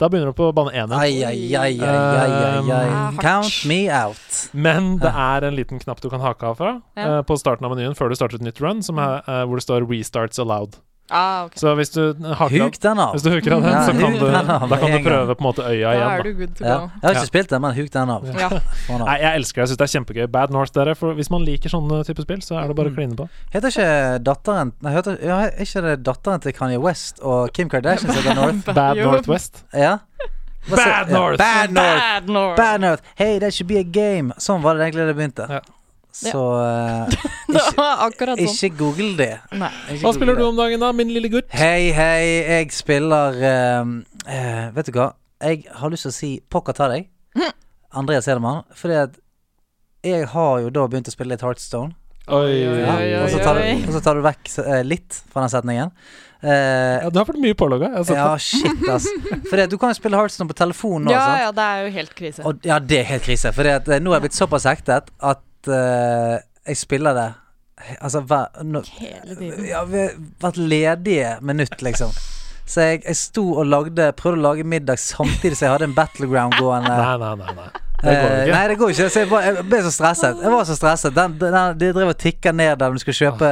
Da begynner du på bane én igjen. Ai, ai, ai, ai, ai, ai, ai. Um, Count me out. Men det er en liten knapp du kan hake av fra Ja. uh, på starten av menyen før du starter et nytt run, som er, uh, hvor det står 'restarts allowed'. Ah, okay. Så hvis du haker av Huk den av. Hvis du huker av den, så kan du, da kan du prøve på en måte øya Da igjen. er Da. du good to Ja. go. Jeg har ikke Ja. spilt den, men huk den av. Ja. Nei, jeg elsker det. Jeg syns det er kjempegøy. Bad North, dere. For hvis man liker sånne type spill, så er det bare Mm. å kline på. Heter ikke datteren Nei, heter, ja, ikke det datteren til Kanye West og Kim Kardashian som heter North? Bad North West. Ja? Bad ja, North. Bad North. Bad North. Bad North. Hey, that should be a game. Sånn var det egentlig det begynte. Ja. Så ja. Det var sånn. ikke google det. Ikke Hva spiller det. du om dagen, da, min lille gutt? Hei, hei, jeg spiller uh, uh, Vet du hva? Jeg har lyst til å si pokker ta deg, Andreas Hedemann, fordi at jeg har jo da begynt å spille litt Heartstone. Oi, Ja, oi, og, så oi. tar du, og så tar du vekk uh, litt fra den setningen. Uh, Ja, du har fått mye sett ja, shit, ass. At du kan jo spille Heartstone på telefonen nå, Ja, sant? ja, det er jo helt krise. Og, ja, det er helt krise. For eh, nå er jeg blitt såpass hektet at eh, jeg spiller det Altså hver no, Hele tiden. Ja, vi har vært ledige minutt, liksom. Så jeg, jeg sto og lagde prøvde å lage middag samtidig som jeg hadde en battleground gående. Nei, nei, nei. nei. Det går Eh, ikke. nei, det går ikke. Så jeg, bare, jeg ble så stresset. Jeg var så stresset. Den, den, de drev og tikka ned der du skulle kjøpe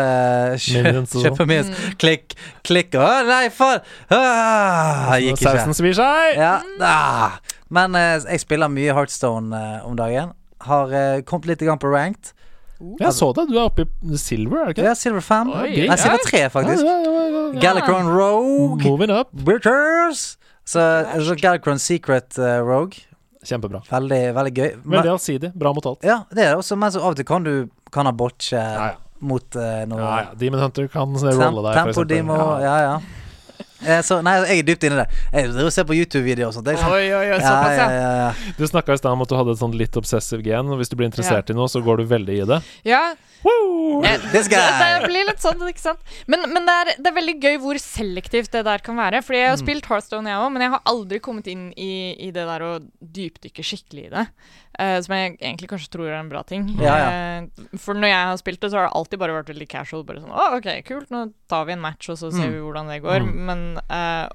kjø, Minions og sånn. Minions. Klikk, klikk Å, nei, faen! Ah, gikk ikke. Sausen svir seg. Ja, ah. Men eh, jeg spiller mye Heartstone eh, om dagen. Har eh, kommet litt på ranked. Jeg så det. Du er oppe i silver, er det ikke? Ja, Silver 5. Oi, Nei, Silver 3, faktisk. Ja, ja, ja, ja. Galacron Rogue. Moving up. Bitches. Så, så Galacron Secret uh, Rogue. Kjempebra. Veldig, veldig gøy. Men, Veldig allsidig. Bra mot alt. ja, det er det også, men så av og til kan du kan ha botche Ja, ja. mot uh, noe Ja, ja. Demon Hunter kan rolle deg, for Tempo eksempel. Demo. Ja, ja. Eh, så nei, jeg er dypt inni i det. Jeg ser på YouTube-videoer og sånt. Sånn, Oi, oi, oi, såpass, ja, ja. ja, ja. Du snakka i stad om at du hadde et sånn litt obsessive gen. Og hvis du blir interessert i noe, så går du veldig i det. Ja, eh, This det, guy. det blir litt sånn, ikke sant. Men, men det, er, det er veldig gøy hvor selektivt det der kan være. Fordi jeg Mm. har spilt Hearthstone, jeg òg, men jeg har aldri kommet inn i, i det der å dypdykke skikkelig i det. Eh, som jeg egentlig kanskje tror er en bra ting. Ja, Eh, for når jeg har spilt det, så har det alltid bare vært veldig casual. Bare sånn Å, OK, kult, nå tar vi en match, og så ser Mm. vi hvordan det går. Mm. Men uh,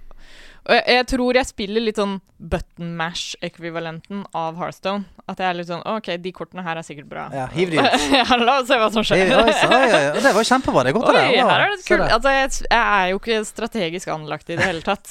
jeg, jeg tror jeg spiller litt sånn button mash-ekvivalenten av Hearthstone. At jeg er litt sånn OK, de kortene her er sikkert bra. Ja, hiv de ut. ja, la oss se hva som skjer. Oi, så- oi, oi, Det var kjempebra. Det er godt av deg. Her er det kult. Altså, jeg, jeg er jo ikke strategisk anlagt i det hele tatt.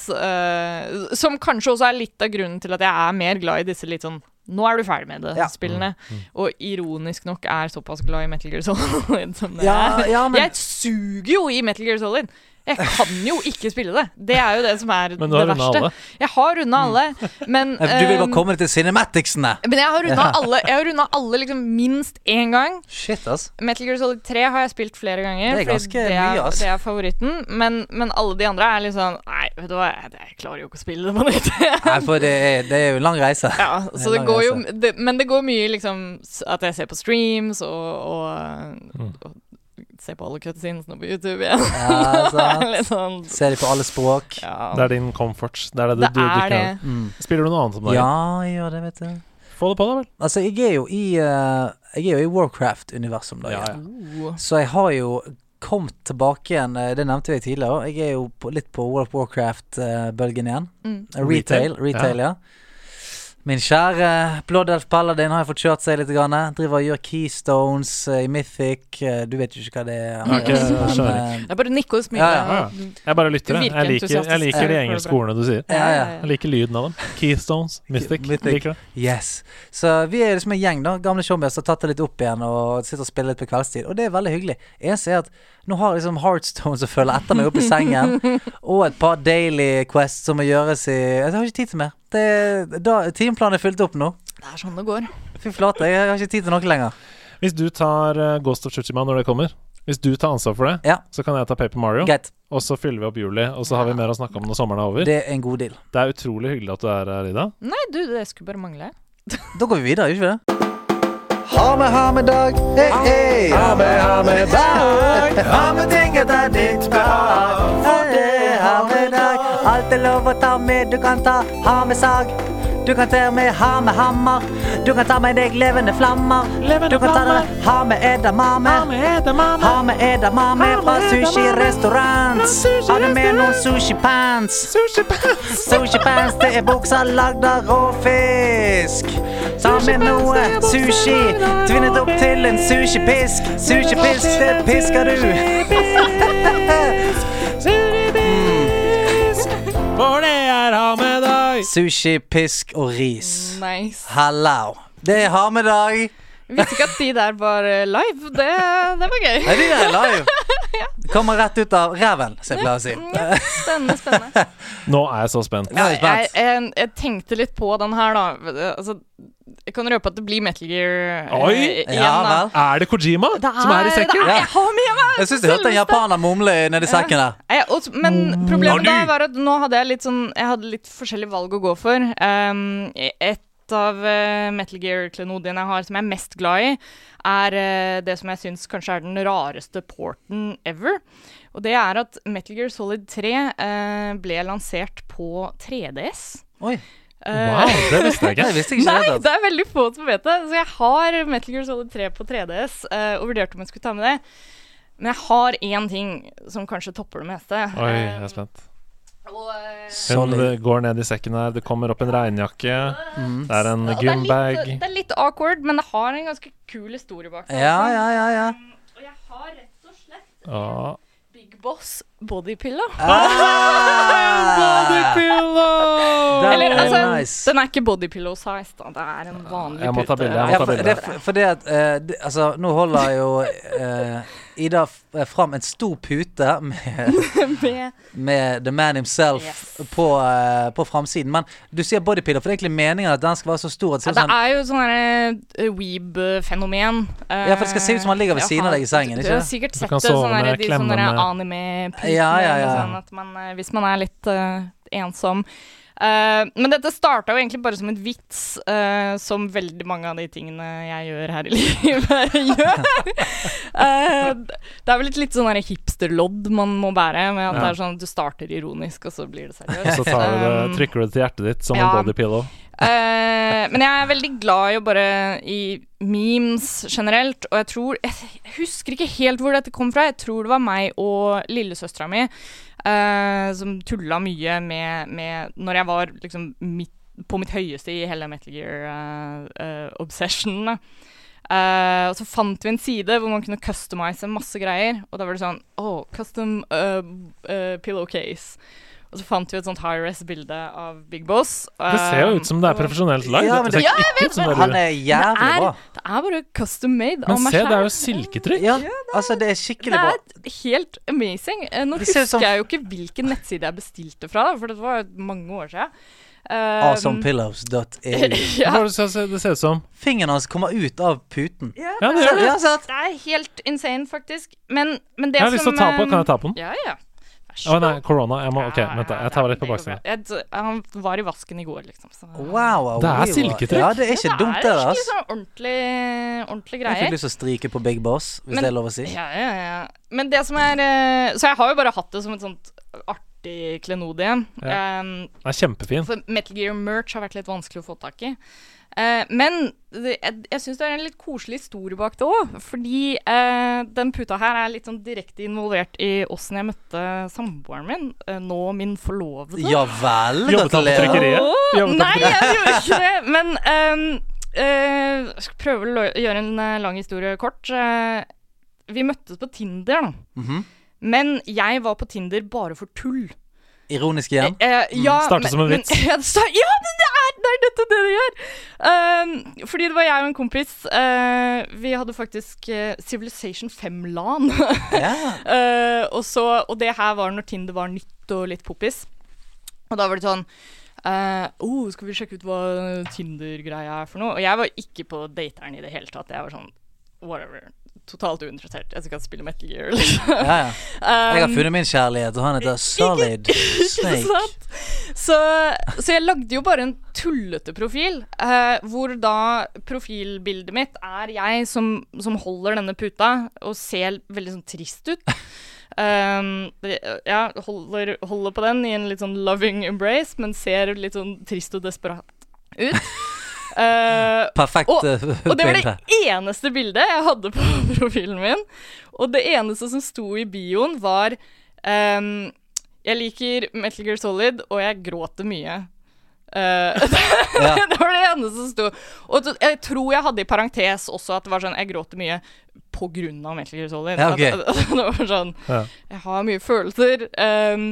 som kanskje også er litt av grunnen til at jeg er mer glad i disse litt sånn nå er du ferdig med det, Ja. spillene. Og ironisk nok er såpass glad i Metal Gear Solid som det Ja, er. ja, men Jeg suger jo i Metal Gear Solid! Jeg kan jo ikke spille det. Det er jo det som er det verste. Men du har runda alle. Jeg har runda alle, men Du vil bare ehm, komme til cinematicsene. Men jeg har runda alle Jeg har rundet alle liksom minst én gang. Shit, ass. Metal Gear Solid 3 har jeg spilt flere ganger. Det er ganske det er, mye, ass. Det er favoritten. Men, men alle de andre er sånn Nei, vet du hva, jeg, jeg klarer jo ikke å spille det på nytt. Nei, for det er, det er jo en lang reise. ja, så det det går jo det, Men det går mye liksom at jeg ser på streams og, og, Mm. og ser på alle cutscenesene på YouTube igjen. Ja, sant. sånn Ser de på alle språk. ja. Det er din comfort. Det er det du, Det du, du det. kan. Mm. Spiller du noe annet om dagen? Ja, jeg gjør det, vet du. Få det på, da vel. Altså, jeg er jo i uh, Jeg er jo i Warcraft-universet om dagen. Ja, ja. Så jeg har jo kommet tilbake igjen, eh, det nevnte jeg tidligere. Jeg er jo på, litt på World of Warcraft-bølgen igjen. Mm. Retail, Retail, retail, ja. Min kjære Blådelf Paladin har jeg fått kjørt seg litt. Grann. Driver og gjør keystones eh, i Mythic. Eh, Du vet jo ikke hva det er. Okay, Men, eh, Det er bare nikker og smiler. Ja, ja. Jeg bare lytter, jeg. Jeg liker, jeg liker de engelske ordene du sier. Ja, ja. Jeg liker lyden av dem. Keystones, Mythic. Mythic. Liker det. Yes. Så vi er liksom en gjeng, da. Gamle showbiz som har tatt det litt opp igjen og sitter og spiller litt på kveldstid. Og det er veldig hyggelig. Eneste er at nå har jeg liksom Heartstone som følger etter meg opp i sengen, og et par daily quests som må gjøres i Jeg har ikke tid til mer. Det, da, timeplanen er fylt opp nå. Det er sånn det går. Fy flate, jeg har ikke tid til noe lenger. Hvis du tar eh, Ghost of Tsushima når det kommer, hvis du tar ansvar for det, Ja. så kan jeg ta Paper Mario, Get. og så fyller vi opp juli, og så har vi mer å snakke om når sommeren er over. Det er en god deal. Det er utrolig hyggelig at du er her, Ida. Nei, du, det skulle bare mangle. Da går vi videre, gjør vi ikke det? Ha med, ha med dag. Hey, hey. Ha med, ha med dag. Ha med ting etter ditt behag. Lov å ta med. Du kan ta ha med sag. Du kan ta med ha med hammer. Du kan ta med deg levende flammer. Du kan ta det ha med edamame. Ha med edamame fra sushi-restaurant. Har du med noen sushi-pants? Sushi-pants, det er bukser lagd av råfisk. Ta med noe sushi, tvinnet opp til en sushipisk. Sushipisk, det pisker du. For det er ha med deg! Sushi, pisk og ris. Nice. Hallo. Det er ha med dag. Jeg visste ikke at de der var eh, live. Det, det var gøy. Nei, de er live. Kommer rett ut av ræven, som jeg pleier å si. Spennende, spennende. Nå er jeg så spent. Er jeg jeg, jeg, jeg tenkte litt på den her, da. Altså, jeg kan røpe at det blir Metal Gear eh, Oi! igjen, Ja da. Er det Kojima Det som er i sekken? Det er, jeg har med meg Jeg syns jeg hørte en japaner mumle nedi sekken der. Jeg, og, men problemet da var at nå hadde jeg litt sånn Jeg hadde litt forskjellige valg å gå for. Um, et av uh, Metal Gear-klenodiene jeg har som jeg er mest glad i, er uh, det som jeg syns kanskje er den rareste porten ever. Og det er at Metal Gear Solid 3 uh, ble lansert på 3DS. Oi, Wow, det visste jeg det ikke. visste ikke. Nei, det er veldig få som vet det. Så jeg har Metal Gear Solid 3 på 3DS eh, og vurderte om jeg skulle ta med det. Men jeg har én ting som kanskje topper det meste. Oi, jeg Eh, er spent. Og, eh, Hun går ned i sekken her, det kommer opp en regnjakke. Mm. Det er en gymbag. det, det er litt awkward, men det har en ganske kul historie bak seg. Ja, ja, ja. ja. Og jeg har rett og slett Ja. Big Boss bodypillow. Ah, Bodypillow! Eller er altså, nice. den er ikke bodypillow size, da. Det er en vanlig Jeg må ta pute. bilde, Ja, ta for, det, for det at uh, det, Altså, nå holder jo uh, Ida fram en stor pute med, Med med The Man himself Yes. på, uh, på framsiden. Men du sier bodypiller, for det er egentlig meningen at den skal være så stor at det Ja, det er jo sånn uh, weeb-fenomen. Ja, for det skal se ut som han ligger ved siden av deg i sengen, Ikke? Du du har sikkert sett sånne de sånne anime-putene. Ja, ja, ja. Sånn man, eh, hvis man er litt eh, ensom. Eh, men dette starta jo egentlig bare som en vits, uh, som veldig mange av de tingene jeg gjør her i livet, gjør. Uh, det er vel et litt sånn hipsterlodd man må bære, med at Ja. det er sånn du starter ironisk, og så blir det seriøst. Så tar du det, trykker du det til hjertet ditt som ja. en bodypillow. Eh, men jeg er veldig glad i å bare i memes generelt, og jeg tror Jeg husker ikke helt hvor dette kom fra. Jeg tror det var meg og lillesøstera mi uh, som tulla mye med, med Når jeg var liksom midt, på mitt høyeste i hele Metal Gear-obsession. Uh, og så fant vi en side hvor man kunne customize masse greier. Og da var det sånn Oh, custom uh, uh, pillowcase. Og så fant vi et sånt high-res-bilde av Big Boss. Det ser jo ut som det er og- profesjonelt lagd. Ja, men det det- ser ikke ut det Han er er jævlig det, er, bra. det er bare custom made av Men se, det er jo silketrykk. Ja, altså, det er skikkelig bra. er helt amazing. Eh, Nå Det husker som- jeg jo ikke hvilken nettside jeg bestilte fra, for det var mange år siden. Um, Awesomepillows.eu. Ja, det det ser ut som? Fingeren hans kommer ut av puten. ja, Ja, det det, det. Ja, det er helt insane, faktisk. Men, men det Jeg har lyst til å ta på. eh, Kan jeg ta på den? Ja, ja. Vær så Å nei, korona. Jeg må, ok, vent da. Jeg tar det- litt på det baksiden. Han var i vasken i går, liksom. Så. Wow. Det er wow. silketrykk. Ja, det er ikke dumt, det Det er sånn ordentlig, ordentlig Jeg fikk lyst til å stryke på Big Boss, hvis Men- det er lov å si. Ja, ja, ja. Men det som er eh, Så jeg har jo bare hatt det som et sånt artig klenodie. Ja. Um, Den er kjempefin. for Metal Gear Merch har vært litt vanskelig å få tak i. Uh, men det, jeg, jeg syns det er en litt koselig historie bak det òg. Fordi uh, den puta her er litt sånn direkte involvert i åssen jeg møtte samboeren min. Uh, nå min forlovede. Ja vel. Jobbet han på Gratulerer. trykkeriet? Nei, jeg gjorde ikke det. Men um, uh, jeg skal prøve å gjøre en lang historie kort. Vi møttes på Tinder, da. Mhm. Men jeg var på Tinder bare for tull. Ironisk igjen. Eh, ja, startet men- som en men- vits. ja, det sta- ja, men det er, det er nettopp det det gjør! Uh, fordi det var jeg og en kompis. Uh, vi hadde faktisk uh, Civilization 5-LAN. Ja. Eh, og, og det her var når Tinder var nytt og litt poppis. Og da var det sånn Uh, oh, Skal vi sjekke ut hva Tinder-greia er for noe? Og jeg var ikke på dateren i det hele tatt. Jeg var sånn whatever. Totalt uinteressert. Jeg skal spille Metal Gear, liksom. ja, ja. Jeg har Um, funnet min kjærlighet, og han heter Solid Snake. Så, så jeg lagde jo bare en tullete profil, eh, hvor da profilbildet mitt er jeg som, som holder denne puta og ser veldig sånn trist ut. Um, ja, holder, holder på den i en litt sånn loving embrace, men ser litt sånn trist og desperat ut. Eh, Perfekt Og- eh, og det var det eneste bildet jeg hadde på profilen min. Og det eneste som sto i bioen, var um, Jeg liker Metal Gear Solid, og jeg gråter mye. Eh, Ja. det var det eneste som sto. Og jeg tror jeg hadde i parentes også at det var sånn Jeg gråter mye på grunn av Metal Gear Solid. Ja, okay. At- at det var sånn Ja. Jeg har mye følelser. Um,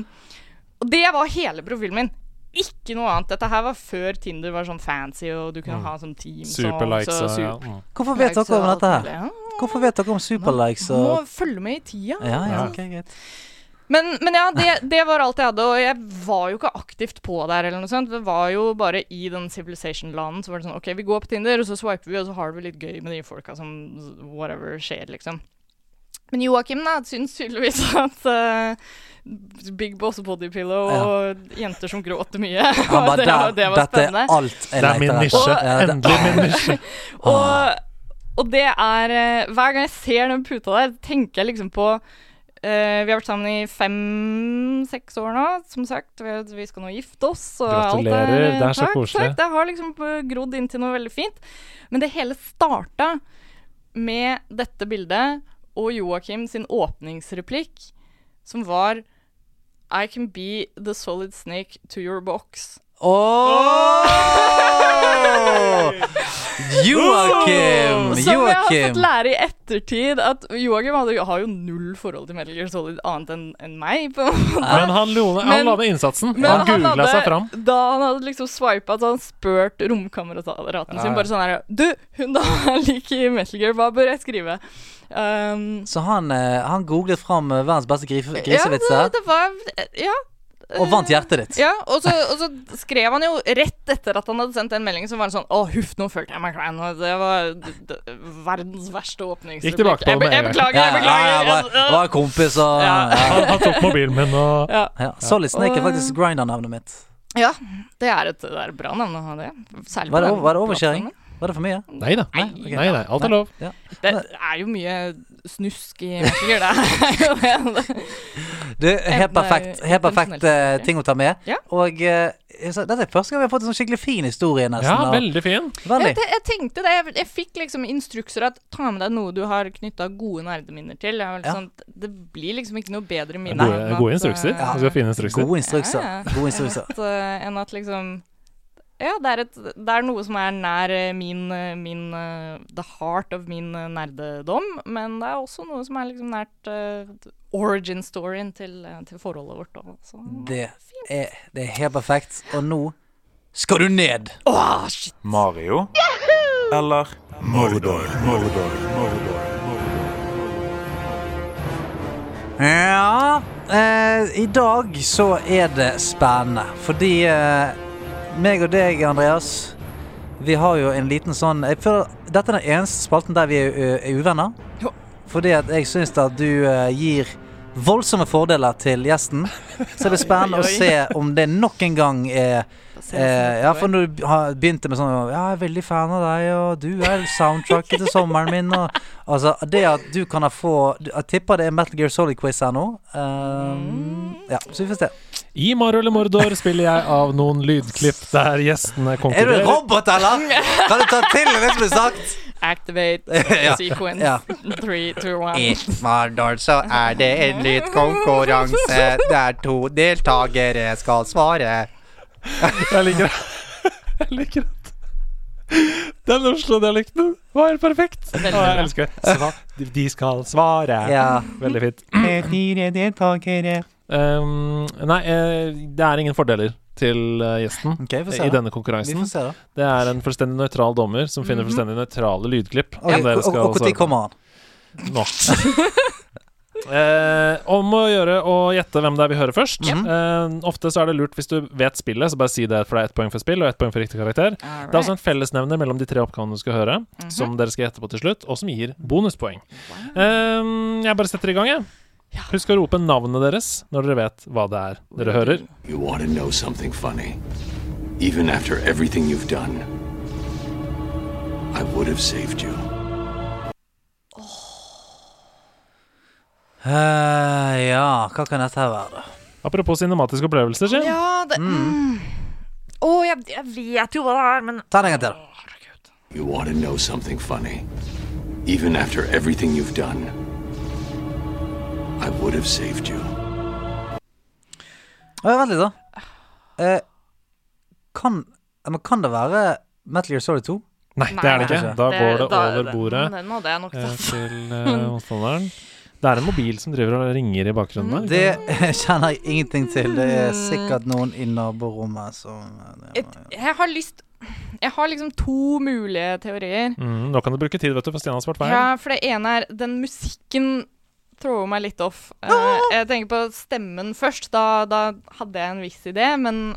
og det var hele profilen min. Ikke noe annet. Dette her var før Tinder var sånn fancy, og du kunne Mm. ha sånn team Superlikes og, ja. mm. Hvorfor vet dere om dette her? Ja, Hvorfor vet dere om superlikes Må følge med i tida. Ja, ja, Ja. ok, greit. Men, men ja, det, det var alt jeg hadde, og jeg var jo ikke aktivt på der eller noe sånt. Det var jo bare i den civilization-landen. så var det sånn OK, vi går på Tinder, og så swiper vi, og så har vi litt gøy med de folka som whatever skjer, liksom. Men Joakim syns tydeligvis at eh, Big Boss Body Pillow og jenter som gråter mye bare det, var, der, det var dette er spennende. alt jeg Det er min nisje. etter. Endelig min nisje. Og, og det er eh, Hver gang jeg ser den puta der, tenker jeg liksom på uh, Vi har vært sammen i fem-seks år nå, som sagt. Vi, vi skal nå gifte oss. Og Gratulerer, alt det er så takk, koselig. Takk, det har liksom eh, grodd inn til noe veldig fint. Men det hele starta med dette bildet og Joakim sin åpningsreplikk, som var I can be the solid snake to your box. Åh! Joakim! Som jeg har fått lære i ettertid at Joakim hadde, har jo null forhold til Metal Gear Solid annet enn en meg. på en måte. Men han, lo- han Men- la ned innsatsen. Men Han googla hadde- seg fram. Da han hadde liksom swipa, så han spurt romkameraten sin bare sånn her Du, hun da liker Metal Gear, hva bør jeg skrive? Um, Så han, eh, han googlet fram eh, verdens beste gris ja, grisevitser, det, det var Ja. og vant hjertet ditt. Ja, og så, og så skrev han jo rett etter at han hadde sendt den meldingen, så var det sånn Å, huff, nå følte jeg meg klein. Det var verdens verste åpningsreplikk. Gikk tilbake på Jeg, det med en jeg gang. beklager, Ja, jeg ja, ja, beklager. var, var kompis og Ja. ja. Han, han tok mobilen min og Ja. Ja. Solid Snake er faktisk grinder-navnet mitt. ja, det er et, det er et bra navn å ha det. Særlig Var det, på den var det overkjøring? Var det for mye? Nei da. Nei, ok. Nei, nei, alt er lov. Det er jo mye snusk i Gear, det. Du, helt perfekt, er helt perfekt uh, ting å ta med. Ja. Og uh, så, dette er første gang vi har fått en sånn skikkelig fin historie, nesten. Ja, veldig fin. Veldig. Jeg, jeg tenkte det. Jeg, jeg fikk liksom instrukser at ta med deg noe du har knytta gode nerdeminner til. Ja. sånn, det blir liksom ikke noe bedre minne. Gode, at, gode instrukser. eh, Du skal fine instrukser. Gode instrukser. Ja, ja. Gode instrukser. At, eh, enn at liksom ja, det er, et, det er noe som er nær eh, min, eh, min eh, The heart of min nerdedom, men det er også noe som er liksom nært uh, origin-storyen til, eh, til forholdet vårt. Også. så. Det er, det er helt perfekt. Og nå skal du ned. Oh, shit. Mario? Eller Mordor? Mordor, Mordor. Ja eh, I dag så er det spennende. Fordi eh, meg og deg, Andreas, vi har jo en liten sånn jeg føler, Dette er den eneste spalten der vi er, er uvenner. Jo. Fordi at jeg syns at du uh, gir voldsomme fordeler til gjesten. Så det blir spennende å se om det nok en gang er Eh, ja, for når du begynte med sånn Ja, jeg er veldig fan av deg, og du er soundtracket til sommeren min, og Altså, det at du kan ha få Jeg tipper det er Metal Gear Solid-quiz her nå. Um, ja, så vi får se. I Mario eller Mordor spiller jeg av noen lydklipp der gjestene Er du en konkurrerer. robot, eller? Kan du ta til det som er sagt? Activate Ja, sequence. ja. Three, two, one. I Mardal så er det en lydkonkurranse der to deltakere skal svare. Jeg liker det. Jeg liker det. den Oslo-dialekten var helt perfekt. Veldig Og jeg elsker det. Sva de- De skal svare. Ja. Veldig fint. Fire deltakere. Um, nei, eh, det er ingen fordeler til eh, gjesten okay, se. i denne Vi konkurransen. får se, da. Det er en fullstendig nøytral dommer som Mhm. finner fullstendig nøytrale lydklipp. Okay. og, skal og, og når kommer han? Nå. Eh, om å gjøre å gjette hvem det er vi hører først. Mhm. eh, ofte så er det lurt hvis du vet spillet, så bare si det, for det er ett poeng for spill og ett poeng for riktig karakter. Alright. Det er også en fellesnevner mellom de tre oppgavene du skal høre, som dere skal gjette på til slutt, og som gir bonuspoeng. Eh, jeg bare setter i gang, jeg. Husk å rope navnet deres når dere vet hva det er dere hører. You want to know something funny? Even after everything you've done, I would have saved you. Eh, ja, hva kan dette her være. Apropos cinematiske opplevelser, Jim. Ja, det mm. oh, jeg, jeg vet jo hva det er, men Ta den en gang til. You want to know something funny? Even after everything you've done, I would have saved you. Ja, vent litt, da. Eh, kan, men kan det være Metal Gear Solid 2? Nei, det er det ikke. Da Da går det da- over bordet Den hadde jeg nok eh, tatt. til eh, motstanderen. Det er en mobil som driver og ringer i bakgrunnen. der. Det kjenner jeg ingenting til. Det er sikkert noen i naborommet som Et, jeg har lyst Jeg har liksom to mulige teorier. Mm, nå kan du bruke tid, vet du, for Stian har svart feil. Ja, for det ene er Den musikken thrower meg litt off. Eh, jeg tenker på stemmen først. Da, da hadde jeg en viss idé, men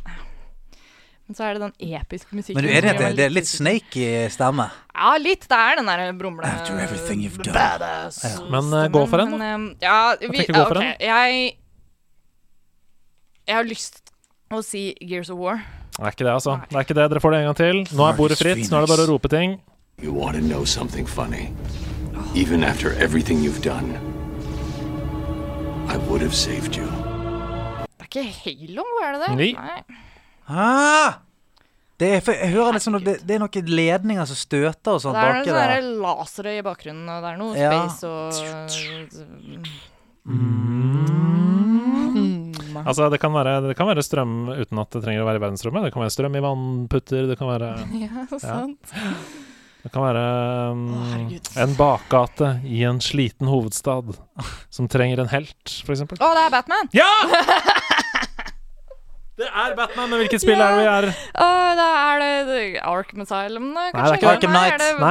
men så er det den episke musikken. Men du er det, meg det er litt snake i stemme? Ja, litt. Det er den der brumle... After everything you've done. Badass. Ja. Men, uh, gå for den, da. Men, eh, ja, vi, jeg, gå for ok, den. Jeg Jeg har lyst å si Gears of War. Det er ikke det, altså. Det er ikke det. Dere får det en gang til. Nå er bordet fritt. Nå er det bare å rope ting. You want to know something funny? Even after everything you've done, I would have saved you. Det er ikke Halo, er det det? Nei. Ah! Det er, for jeg hører liksom noe- det, det er noen ledninger som støter og sånt Det er baki noen der. sånne lasere i bakgrunnen, og det er noe Ja. space og Altså, det kan, være, det kan være strøm uten at det trenger å være i verdensrommet. Det kan være strøm i vannputter. Det kan være, Ja, sant. Det kan være um, oh, en bakgate i en sliten hovedstad som trenger en helt, for eksempel. Å, det er Batman! Ja! Det er Batman, men hvilket spill er det vi er? Uh, da er det Arkham Asylum, da, Nei, det er ikke Arkham Knight. Nei.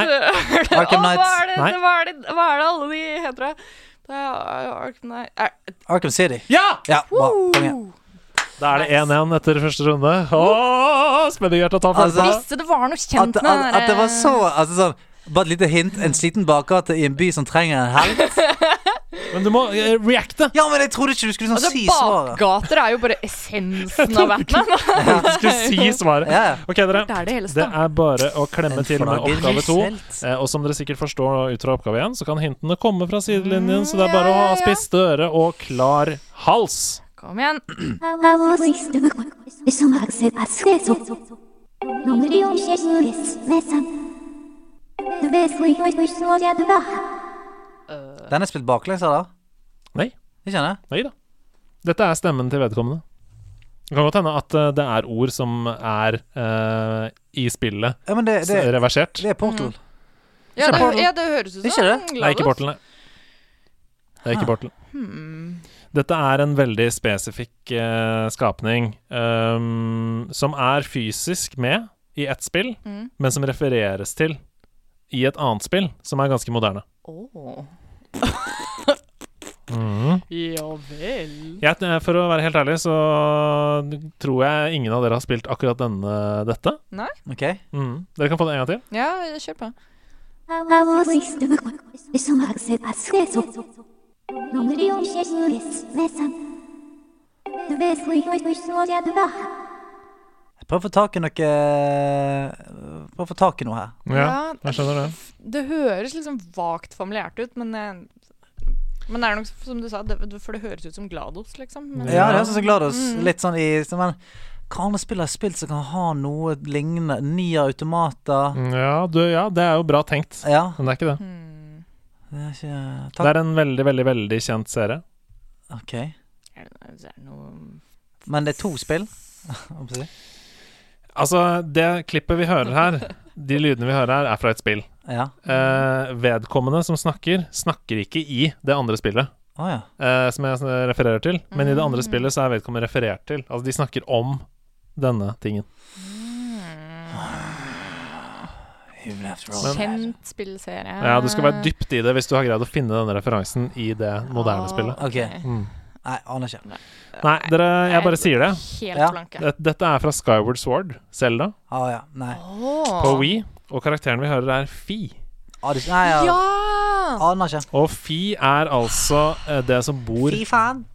Arkham Knight. Hva er, det, Nei. hva, er det, hva er det alle de heter, da? Det er Arkham Knight Arkham City. Ja! Ja, bra. Da er det 1-1 etter første runde. Åh, spenning i hjertet. Altså. Visste det var noe kjent at, med at, at det var så altså sånn, Bare et lite hint. En sliten bakgate i en by som trenger en helt. Men du må uh, reacte. Ja, men jeg trodde ikke du skulle sånn Altså, si svaret. bakgater er jo bare essensen av Batman. Du skulle si svaret. Ja. Ok, dere. Det er det er bare å klemme En til med oppgave to. Eh, og som dere sikkert forstår ut fra oppgave én, så kan hintene komme fra sidelinjen, så det er bare å ha spiste øre og klar hals. Kom igjen. Var. Den er spilt baklengs, eller? Nei. Ikke det? Nei da. Dette er stemmen til vedkommende. Det kan godt hende at eh, det er ord som er uh, i spillet Ja, men det, det, reversert. det er Portal. Ja, det, ja, det høres ut som Ikke det? Er ikke Portal, nei. Det er ikke Ah. Portal. Dette er en veldig spesifikk uh, skapning um, som er fysisk med i ett spill, Mm. men som refereres til i et annet spill som er ganske moderne. Oh. mm. Ja vel. Jeg, for å være helt ærlig, så tror jeg ingen av dere har spilt akkurat denne, dette. OK? mm. Dere kan få det en gang til. Ja, kjør på. No million Jesus Messan. The best we hope we saw the other Prøv å få tak i noe eh, Prøv å få tak i noe her. Ja, jeg skjønner det. Det høres liksom vagt familiært ut, men eh, men det er nok som du sa, det, for det høres ut som Glados, liksom. Men, ja, det høres ut som Glados. Mm. Litt sånn i så, men, Hva annet spill har spilt som kan ha noe lignende? nye automater? Ja, du, ja, det er jo bra tenkt, ja. men det er ikke det. Mm. Det er ikke Det Takk. er en veldig, veldig, veldig kjent serie. OK. Men det er to spill? Altså, det klippet vi hører her, de lydene vi hører her, er fra et spill. Ja. Eh, vedkommende som snakker, snakker ikke i det andre spillet. Oh, ja. eh, som jeg refererer til. Men i det andre Mm. spillet så er vedkommende referert til. Altså de snakker om denne tingen. Kjent spillserie. Ja, Du skal være dypt i det hvis du har greid å finne denne referansen i det moderne Ah, spillet. Ok. Mm. Nei, aner ikke. Nei, dere, jeg bare sier det. Helt Ja. Dette, dette er fra Skyward Sword, Selda. Å ja. På Wii. Og karakteren vi hører, er Fi. Nei, ja. Ja! Aner ikke. Og Fi er altså eh, det som bor,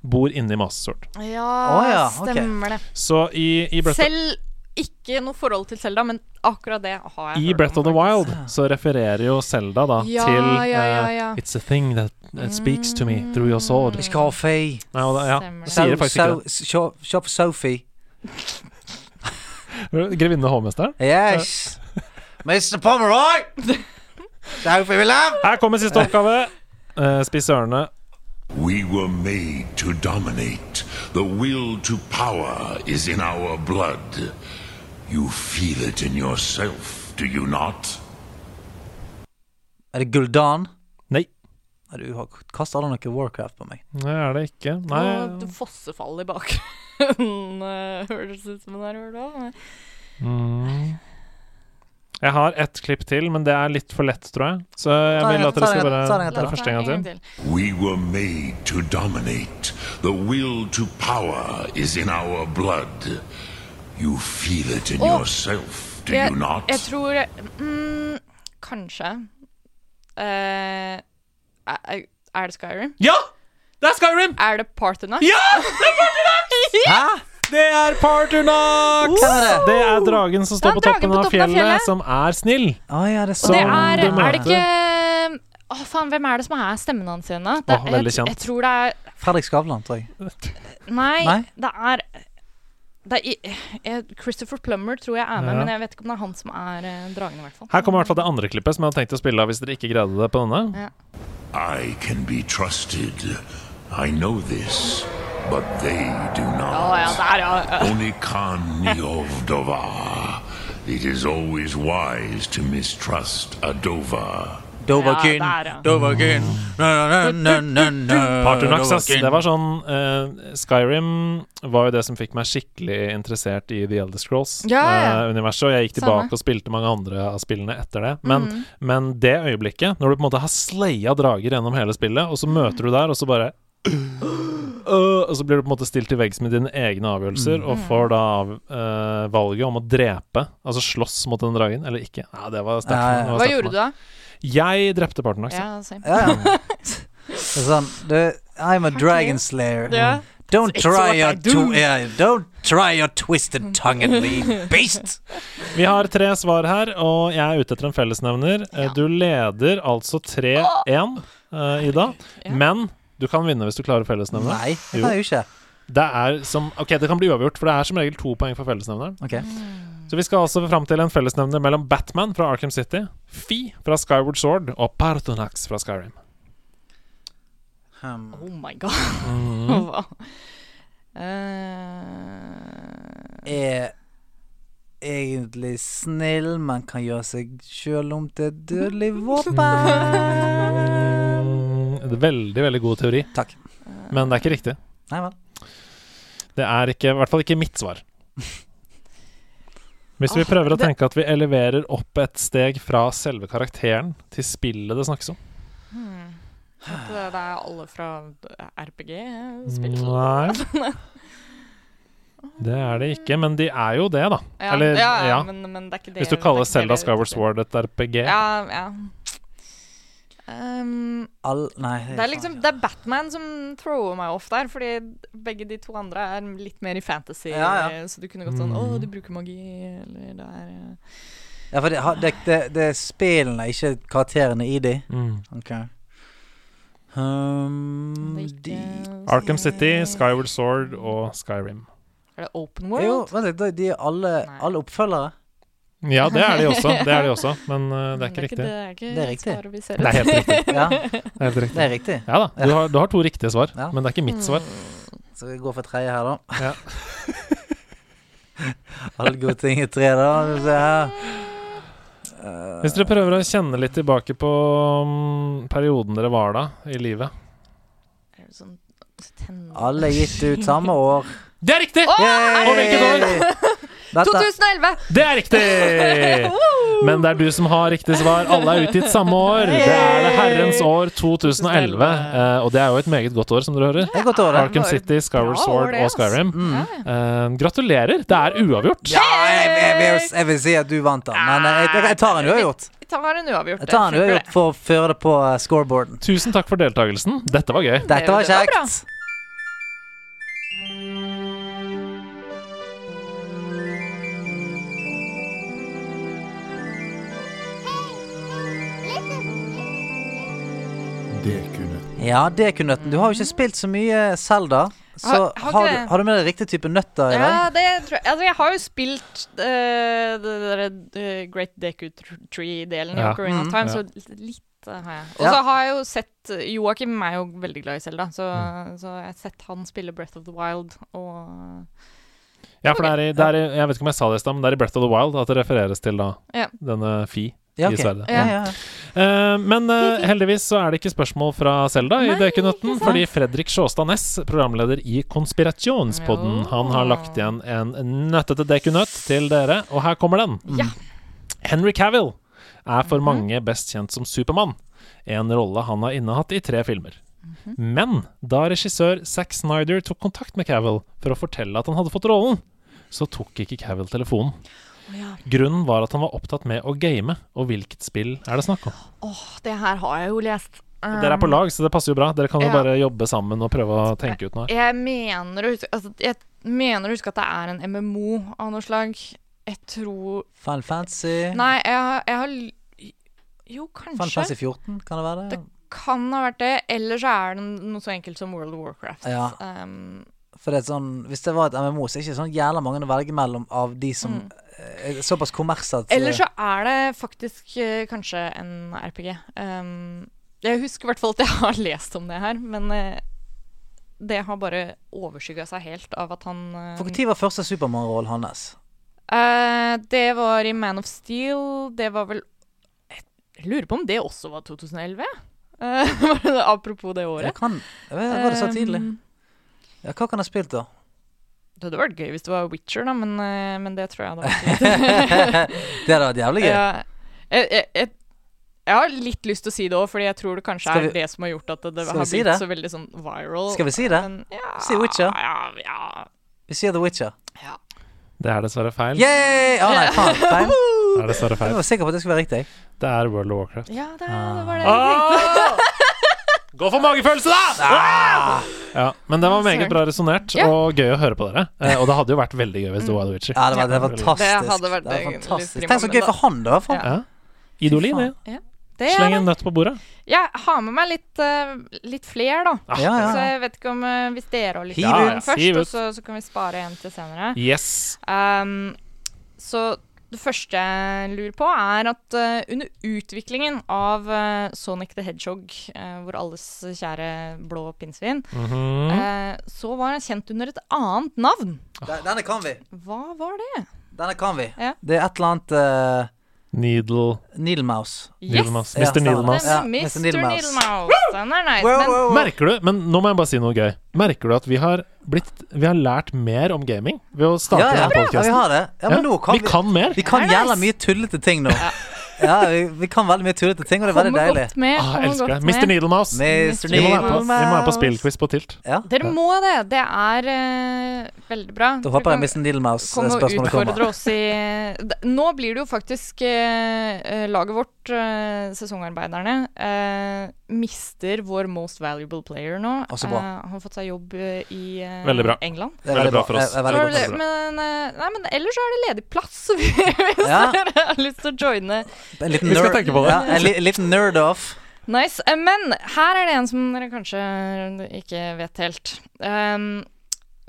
bor inni Master Sword. Ja, oh, ja, Okay. stemmer det. Så i, i Breath Selv ikke noe forhold til Selda, men akkurat det har jeg I hørt Breath of the Wild så refererer jo Zelda da Ja, til ja, ja, eh, ja. It's a thing that, that speaks to me through your sword. It's coffee. Faye. Nei, og da, ja, sier det faktisk ikke So, so, Shop Sophie. Grevinne og hovmesteren. Yes. Mr. Pomeroy! Sophie will have. Her kommer siste oppgave. Uh, Spis ørene. We were made to dominate. The will to power is in our blood. You feel it in yourself, do you not? Er det Guldan? Nei, Nei, Du har kastet alle noe Warcraft på meg. det er det ikke. Og et fossefall i bakgrunnen eh, høres ut som det er fall. Mm. Jeg har ett klipp til, men det er litt for lett, tror jeg. Så jeg vil at dere skal bare ta det første en gang til. We were made to dominate. The will to power is in our blood. You feel it in og, yourself, do Jeg, you not? jeg tror mm, Kanskje Uh, er, er det Skyrim? Ja! Det er Skyrim! Er det Parthenax? Ja! Hæ? Det er Parternox! Det er det? Det er dragen som står på toppen på av toppen av fjellet, fjellet. som er snill. Oh, ja, det er Og sånn. det er, du er det ikke Å, faen, hvem er det som er stemmen hans igjen, da? Det, Åh, veldig jeg, kjent. jeg tror det er Fredrik Skavlan, tror jeg. Nei, Nei? det er er Christopher Plummer tror jeg er med, Ja. men jeg vet ikke om det er han som er eh, dragen, i hvert fall. Her kommer i hvert fall det andre klippet som jeg hadde tenkt å spille av hvis dere ikke greide det på denne. I can be trusted. I know this, but they do not. ja, der, ja. ja. Only Khan Niovdova. It is always wise to mistrust a Dova. Dovakin ass. Dovahkiin. Det var sånn uh, Skyrim var jo det som fikk meg skikkelig interessert i The Elder Ja, ja. Scrolls-universet. og jeg gikk Samme. tilbake og spilte mange andre av spillene etter det. Men, mm. men det øyeblikket, når du på en måte har slaya drager gjennom hele spillet, og så møter du der, og så bare Uh, og så blir du på en måte stilt til veggs med dine egne avgjørelser, og får da eh, valget om å drepe, altså slåss mot den dragen, eller ikke. Ja, det var sterkt. Hva gjorde du da? Jeg drepte parten. Ja, same. Ja, sånn I'm a dragon slayer. Don't try your do. to, yeah, Don't try your twisted tongue and leave, beast! Vi har tre svar her, og jeg er ute etter en fellesnevner. Eh, Ja. Du leder altså 3-1, uh, Ida. Ja. Men du kan vinne hvis du klarer fellesnevneren. Nei, det kan jeg jo ikke. Det er som Ok, det kan bli uavgjort, for det er som regel to poeng for fellesnevneren. Ok. Så vi skal altså fram til en fellesnevner mellom Batman fra Arkham City, Fi fra Skyward Sword og Partonax fra Skyrim. Um, Oh my god. Hva? Eh, Er egentlig snill, men kan gjøre seg sjøl om til et dødelig våpen. Mm, det veldig, veldig god teori. Takk. Men det er ikke riktig. Nei vel. Det er ikke, i hvert fall ikke mitt svar. Hvis vi prøver å tenke at vi eleverer opp et steg fra selve karakteren til spillet det snakkes om hmm. At det, er alle fra RPG-spill? Nei. Det er det ikke, men de er jo det, da. Ja, Eller, ja, ja. Men, men det er ikke det Hvis du er kaller Selda Skyward. Sword et RPG. Ja, ja. Um, All, nei, det er liksom Det er Batman som thrower meg off der, fordi begge de to andre er litt mer i fantasy. Ja, ja. Så du kunne gått sånn Mm. Å, du bruker magi, eller det er eh, Ja, for det, det, det, det er spillene, ikke karakterene i de. Mm. Ok. Um, de Arkham City, Skyward Sword og Skyrim. Er det open Jo, world? vent litt, de- de er alle, alle oppfølgere. Ja, det er de også, det er de også men uh, det er ikke riktig. Det er ikke Det er riktig. svaret vi ser Det er helt riktig. Ja, Det er helt det er riktig. Ja da, du har, du har to riktige svar, Ja. men det er ikke mitt svar. Så vi går for tredje her, da. Ja. Alle gode ting i tre, da. Skal vi se her. Eh, Hvis dere prøver å kjenne litt tilbake på mm, perioden dere var da i livet Er det sånn alle er gitt ut samme år. Det er riktig! Yay! Og hvilket år? Dette, 2011! Det er riktig! Men det er du som har riktig svar. Alle er utgitt samme år. Det er det herrens år 2011. eh, og det er jo et meget godt år, som dere hører. det er godt år, det. Arkham City, Skyward Sword og. Skyrim. Mm. Eh, gratulerer! Det er uavgjort. Ja, jeg, vil, jeg vil si at du vant, da. Men eh, jeg, jeg tar en uavgjort. Tar en uavgjort. Jeg tar en uavgjort for å føre det på scoreboarden. Tusen takk for deltakelsen. Dette var gøy. Dette var det var Ja, kjekt. Ja, dekunøtten. Du har jo ikke spilt så mye Zelda. Så Har- har har, du, har du med deg riktig type nøtter i dag? Ja, det tror jeg. Altså, jeg har jo spilt uh, det derre eh, Great Deku Tree-delen i Ja. Ocarina of Mm. Time, Ja. så litt, eh, har jeg. Og Ja. så har jeg jo sett Joakim er jo veldig glad i Selda, så, Mm. så jeg har sett han spille Breath of the Wild og Ja, for det er i, det er i Jeg vet ikke om jeg sa det i stad, men det er i Breath of the Wild at det refereres til da Ja. denne Fi Ja, i sverdet. Ja. Eh, men uh, heldigvis så er det ikke spørsmål fra Selda i Døkenøtten, fordi Fredrik Sjåstad Næss, programleder i Konspirasjonspodden, han har lagt igjen en nøttete dekunøtt til dere, og her kommer den. Ja. Henry Cavill er for Mhm. mange best kjent som Supermann, en rolle han har innehatt i tre filmer. Mhm. Men da regissør Zack Snyder tok kontakt med Cavill for å fortelle at han hadde fått rollen, så tok ikke Cavill telefonen. Ja. Grunnen var at han var opptatt med å game, og hvilket spill er det snakk om? Åh, det her har jeg jo lest. Dere er på lag, så det passer jo bra. Dere kan jo Um, Ja. bare jobbe sammen og prøve å tenke ut noe. Jeg mener å huske altså, Jeg mener å huske at det er en MMO av noe slag. Jeg tror Final Fantasy Nei, jeg jeg har Jo, kanskje. Final. Fantasy 14, kan det være det? Det kan ha vært det. Eller så er det noe så enkelt som World of Warcraft. Ja. Um, For det sånn Hvis det var et MMO, så er det ikke sånn jævla mange å velge mellom av de som Mm. eh, er såpass kommers eh, eller så er det faktisk eh, kanskje en RPG. Um, jeg husker i hvert fall at jeg har lest om det her, men uh, det har bare overskygga seg helt av at han uh, For når var første Supermann-rollen hans? Uh, det var i Man of Steel. Det var vel Jeg lurer på om det også var 2011? Uh, apropos det året. det Jeg kan jeg vet, Var det så tidlig? Um, Ja, hva kan jeg spilt, da? det hadde vært gøy hvis det var Witcher, da, men, eh, men det tror jeg hadde vært det hadde vært jævlig gøy. Ja, jeg, jeg, jeg, jeg har litt lyst til å si det òg, fordi jeg tror det kanskje vi- er det som har gjort at det, har si blitt det? så veldig sånn viral. Skal vi si det? Men, ja, Si Witcher. Ja, ja, Vi sier The Witcher. ja. Det er dessverre feil. Yay! Oh, nei, faen. Feil. Det er dessverre Jeg var sikker på at det skulle være riktig. Det er World of Warcraft. ja det, Ah. det var det Ah. Gå for magefølelse, da! Ja, men det var meget bra resonnert, Ja. og gøy å høre på dere. Eh, og det hadde jo vært veldig gøy hvis det var The Witcher. Ja, det var, det var fantastisk. Det hadde vært Det var fantastisk. Tenk så gøy for han, da. For. Ja. Ja. Idolin, ja. Sleng en nøtt på bordet. Ja, ha med meg litt, uh, litt fler, da. Ah, Ja, ja, Så jeg vet ikke om uh, Hvis dere har lyst til først, og så, så kan vi spare en til senere. Yes. Um, så Det første jeg lurer på, er at uh, under utviklingen av uh, Sonic the Hedgehog, uh, vår alles kjære blå pinnsvin, Mhm. eh, så var han kjent under et annet navn. Denne kan vi. Hva var det? Denne kan vi. Ja. Det er et eller annet uh, Needle Needle Mouse. Ja, Mr. Ja, Den Mr. Needlemouse. Den er nice. men Merker du Men nå må jeg bare si noe gøy. Merker du at vi har blitt Vi har lært mer om gaming ved å starte Ja, ja, denne ja, vi har det. Ja, men nå kan vi kan mer. Vi kan jævla nice. mye tullete ting nå. Ja, vi, vi kan veldig mye tullete ting, og det er veldig deilig. godt med. Ah, jeg elsker det. Mr. Needlemouse. Mr. Vi må være på, vi må være på spillquiz på Tilt. Ja, Dere må det. Det er uh, veldig bra. da håper jeg Mr. Needle kan komme og Mouse-spørsmålet utfordre kommer. oss i Nå blir det jo faktisk eh, laget vårt, eh, sesongarbeiderne, uh, mister vår most valuable player nå. Altså bra. Uh, han har fått seg jobb i Veldig bra. England. Det er Veldig bra for oss. Det er veldig Så godt. det- men, nei, men ellers så er det ledig plass hvis Ja. dere har lyst til å joine. En liten Vi skal nerd- tenke på det. Ja, en li, liten nerd-off. Nice. Men her er det en som dere kanskje ikke vet helt. Um,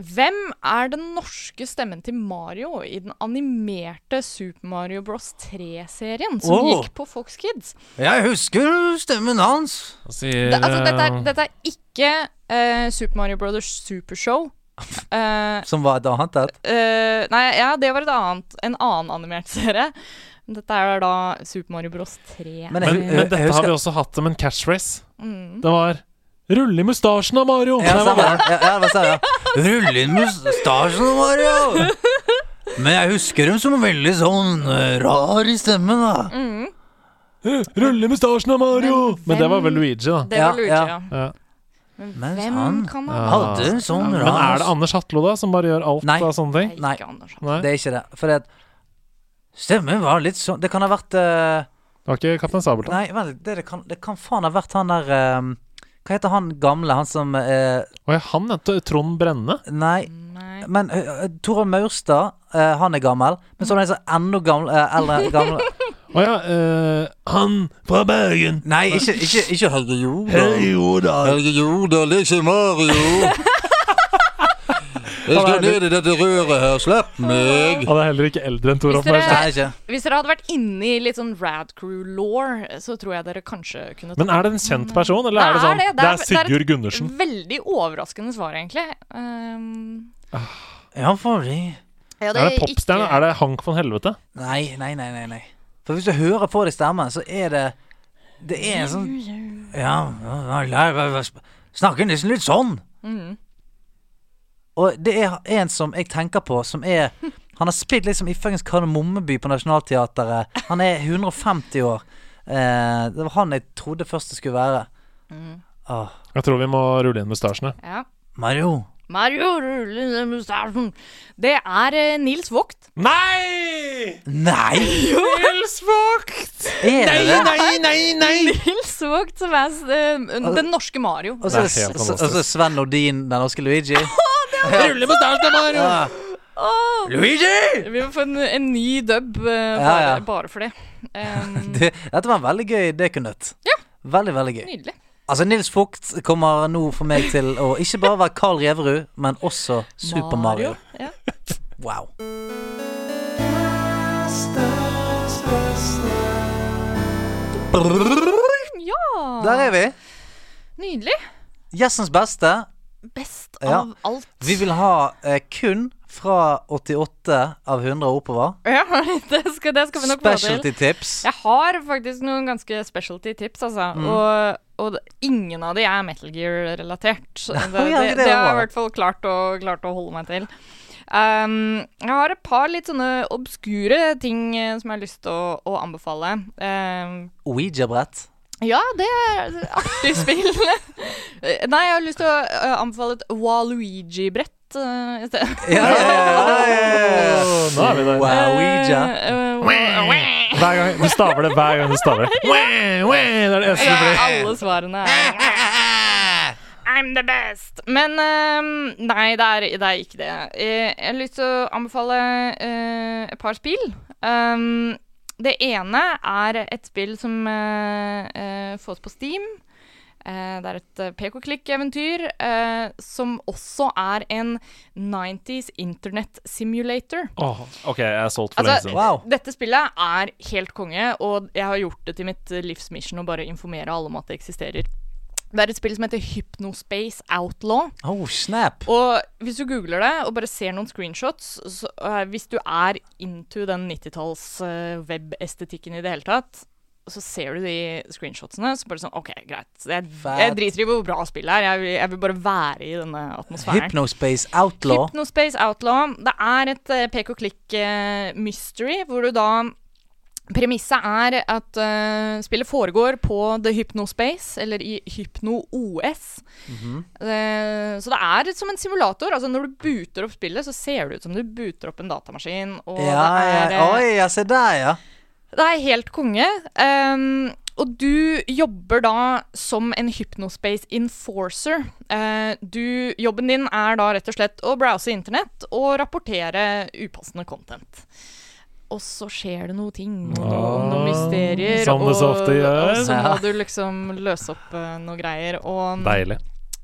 hvem er den norske stemmen til Mario i den animerte Super Mario Bros. 3-serien som oh. gikk på Fox Kids? Jeg husker stemmen hans. Sier, Det, altså, dette, er, eh, dette er ikke uh, Super Mario Brothers Supershow. Uh, Som var et annet et. eh, nei, ja, det var et annet, en annen animert serie. Dette er da Super Mario Bros. 3. Men men, men dette har vi også hatt som en catchphrase. Mm. Det var 'Rull i mustasjen av Mario'. Ja, var stemmer. Ja, ja, det stemmer. ja. Rull inn mustasjen, Mario! Men jeg husker dem som veldig sånn eh, rar i stemmen, da. Mm. Rull i mustasjen av Mario! Men Men det var vel Luigi, da. Det Ja, var Luigi, ja. ja. Ja. Men Mens hvem han kan Ja. ha Hadde en sånn Men rar er det Anders Hatlo, da, som bare gjør alt Nei. av sånne ting? Nei. Ikke Anders. Nei, Det er ikke det. For at Stemmen var litt sånn Det kan ha vært eh, det var ikke Kaptein Sabeltann. Nei, vent, det, det, kan, det kan faen ha vært han der eh, Hva heter han gamle? Han som eh, Å ja, han heter Trond Brenne. Nei, Nei. men uh, Toralv Maurstad, eh, han er gammel. Men så er det en som er enda gamle, eh, eldre gammel Å ja, eh, han fra Bergen. Nei, ikke, ikke, ikke Helge Jordal. Hei, Jordal. Helge Jordal, det er ikke Mario. Jeg skal ned i dette røret her, slipp meg. Han er heller ikke eldre enn Torolf Hvis dere- ikke. Hvis dere hadde vært inne i litt sånn Rad Crew-law, så tror jeg dere kanskje kunne Men er det en kjent person, eller er det Det er sånn det. er, Det er- er det er Sigurd Gundersen. Veldig overraskende svar, egentlig. Um, Ja, fordi ja, Er det popstjerne? Er det Hank von Helvete? Nei, nei, nei, nei, nei. For hvis du hører på det stemmen, så er det Det er en sånn Ja, snakker nesten litt sånn. Mhm. Og det er en som jeg tenker på, som er Han har spilt liksom i fuckings Kardemommeby på Nationaltheatret. Han er 150 år. Eh, det var han jeg trodde først det skulle være. Mm. Jeg tror vi må rulle inn mustasjene. Ja. Mario. Mario ruller mustasjen. Det er eh, Nils Vogt. Nei! Nei! Nils Vogt! Er det det? nei, nei, nei! Nils Vogt, som er eh, den norske Mario. Og så er helt og så. Sven Nordin, den norske Luigi. Rulle mustasjen av Mario! Ja. Åh, Luigi! vi må få en, en ny dub eh, bare, ja. bare for det. Um, Det, dette var en veldig gøy dekunøtt. Ja. Veldig, veldig gøy. nydelig. Altså, Nils Fugt kommer nå for meg til å ikke bare være Carl Reverud, men også Super Mario. Ja. Wow. ja. Der er vi. Nydelig. Gjestens beste. Best Ja. av alt. Vi vil ha eh, kun fra 88 av 100 og oppover. Ja, det skal, det skal vi nok få til. Specialty tips. Jeg har faktisk noen ganske specialty tips, altså. Mm. Og, og ingen av de er Metal Gear-relatert. Det, det, har jeg i hvert fall klart å, klart å holde meg til. Um, jeg har et par litt sånne obskure ting eh, som jeg har lyst til å, å anbefale. Um, Ouija-brett. ja, det er artig spill. Nei, jeg har lyst til å eh, anbefale et Waluigi-brett uh, i stedet. Ja, ja, ja, ja, ja. Åh, Nå er vi der. Wow-ouija. Eh, eh, Hver gang Du staver det hver gang du staver. Det er det eneste du blir. alle svarene er I'm the best. Men um, nei, det er, det er ikke det. Eh, jeg har lyst til å anbefale uh, et par spill. Um, det ene er et spill som uh, fås på Steam. Eh, det er et eh, pek-og-klikk-eventyr eh, som også er en 90s internet simulator. Åh, OK, jeg er solgt for lenge Altså, siden. Wow. Dette spillet er helt konge, og jeg har gjort det til mitt livs livsmission å bare informere alle om at det eksisterer. Det er et spill som heter Hypnospace Outlaw. Oh, snap. Og hvis du googler det og bare ser noen screenshots så, uh, Hvis du er into den 90-talls uh, webestetikken i det hele tatt, så ser du de screenshotsene, så bare sånn OK, greit. Jeg, jeg driter i hvor bra spillet er. Jeg, jeg vil bare være i denne atmosfæren. Hypnospace Outlaw. Hypnospace Outlaw. Det er et uh, pek og klikk-mystery, hvor du da Premisset er at uh, spillet foregår på The Hypnospace, eller i Hypno-OS. Mm -hmm. uh, så det er som en simulator. Altså Når du booter opp spillet, så ser det ut som du booter opp en datamaskin. Og Ja, det er, ja. Oi, ja, se der, ja. Det er helt konge. Um, og du jobber da som en Hypnospace enforcer. Uh, du, jobben din er da rett og slett å browse internett og rapportere upassende content. Og så skjer det noe ting, og noe, noen mysterier. som det så ofte gjør. Og så må du liksom løse opp uh, noen greier. Og Deilig.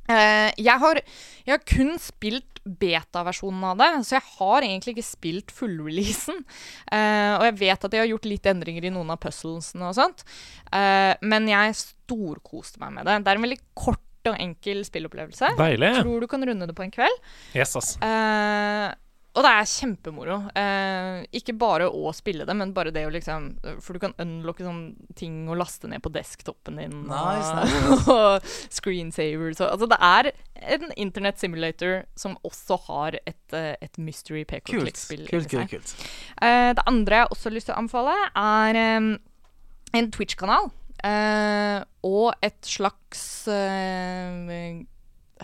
Eh, jeg, har, jeg har kun spilt beta-versjonen av det, så jeg har egentlig ikke spilt fullreleasen. Uh, og jeg vet at de har gjort litt endringer i noen av puzzlesene og sånt, uh, men jeg storkoste meg med det. Det er en veldig kort og enkel spillopplevelse. Deilig. Tror du kan runde det på en kveld. Yes, ass. Eh, og det er kjempemoro. Eh, ikke bare å spille det, men bare det å liksom For du kan unlocke sånne ting og laste ned på desktopen din. Nice, og, og screensavers og Altså, det er en internett simulator som også har et, eh, et mystery pk-klikkspill. Kult. Kult, kult, kult. Eh, det andre jeg også har lyst til å anbefale, er eh, en Twitch-kanal. eh, og et slags eh,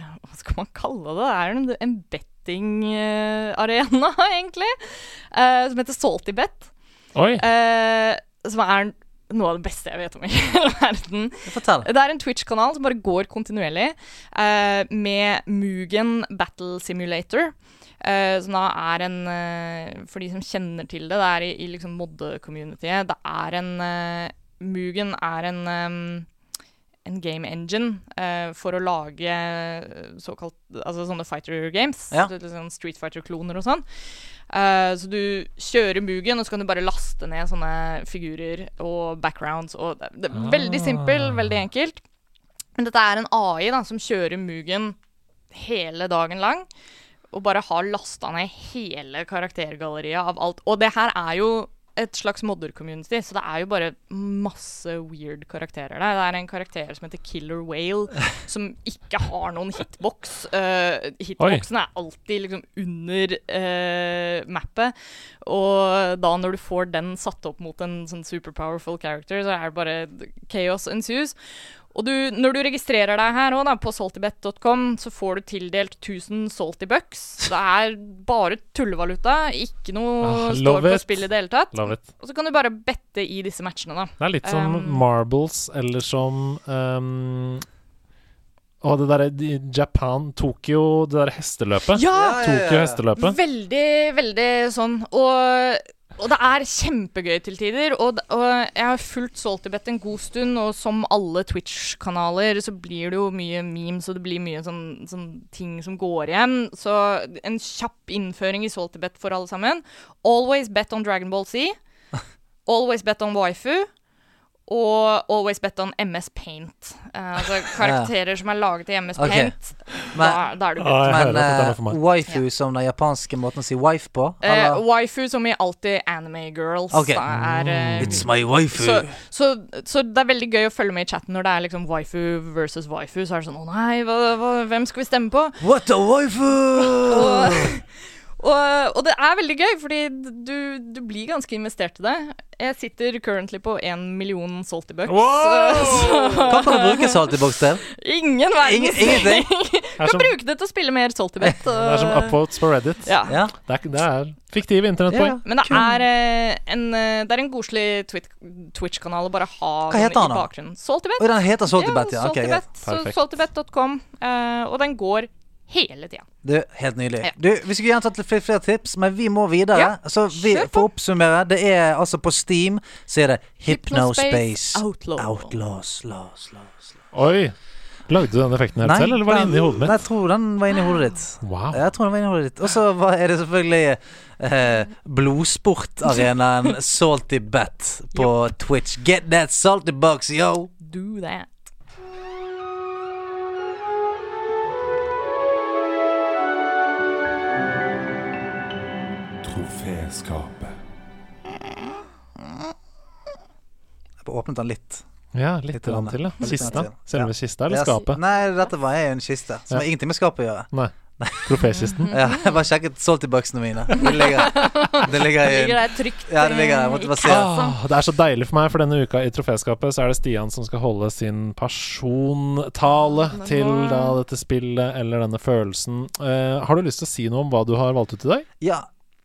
Hva skal man kalle det? Det er en, en betting-arena, egentlig. eh, som heter Saltybet. Oi. eh, som er noe av det beste jeg vet om i hele verden. Fortell. Det er en Twitch-kanal som bare går kontinuerlig, eh, med Mugen Battle Simulator. eh, som da er en eh, For de som kjenner til det, det er i, i liksom modde-communityet. Det er en eh, Mugen er en en game engine uh, for å lage eh, såkalt Altså sånne fighter games. Ja. Så, sånn Street Fighter-kloner og sånn. Uh, så du kjører Mugen, og så kan du bare laste ned sånne figurer og backgrounds. Og det, det er veldig simpel, veldig enkelt. Men dette er en AI da, som kjører Mugen hele dagen lang. Og bare har lasta ned hele karaktergalleriet av alt. Og det her er jo et slags modder-community, så det er jo bare masse weird karakterer der. Det er en karakter som heter Killer Whale, som ikke har noen hitbox. Uh, hitboxen er alltid liksom under uh, mappet. Og da når du får den satt opp mot en sånn super powerful character, så er det bare chaos ensues. Og du, når du registrerer deg her også, da, på saltybet.com, så får du tildelt 1000 salty bucks. Det er bare tullevaluta, ikke noe Ah, står på spill i det hele tatt. Love it. Og så kan du bare bette i disse matchene, da. Det er litt som Um, Marbles, eller som um, og det derre Japan Tokyo, det derre hesteløpet. Ja! Ja, ja, ja. Tokyo hesteløpet. Veldig, veldig sånn. Og, og det er kjempegøy til tider. Og, og jeg har fulgt Saltybet en god stund, og som alle Twitch-kanaler så blir det jo mye memes, og det blir mye sånn, sånn ting som går igjen. Så en kjapp innføring i Saltybet for alle sammen. Always bet on Dragon Ball Z. Always bet on waifu. Og always bet on MS Paint. Uh, altså karakterer som er laget i MS okay. Paint. Men- da, da er du good. Men uh, waifu waifu som den japanske måten å si wife på? Eh, Eller? waifu som i alltid anime girls. Okay. Da er, eh, It's my waifu. så, så, så det er veldig gøy å følge med i chatten når det er liksom waifu versus waifu. Så er det sånn Å nei, hva, hva, hvem skal vi stemme på? What a waifu! Og, og, og det er veldig gøy, fordi du, du blir ganske investert i det. Jeg sitter currently på én million salty bucks. Wow! Så, Hva kan du bruke saltybucks til? ingen verdens Ingen- ingenting? Det Kan som, bruke det til å spille mer salty bet. det er som upvotes på Reddit. Ja. Ja. Det, er, det er fiktive internettpoeng. Men det er, eh, en, eh, det er en koselig Twitch-kanal å bare ha Hva heter han i bakgrunnen. Saltybet. Oh, den heter Saltybet, ja. Okay. Saltybet. Saltybet.com. Uh, og den går hele tida. Du, helt nydelig. Ja. Du, Vi skulle gjerne tatt litt flere, flere tips, men vi må videre. Ja, Så vi. For å oppsummere, det er altså på Steam så er det Hypnospace Hypnospace Outlaw. Outlaws. Laws, laws, laws. Oi. Lagde du den effekten helt selv, eller var den inni hodet Nei, jeg tror den var inni hodet ditt. Wow. Jeg tror den var inni hodet ditt. Og så er det selvfølgelig eh, blodsportarenaen Salty Bet på Twitch. Get that salty box, yo! Do that. Troféskapet. Jeg åpnet den litt. Ja, litt, Litt grann. til, ja. Kista. Selve Ja. kista eller skapet? Nei, dette var jo en kiste som Ja. har ingenting med skapet å gjøre. Nei. Trofékisten. Ja, jeg bare sjekket salty boxene mine. Det ligger, det ligger det Ligger der trygt Ja, det ligger der. Jeg måtte bare se det. Ah, det er så deilig for meg, for denne uka i Troféskapet så er det Stian som skal holde sin persontale til da dette spillet eller denne følelsen. Uh, har du lyst til å si noe om hva du har valgt ut i dag? Ja,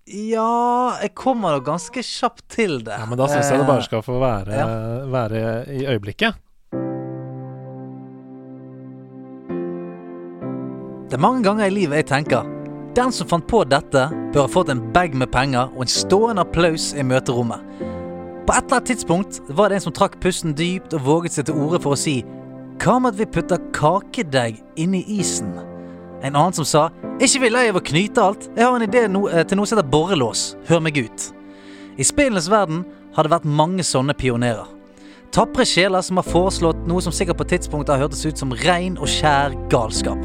ja jeg kommer da ganske kjapt til det. Ja, Men da syns jeg det bare Eh, skal få være, ja. være i øyeblikket. Det er mange ganger i livet jeg tenker Den som fant på dette, bør ha fått en bag med penger og en stående applaus i møterommet. På et eller annet tidspunkt var det en som trakk pusten dypt og våget seg til orde for å si Hva med at vi putter kakedeig inni isen? En annen som sa Ikke vil jeg å knyte alt. Jeg har en idé no eh, til noe som heter borrelås. Hør meg ut. I spillenes verden har det vært mange sånne pionerer. Tapre sjeler som har foreslått noe som sikkert på tidspunktet har hørtes ut som rein og skjær galskap.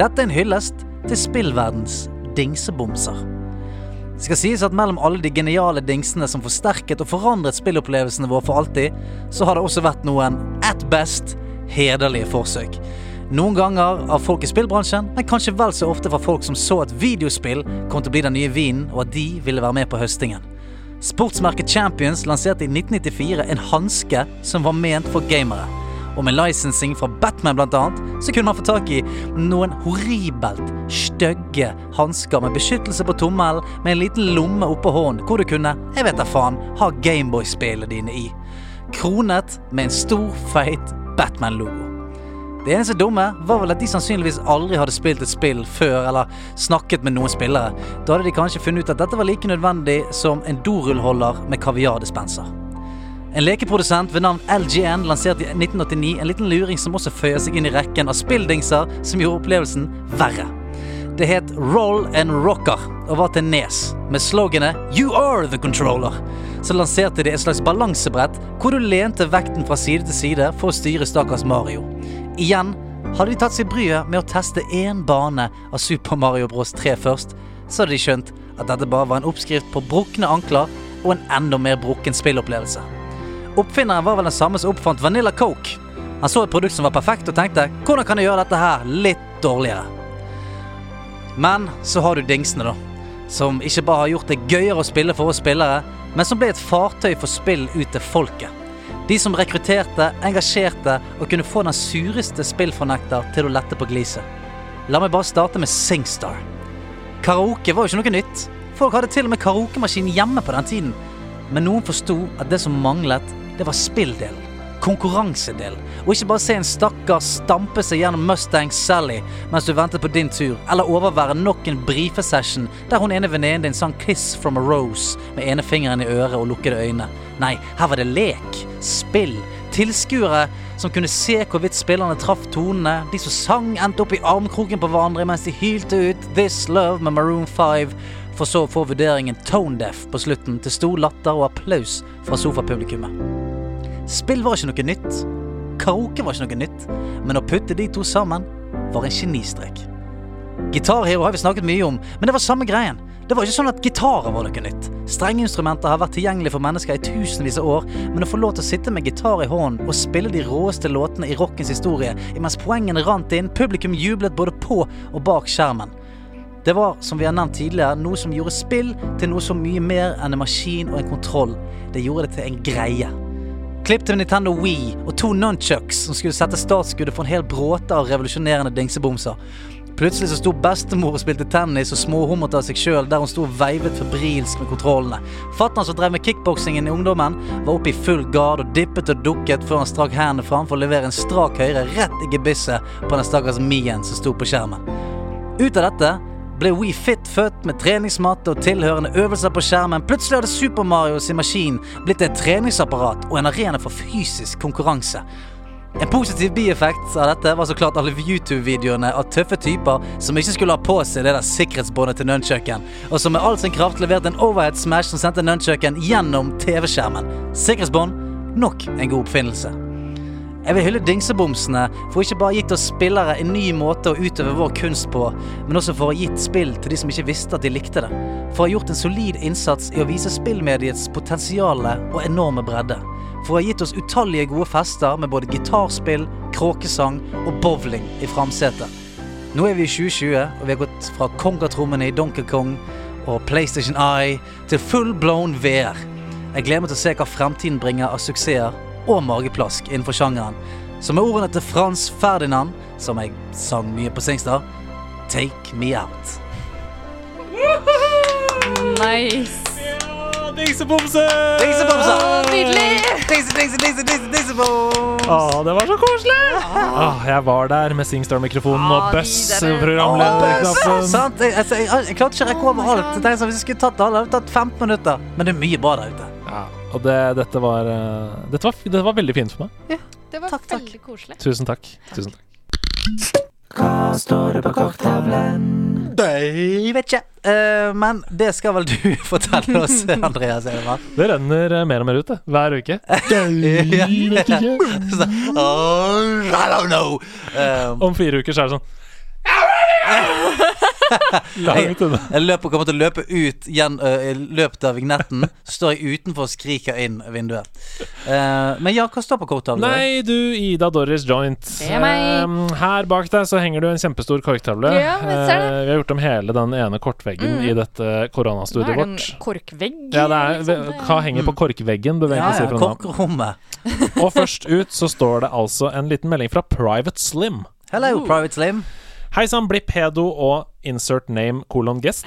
Dette er en hyllest til spillverdens dingsebomser. Det skal sies at mellom alle de geniale dingsene som forsterket og forandret spillopplevelsene våre for alltid, så har det også vært noen, at best, hederlige forsøk. Noen ganger av folk i spillbransjen, men kanskje vel så ofte fra folk som så at videospill kom til å bli den nye vinen, og at de ville være med på høstingen. Sportsmerket Champions lanserte i 1994 en hanske som var ment for gamere. Og med licensing fra Batman blant annet, så kunne man få tak i noen horribelt stygge hansker med beskyttelse på tommelen, med en liten lomme oppå hånden, hvor du kunne, jeg vet da faen, ha Gameboy-spillene dine i. Kronet med en stor, feit Batman-logo. Det eneste dumme var vel at de sannsynligvis aldri hadde spilt et spill før, eller snakket med noen spillere. Da hadde de kanskje funnet ut at dette var like nødvendig som en dorullholder med kaviardispenser. En lekeprodusent ved navn LGN lanserte i 1989 en liten luring som også føyer seg inn i rekken av spilldingser som gjorde opplevelsen verre. Det het Roll and Rocker og var til Nes, med sloganet You are the controller. Så lanserte de et slags balansebrett hvor du lente vekten fra side til side for å styre stakkars Mario. Igjen hadde de tatt seg bryet med å teste én bane av Super Mario Bros 3 først, så hadde de skjønt at dette bare var en oppskrift på brukne ankler og en enda mer brukken spillopplevelse. Oppfinneren var vel den samme som oppfant Vanilla Coke. Han så et produkt som var perfekt og tenkte hvordan kan jeg gjøre dette her litt dårligere? Men så har du dingsene, da. Som ikke bare har gjort det gøyere å spille for oss spillere, men som ble et fartøy for spill ut til folket. De som rekrutterte, engasjerte og kunne få den sureste spillfornekter til å lette på gliset. La meg bare starte med SingStar. Karaoke var jo ikke noe nytt. Folk hadde til og med karaokemaskin hjemme på den tiden. Men noen forsto at det som manglet, det var spilldelen. Konkurransedelen. Og ikke bare se en stakkar stampe seg gjennom Mustang Sally mens du ventet på din tur, eller overvære nok en brifesession der hun ene venninnen din sang 'Kiss from a Rose' med ene fingeren i øret og lukkede øyne. Nei, her var det lek, spill, tilskuere som kunne se hvorvidt spillerne traff tonene, de som sang endte opp i armkroken på hverandre mens de hylte ut 'This Love' med Maroon 5, for så å få vurderingen tone deaf på slutten til stor latter og applaus fra sofapublikummet. Spill var ikke noe nytt. Karaoke var ikke noe nytt. Men å putte de to sammen var en genistrek. Gitarhero har vi snakket mye om, men det var samme greien. Det var ikke sånn at gitarer var noe nytt. Strengeinstrumenter har vært tilgjengelig for mennesker i tusenvis av år, men å få lov til å sitte med gitar i hånden og spille de råeste låtene i rockens historie, imens poengene rant inn, publikum jublet både på og bak skjermen. Det var, som vi har nevnt tidligere, noe som gjorde spill til noe så mye mer enn en maskin og en kontroll. Det gjorde det til en greie. Klipp til Nintendo Wii og to nunchucks som skulle sette startskuddet for en hel bråte av revolusjonerende dingsebomser. Plutselig så sto bestemor og spilte tennis og småhumret av seg sjøl der hun sto og veivet febrilsk med kontrollene. Fatter'n som drev med kickboksingen i ungdommen, var oppe i full gard og dippet og dukket før han strakk hendene fram for å levere en strak høyre rett i gebisset på den stakkars Mien som sto på skjermen. Ut av dette ble We Fit født med treningsmatte og tilhørende øvelser på skjermen. Plutselig hadde Super Mario sin maskin blitt et treningsapparat og en arena for fysisk konkurranse. En positiv bieffekt av dette var så klart alle YouTube-videoene av tøffe typer som ikke skulle ha på seg det der sikkerhetsbåndet til nunchucken, og som med all sin kraft leverte en overhead smash som sendte nunchucken gjennom TV-skjermen. Sikkerhetsbånd nok en god oppfinnelse. Jeg vil hylle dingsebomsene for ikke bare gitt oss spillere en ny måte å utøve vår kunst på, men også for å ha gitt spill til de som ikke visste at de likte det. For å ha gjort en solid innsats i å vise spillmediets potensiale og enorme bredde. For å ha gitt oss utallige gode fester med både gitarspill, kråkesang og bowling i framsetet. Nå er vi i 2020, og vi har gått fra kongatrommene i Donkey Kong og PlayStation Eye til full blown VR. Jeg gleder meg til å se hva fremtiden bringer av suksesser og mageplask innenfor sjangeren. som med ordene til Frans Ferdinand, som jeg sang mye på Singstad, take me out. Nice. Dingsebomse! Dingsebomse! Nydelig! Dingse, dingse, dingse, dingse, dingse-boms! Å, det var så koselig! Åh, jeg var der med Singstar-mikrofonen og Ah, Buss, videre. programlederknappen. Sant? Jeg, jeg, jeg, jeg klarte ikke å rekke over alt. Jeg tenkte Hvis jeg skulle tatt alle, hadde det tatt 15 minutter. Men det er mye bra der ute. Ja, og det, dette, var, eh, dette, var, dette var veldig fint for meg. Ja, Det var Takk, takk. veldig koselig. Tusen takk. Tusen takk. Hva står det på korktavlen? Jeg vet ikke. Uh, men det skal vel du fortelle oss, Andreas Edemann. Det renner eh, mer og mer ut, det. Hver uke. Ja. Så, oh, I don't know. Um, Om fire uker så er det sånn Langt unna. jeg løper, kommer til å løpe ut igjen, i løpet av vignetten. Så står jeg utenfor og skriker inn vinduet. Uh, men ja, hva står på korktavlen? Nei, du, Ida Doris Joint. Det er meg. Eh, her bak deg så henger du en kjempestor korktavle. Ja, jeg. Eh, vi har gjort om hele den ene kortveggen Mm. i dette koronastudiet er det, en vårt. korkvegg? Ja, det er, eller hva henger på korkveggen, Ja, ja, korkrommet. Og først ut så står det altså en liten melding fra Private Slim. Hello, Private Slim. Hei sann, bli pedo og insert name colon guest.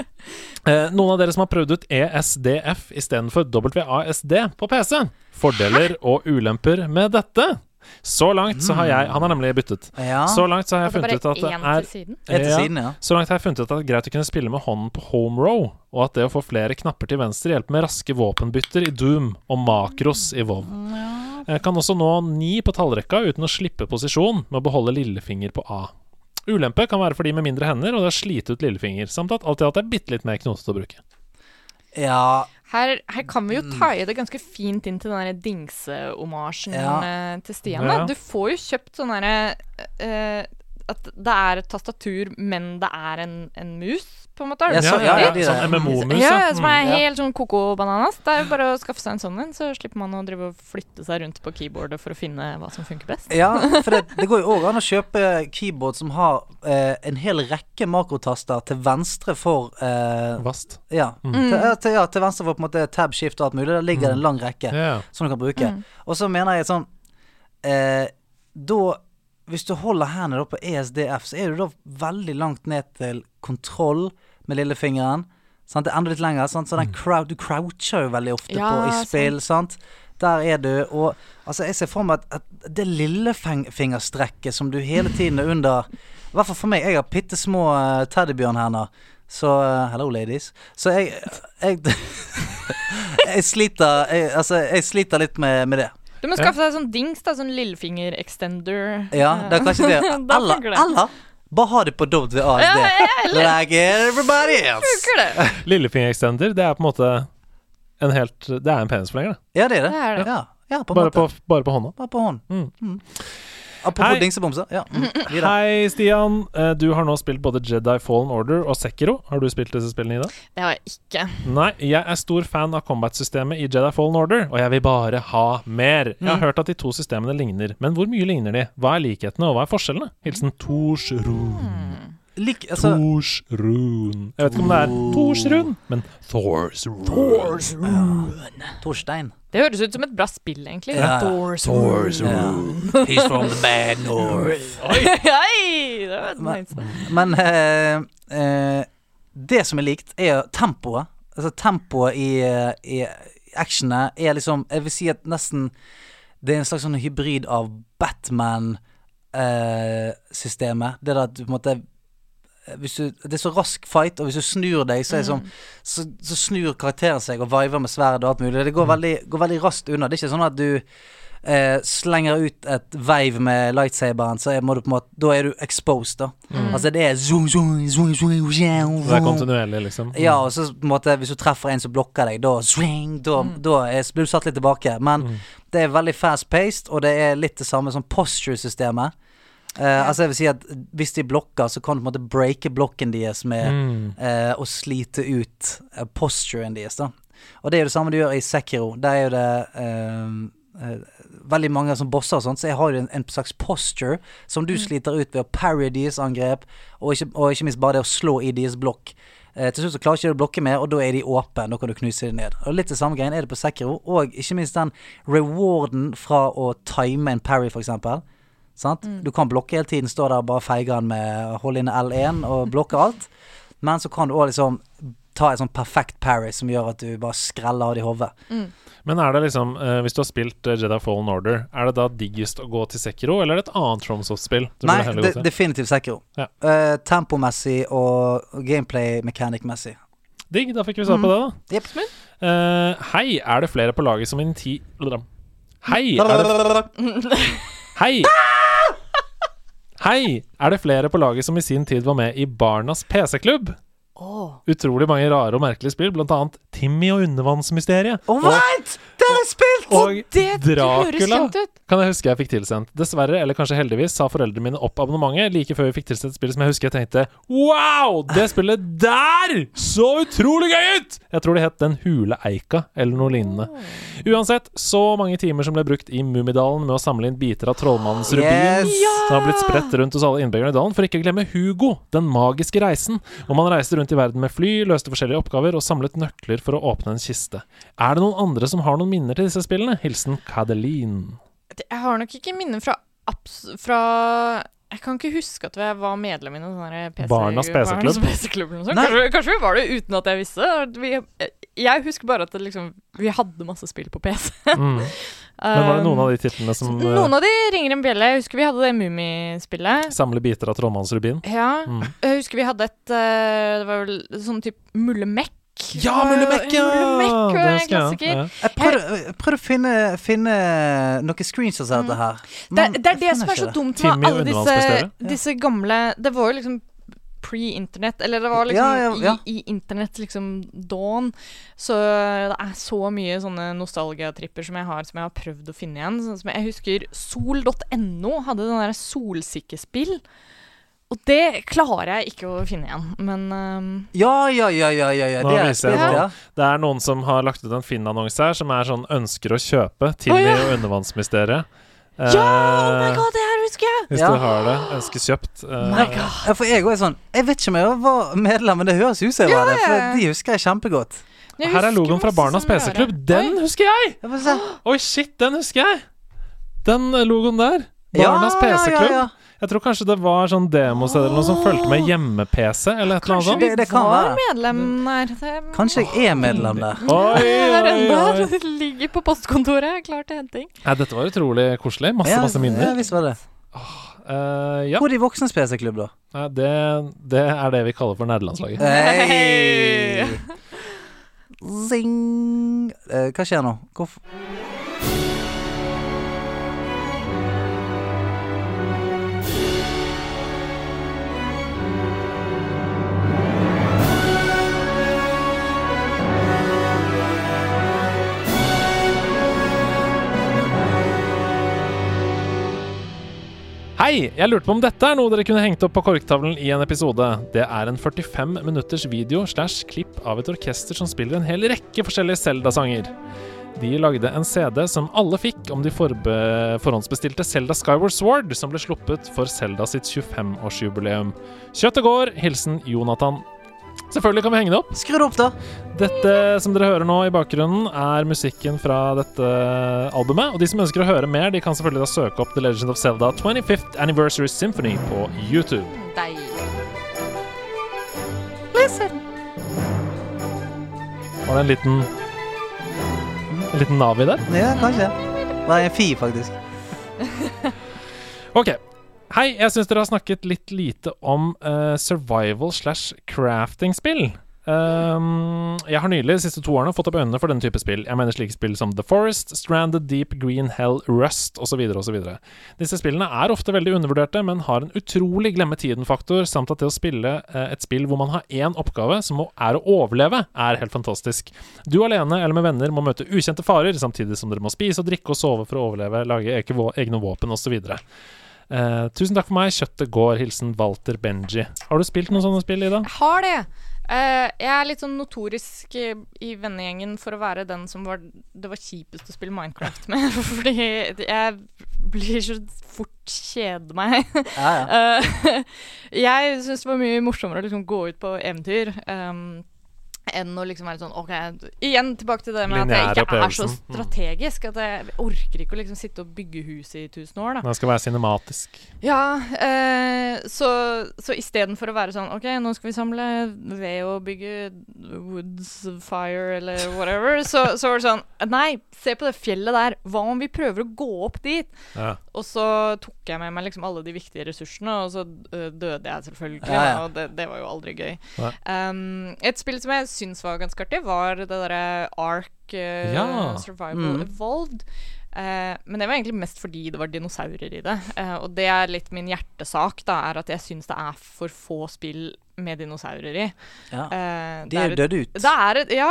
eh, noen av dere som har prøvd ut ESDF istedenfor WASD på PC. Fordeler og ulemper med dette. Så langt så har jeg Han har nemlig byttet. Ja. Så langt så har jeg funnet ut at det er siden? Ja. siden, ja. Så langt har jeg funnet ut at det er greit å kunne spille med hånden på home row, og at det å få flere knapper til venstre hjelper med raske våpenbytter i Doom og makros i Vov. Jeg kan også nå ni på tallrekka uten å slippe posisjon med å beholde lillefinger på A. Ulempe kan være for de med mindre hender, og det har slite ut lillefinger, samt at alt i alt er bitte litt mer knotete å bruke. Ja, Her, her kan vi jo taie det ganske fint inn til den der dingseomasjen Ja. eh, til Stian. Ja. Du får jo kjøpt sånn derre uh, At det er et tastatur, men det er en, en mus, på en måte. Har du Ja, så- ja, ja, de sånn MMO-mus, Ja, ja. som er Mm, helt sånn koko-bananas. Det er jo bare å skaffe seg en sånn en, så slipper man å drive og flytte seg rundt på keyboardet for å finne hva som funker best. Ja, for det, det går jo òg an å kjøpe keyboard som har eh, en hel rekke makrotaster til venstre for eh, Vast. ja, Mm. til, ja, til, ja, til venstre for på en måte tab, shift og alt mulig. Der ligger det en lang rekke yeah. som du kan bruke. Mm. Og så mener jeg sånn eh, Da Hvis du holder hendene på ESDF, så er du da veldig langt ned til kontroll med lillefingeren. Sant? Det er enda litt lenger, sant? så den crowd, du croucher jo veldig ofte Ja, på i spill. Sant? Der er du. Og altså, jeg ser for meg at, at det lillefingerstrekket som du hele tiden er under I hvert fall for meg. Jeg har bitte små uh, teddybjørnhender. Så uh, Hello, ladies. Så jeg Jeg, jeg sliter jeg, Altså, jeg sliter litt med, med det. Du må skaffe deg sånn dings, da, sånn lillefinger-extender. Ja, det er kanskje det. Eller, eller bare ha det på WASD. Ja, ja, eller Like everybody else. Lillefinger-extender, det er på en måte en helt Det er en penisforlenger, det. Ja, det er det. Det er det. Ja, ja på Bare på, måte. bare på hånda. Bare på hånd. Mm. Mm. Apropos Hei. dingsebomser. Ja. Mm. Hei, Stian. Eh, Du har nå spilt både Jedi Fallen Order og Sekiro. Har du spilt disse spillene, Ida? Det har jeg ikke. Nei, jeg er stor fan av combat-systemet i Jedi Fallen Order, og jeg vil bare ha mer. Jeg har Mm. hørt at de to systemene ligner, men hvor mye ligner de? Hva er likhetene, og hva er forskjellene? Hilsen Tors Torsrun. Lik, altså, Torsrun. Jeg vet ikke om det er Torsrun, men Thorsrun. Torstein. Det høres ut som et bra spill, egentlig. Ja. Thorsrun. Yeah. He's from the bad north. Oi! Det var Men- nice. Men uh, uh, det som er likt, er tempoet. Altså tempoet i, eh, i actionet er liksom Jeg vil si at nesten det er en slags sånn hybrid av Batman-systemet. det der at du på en måte hvis du, Det er så rask fight, og hvis du snur deg, så, er det sånn, så, så snur karakteren seg og viver med sverd og alt mulig. Det går veldig, går veldig raskt unna. Det er ikke sånn at du eh, slenger ut et veiv med lightsaberen, så er, må du på en måte Da er du exposed, da. Altså det er zoom, zoom, zoom, zoom, zoom, Det er kontinuerlig, liksom. ja, og så på en måte hvis du treffer en som blokker deg, da swing, da, da er, blir du satt litt tilbake. Men det er veldig fast paced, og det er litt det samme som posture-systemet. Eh, Altså jeg vil si at Hvis de blokker, så kan du på en måte breake blokken deres med Mm. uh, å slite ut uh, posturen deres. da Og det er jo det samme du gjør i Sekiro. Der er jo det veldig mange som bosser og sånt, så jeg har jo en, en slags posture som du sliter ut ved å parry deres angrep, og ikke, og ikke minst bare det å slå i deres blokk. Til slutt så klarer ikke du å blokke mer, og da er de åpne. Da kan du knuse dem ned. Og Litt det samme greien er det på Sekiro, og ikke minst den rewarden fra å time en parry, for eksempel. Sant? Du kan blokke hele tiden, stå der og bare feige den med holde inne L1 og blokke alt. Men så kan du òg liksom ta et sånn perfekt parry som gjør at du bare skreller av det i hodet. Men er det liksom, eh, hvis du har spilt eh, Jedi Fallen Order, er det da diggest å gå til Sekiro, eller er det et annet FromSoft-spill? Nei, de, definitivt Sekiro. Ja. Uh, tempomessig og gameplay mechanic-messig. Digg, da fikk vi svar på det, da. Yep. Uh, hei, er det flere på laget som innen ti... Hei, er det Hei! Hei! Er det flere på laget som i sin tid var med i Barnas PC-klubb? Utrolig mange rare og merkelige spill, blant annet Timmy og undervannsmysteriet. Oh, what?! Det har jeg spilt! Og det Dracula ut. kan jeg huske jeg fikk tilsendt. Dessverre, eller kanskje heldigvis, sa foreldrene mine opp abonnementet like før vi fikk tilsendt spillet som jeg husker jeg tenkte Wow! Det spillet der så utrolig gøy ut! Jeg tror det het Den hule eika, eller noe lignende. Uansett, så mange timer som ble brukt i Mummidalen med å samle inn biter av trollmannens rubin, Yes! som har blitt spredt rundt hos alle innbyggerne i dalen, for ikke å glemme Hugo, den magiske reisen, hvor man reiste rundt i verden med fly, løste forskjellige oppgaver og samlet nøkler for å åpne en kiste. Er det noen andre som har noen minner til disse spillene? Hilsen Cadeline. Jeg har nok ikke minner fra, abs fra Jeg kan ikke huske at jeg var medlem i noen PC Barnas PC-klubb. Nei. Kanskje, kanskje vi var det uten at jeg visste. Vi, jeg husker bare at det liksom, vi hadde masse spill på PC. Mm. Men var det noen av de titlene som Noen av de ringer en bjelle. Jeg husker vi hadde det Mummispillet. Samle biter av trollmannsrubin. Ja. Mm. Jeg husker vi hadde et eh, Det var vel sånn type mullemekk. Ja, Mullemekk! Ja! Mullemekk husker jeg, klassiker. ja. Jeg prøvde, prøvde å finne, finne noen screens av dette her. Det, men det er det som er så dumt med alle disse, disse gamle Det var jo liksom pre-internett, eller det var liksom Ja, ja, ja. I, i internett liksom dawn. Så det er så mye sånne nostalgiatripper som jeg har Som jeg har prøvd å finne igjen. Sånn som jeg husker sol.no hadde den der solsikkespill. Og det klarer jeg ikke å finne igjen, men um... Ja, ja, ja, ja, ja, ja. Det er nå. ja. Det er noen som har lagt ut en Finn-annonse her, som er sånn 'ønsker å kjøpe' Timmy oh, ja. og undervannsmysteriet. Ja! Oh my Eh, god, det her husker jeg! Hvis Ja. du har det, Ønsker kjøpt. Uh, My god. Ja, for jeg òg er sånn Jeg vet ikke om jeg var medlem, men det høres ut som jeg var det. For de husker jeg kjempegodt. Jeg her er logoen fra Barnas PC-klubb. Den Oi. husker jeg! Jeg. Oi, shit, den husker jeg! Den logoen der. Ja, Barnas ja, ja, PC-klubb. Jeg tror kanskje det var sånn demosteder eller noe som fulgte med hjemme-PC, eller et eller annet Kanskje vi Det- det var medlem der. Det, Kanskje jeg er medlem der. Oi, oi, oi. Det ligger på postkontoret, klar til henting. Ja, dette var utrolig koselig. Masse, Ja, masse Ja, visst var det. Uh, ja, Hvor er de voksnes PC-klubb, da? Uh, det, det er det vi kaller for nerdelandslaget. Hey. Zing Uh, Hva skjer nå? Hvorfor Hei! Jeg lurte på om dette er noe dere kunne hengt opp på korktavlen i en episode. Det er en 45 minutters video slash klipp av et orkester som spiller en hel rekke forskjellige Zelda-sanger. De lagde en CD som alle fikk om de forhåndsbestilte Zelda Skyward Sword, som ble sluppet for Zelda sitt 25-årsjubileum. Kjøttet går. Hilsen Jonathan. Selvfølgelig kan vi henge det opp. Skru det opp, da. Dette som dere hører nå i bakgrunnen, er musikken fra dette albumet. Og de som ønsker å høre mer, de kan selvfølgelig da søke opp The Legend of Zelda 25th Anniversary Symphony på YouTube. Deilig. Var det en liten En liten Navi der? Ja, kanskje. Det er en fi, faktisk. Ok. Hei, jeg syns dere har snakket litt lite om uh, survival slash crafting-spill. Um, jeg har nylig de siste to årene fått opp øynene for denne type spill. Jeg mener slike spill som The Forest, Stranded, Deep, Green, Hell, Rust osv. osv. Disse spillene er ofte veldig undervurderte, men har en utrolig glemme tiden-faktor, samt at det å spille eh, et spill hvor man har én oppgave, som er å overleve, er helt fantastisk. Du alene eller med venner må møte ukjente farer, samtidig som dere må spise og drikke og sove for å overleve, lage egne våpen osv. Uh, tusen takk for meg. Kjøttet går. Hilsen Walter Benji. Har du spilt noen sånne spill, Ida? Jeg har det. Uh, jeg er litt sånn notorisk eh, i vennegjengen for å være den som var det var kjipest å spille Minecraft med. Fordi jeg blir så fort kjede meg. Ja, ja. Uh, jeg syns det var mye morsommere å liksom gå ut på eventyr. Um, enn å liksom være sånn OK, igjen tilbake til det med at jeg Lineære ikke er så. Mm. strategisk. At jeg orker ikke å liksom sitte og bygge hus i tusen år, da. Det skal være cinematisk. Ja, eh, så, så istedenfor å være sånn OK, nå skal vi samle ved å bygge woods fire eller whatever, så, så var det sånn Nei, se på det fjellet der. Hva om vi prøver å gå opp dit? Ja. Og så tok jeg med meg liksom alle de viktige ressursene, og så øh, døde jeg selvfølgelig. Ja, ja. Og det, det var jo aldri gøy. Um, et spill som jeg syns var ganske artig, var det derre Ark uh, Ja. Survival Mm. Evolved. Uh, men det var egentlig mest fordi det var dinosaurer i det. Uh, og det er litt min hjertesak, da, er at jeg syns det er for få spill med dinosaurer i. Ja. Uh, De er er jo døde dødd ut. det er et, ja,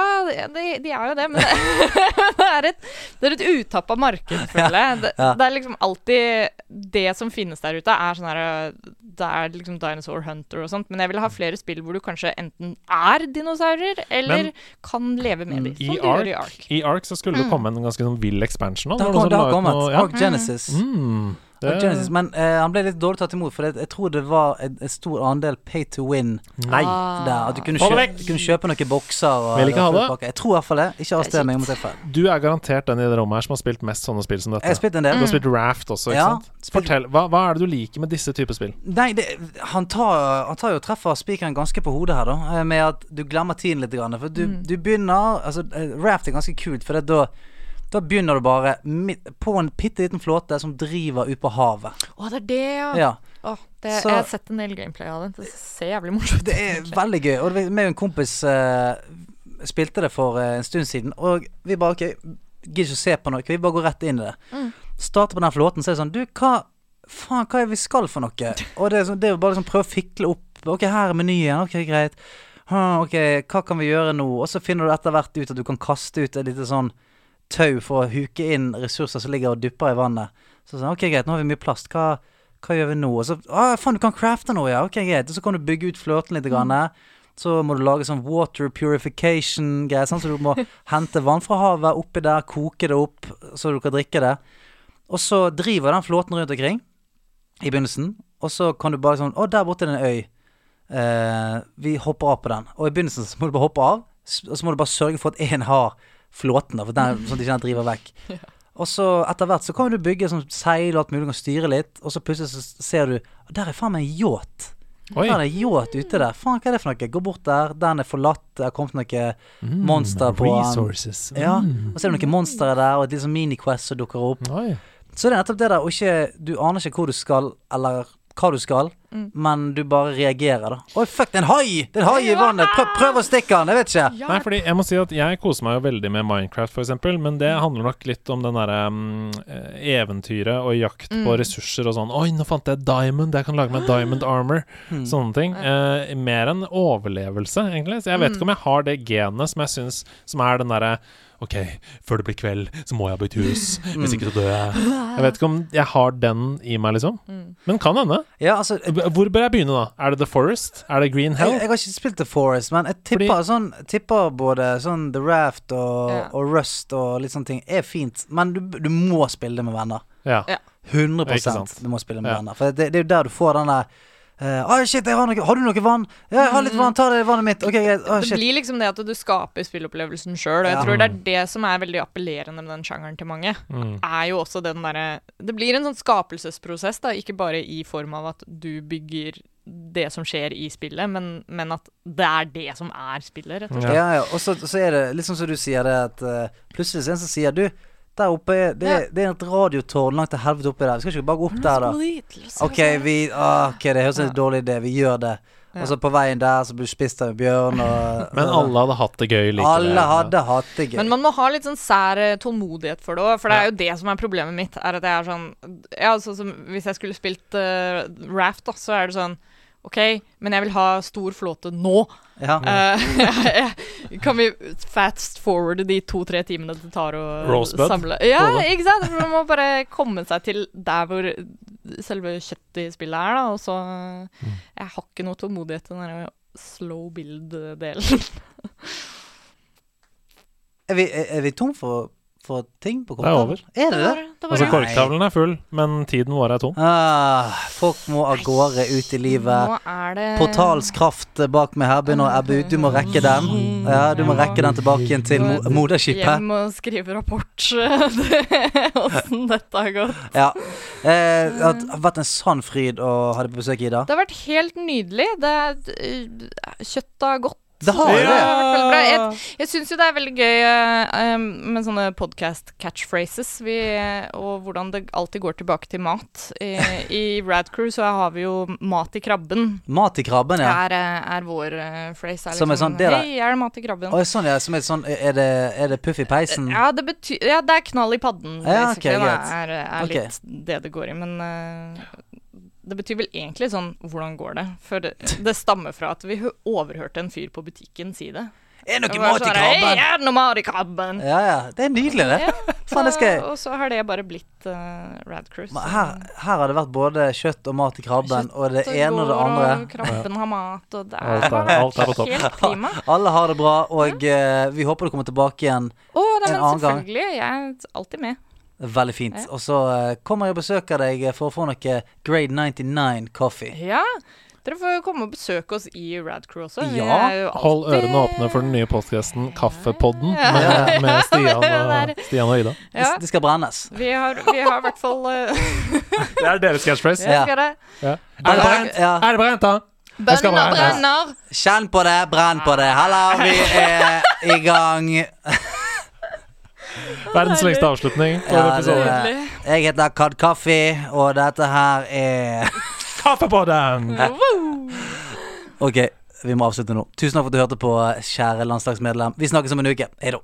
de, de er jo det, men det er et, det er et utappa marked, føler jeg. Det, Ja. det er liksom alltid Det som finnes der ute, er sånn her Det er liksom Dinosaur Hunter og sånt, men jeg vil ha flere spill hvor du kanskje enten er dinosaurer, eller Men- kan leve med dem. I gjør i Ark, Ark. I Ark så skulle det komme en ganske sånn vill expansion Da, Det har da kom kommet. Det ja? Ark Genesis. Mm, det, Genesis. Men eh, han ble litt dårlig tatt imot, for jeg, jeg tror det var en, en stor andel pay to win Nei. Der. At du kunne, kjø, du kunne kjøpe noen bokser. Og, Vil ikke ha det. Jeg tror i hvert fall det. Ikke er arrester meg om jeg tar. Du er garantert den i det rommet her som har spilt mest sånne spill som dette. Jeg har spilt en del. Du har spilt Raft også, ikke Ja, sant? Fortell, hva, hva er det du liker med disse typer spill? Nei, det, han, tar, han tar jo treffer spikeren ganske på hodet her, da. eh, Med at du glemmer tiden litt. For du, du begynner Altså, eh, Raft er ganske kult, for det, da da begynner du bare på en bitte liten flåte som driver ut på havet. Å, det er det, ja. Ja. Åh, det, Så- jeg har sett en del gameplay av den. Det ser jævlig morsomt ut. Det er veldig gøy. Og vi og en kompis uh, spilte det for uh, en stund siden, og vi bare OK, gidder ikke å se på noe, vi bare går rett inn i det. Mm. Starter på den flåten, så er det sånn Du, hva faen, hva er vi skal for noe? Og det er, sånn, det er jo bare liksom prøve å fikle opp. OK, her er menyen. OK, greit. Huh, ok, hva kan vi gjøre nå? Og så finner du etter hvert ut at du kan kaste ut et lite sånn tau for å huke inn ressurser som ligger og dupper i vannet. Så sånn, ok, greit, nå har vi mye plast. Hva, hva gjør vi nå? Og så ah, faen, du kan crafte noe, ja. Ok, greit. Og så kan du bygge ut flørten litt. Grann. Så må du lage sånn water purification-greier. Sånn, så du må hente vann fra havet oppi der, koke det opp så du kan drikke det. Og så driver den flåten rundt omkring i begynnelsen. Og så kan du bare sånn Å, der borte er det en øy. Eh, vi hopper av på den. Og i begynnelsen så må du bare hoppe av, og så må du bare sørge for at én har flåten, da, for den, sånn at ikke den driver vekk. Og så etter hvert så kan du bygge sånn seil og alt mulig, du kan styre litt, og så plutselig så ser du Der er faen meg en yacht. Oi. Der er en yacht ute der. Faen, hva er det for noe? Gå bort der, den er forlatt, det har kommet noe monster på den. Resources. Ja, Mm. og så er det noen monstre der, og et sånn mini-quest som dukker opp. Oi. Så det er nettopp det der, og ikke Du aner ikke hvor du skal, eller hva du skal, men du bare reagerer, da. Oi, fuck, det er en hai! Det er en hai i vannet! Prøv, prøv å stikke den! Jeg vet ikke. Nei, fordi jeg må si at jeg koser meg jo veldig med Minecraft, eksempel, men det handler nok litt om den derre mm, eh, eventyret og jakt på ressurser og sånn. Oi, nå fant jeg diamond, jeg kan lage meg diamond armor. Sånne ting. Uh, mer enn overlevelse, egentlig. Så jeg vet ikke om jeg har det genet som jeg syns Som er den derre OK, før det blir kveld, så må jeg ha et hus. Hvis ikke så dør jeg. Jeg vet ikke om jeg har den i meg, liksom. Men kan hende. Ja, altså Hvor bør jeg begynne, da? Er det The Forest? Er det Green Hell? jeg har ikke spilt The Forest, men jeg tipper, Fordi- sånn, tipper både sånn The Raft og, Ja. og Rust og litt sånne ting er fint, men du, du må spille det med venner. Ja. Ja. 100 Ikke du må spille med Ja. venner. For det, det er jo der du får den der eh, oh shit, jeg har, noe, har du noe vann? Ja, jeg har litt vann. Ta det vannet mitt. Okay, greit. Å, Det blir liksom det at du skaper spillopplevelsen sjøl. Og jeg Ja. tror det er det som er veldig appellerende med den sjangeren til mange. Mm. Er jo også den derre Det blir en sånn skapelsesprosess, da. Ikke bare i form av at du bygger det som skjer i spillet, men, men at det er det som er spillet, rett og slett. Ja, ja. Og så, så er det litt sånn som du sier det, at uh, plutselig så er det en som sier Du, der oppe er det, Ja. det er et radiotårn langt til helvete oppi der. Vi skal ikke bare gå opp der, da? Ok, vi ah, Ok, det høres ut som en dårlig idé. Vi gjør det. Og så på veien der så blir du spist av en bjørn, og Men alle hadde hatt det gøy likevel. Alle hadde hatt det gøy. Men man må ha litt sånn sær eh, tålmodighet for det òg, for det er jo det som er problemet mitt. Er at jeg er sånn Ja, altså, som hvis jeg skulle spilt uh, Raft, da, så er det sånn OK, men jeg vil ha stor flåte nå. ja. Uh, kan vi fast forwarde de to-tre timene det tar å Rosebud? samle Ja, ikke sant? Man må bare komme seg til der hvor selve kjøttet i spillet er, da. Og så Mm. Jeg har ikke noe tålmodighet til den slow build-delen. Er, vi, er, er vi tom for, for ting på Det er over. Er det det? Det var Altså, det. korktavlen er full, men tiden vår er tom. Ah, folk må av gårde ut i livet. Nå er det Portals kraft bak meg her begynner å ebbe ut. Du må rekke den. Ja, du må rekke den tilbake igjen til mo moderskipet. Hjem og skrive rapport. Åssen dette har gått. Ja. Eh, det har vært en sann fryd å ha deg på besøk, Ida. Det har vært helt nydelig. Det er, øh, kjøttet har gått. Det har veldig bra. Jeg, jeg syns jo det er veldig gøy øh, med sånne podcast catchphrases, vi, og hvordan det alltid går tilbake til mat. I, i Radcrew så har vi jo 'mat i krabben'. Mat i krabben, ja. Er, er vår uh, phrase. Er Som er liksom, sånn, det der- Hei, er det mat i krabben? Oi, sånn, ja. Som er sånn Er det, er det puff i peisen? Ja, det betyr Ja, det er knall i padden. Ja, okay, det er, er okay. litt det det går i. Men øh, det betyr vel egentlig sånn Hvordan går det? For det, det stammer fra at vi overhørte en fyr på butikken si det. Er det noe mat i sånn, krabben? er det noe mat i krabben? Ja, ja. Det er nydelig, det. Ja, så, skal Og så har det bare blitt uh, Radcruise. Her, her har det vært både kjøtt og mat i krabben, og det ene og det andre. Og krabben har mat, og det Alt er, alt på helt prima. Alle har det bra, og uh, vi håper du kommer tilbake igjen. oh, nei, En annen gang. selvfølgelig. Jeg er alltid med. Veldig fint. Ja. Og så eh, kommer jeg og besøker deg for å få noe Grade 99 coffee. Ja. Dere får komme og besøke oss i Radcrew også. Vi Ja, er jo Hold ørene åpne for den nye podkasten Kaffepodden Ja. med, med Stian, og. Stian og Ida. Det, Ja, det skal brennes. vi har, vi har i hvert fall uh, Det er deres catchphrase. Ja. Ja. Er det brent? Er det brent, da? Bønner brenner! Kjenn på det, brenn på det. Halla, vi er i gang. Verdens lengste avslutning på en det episode. Jeg heter Kad Kaffi, og dette her er Kaffepodden! Ok, vi må avslutte nå. Tusen takk for at du hørte på, kjære landslagsmedlem. Vi snakkes om en uke. Hei da.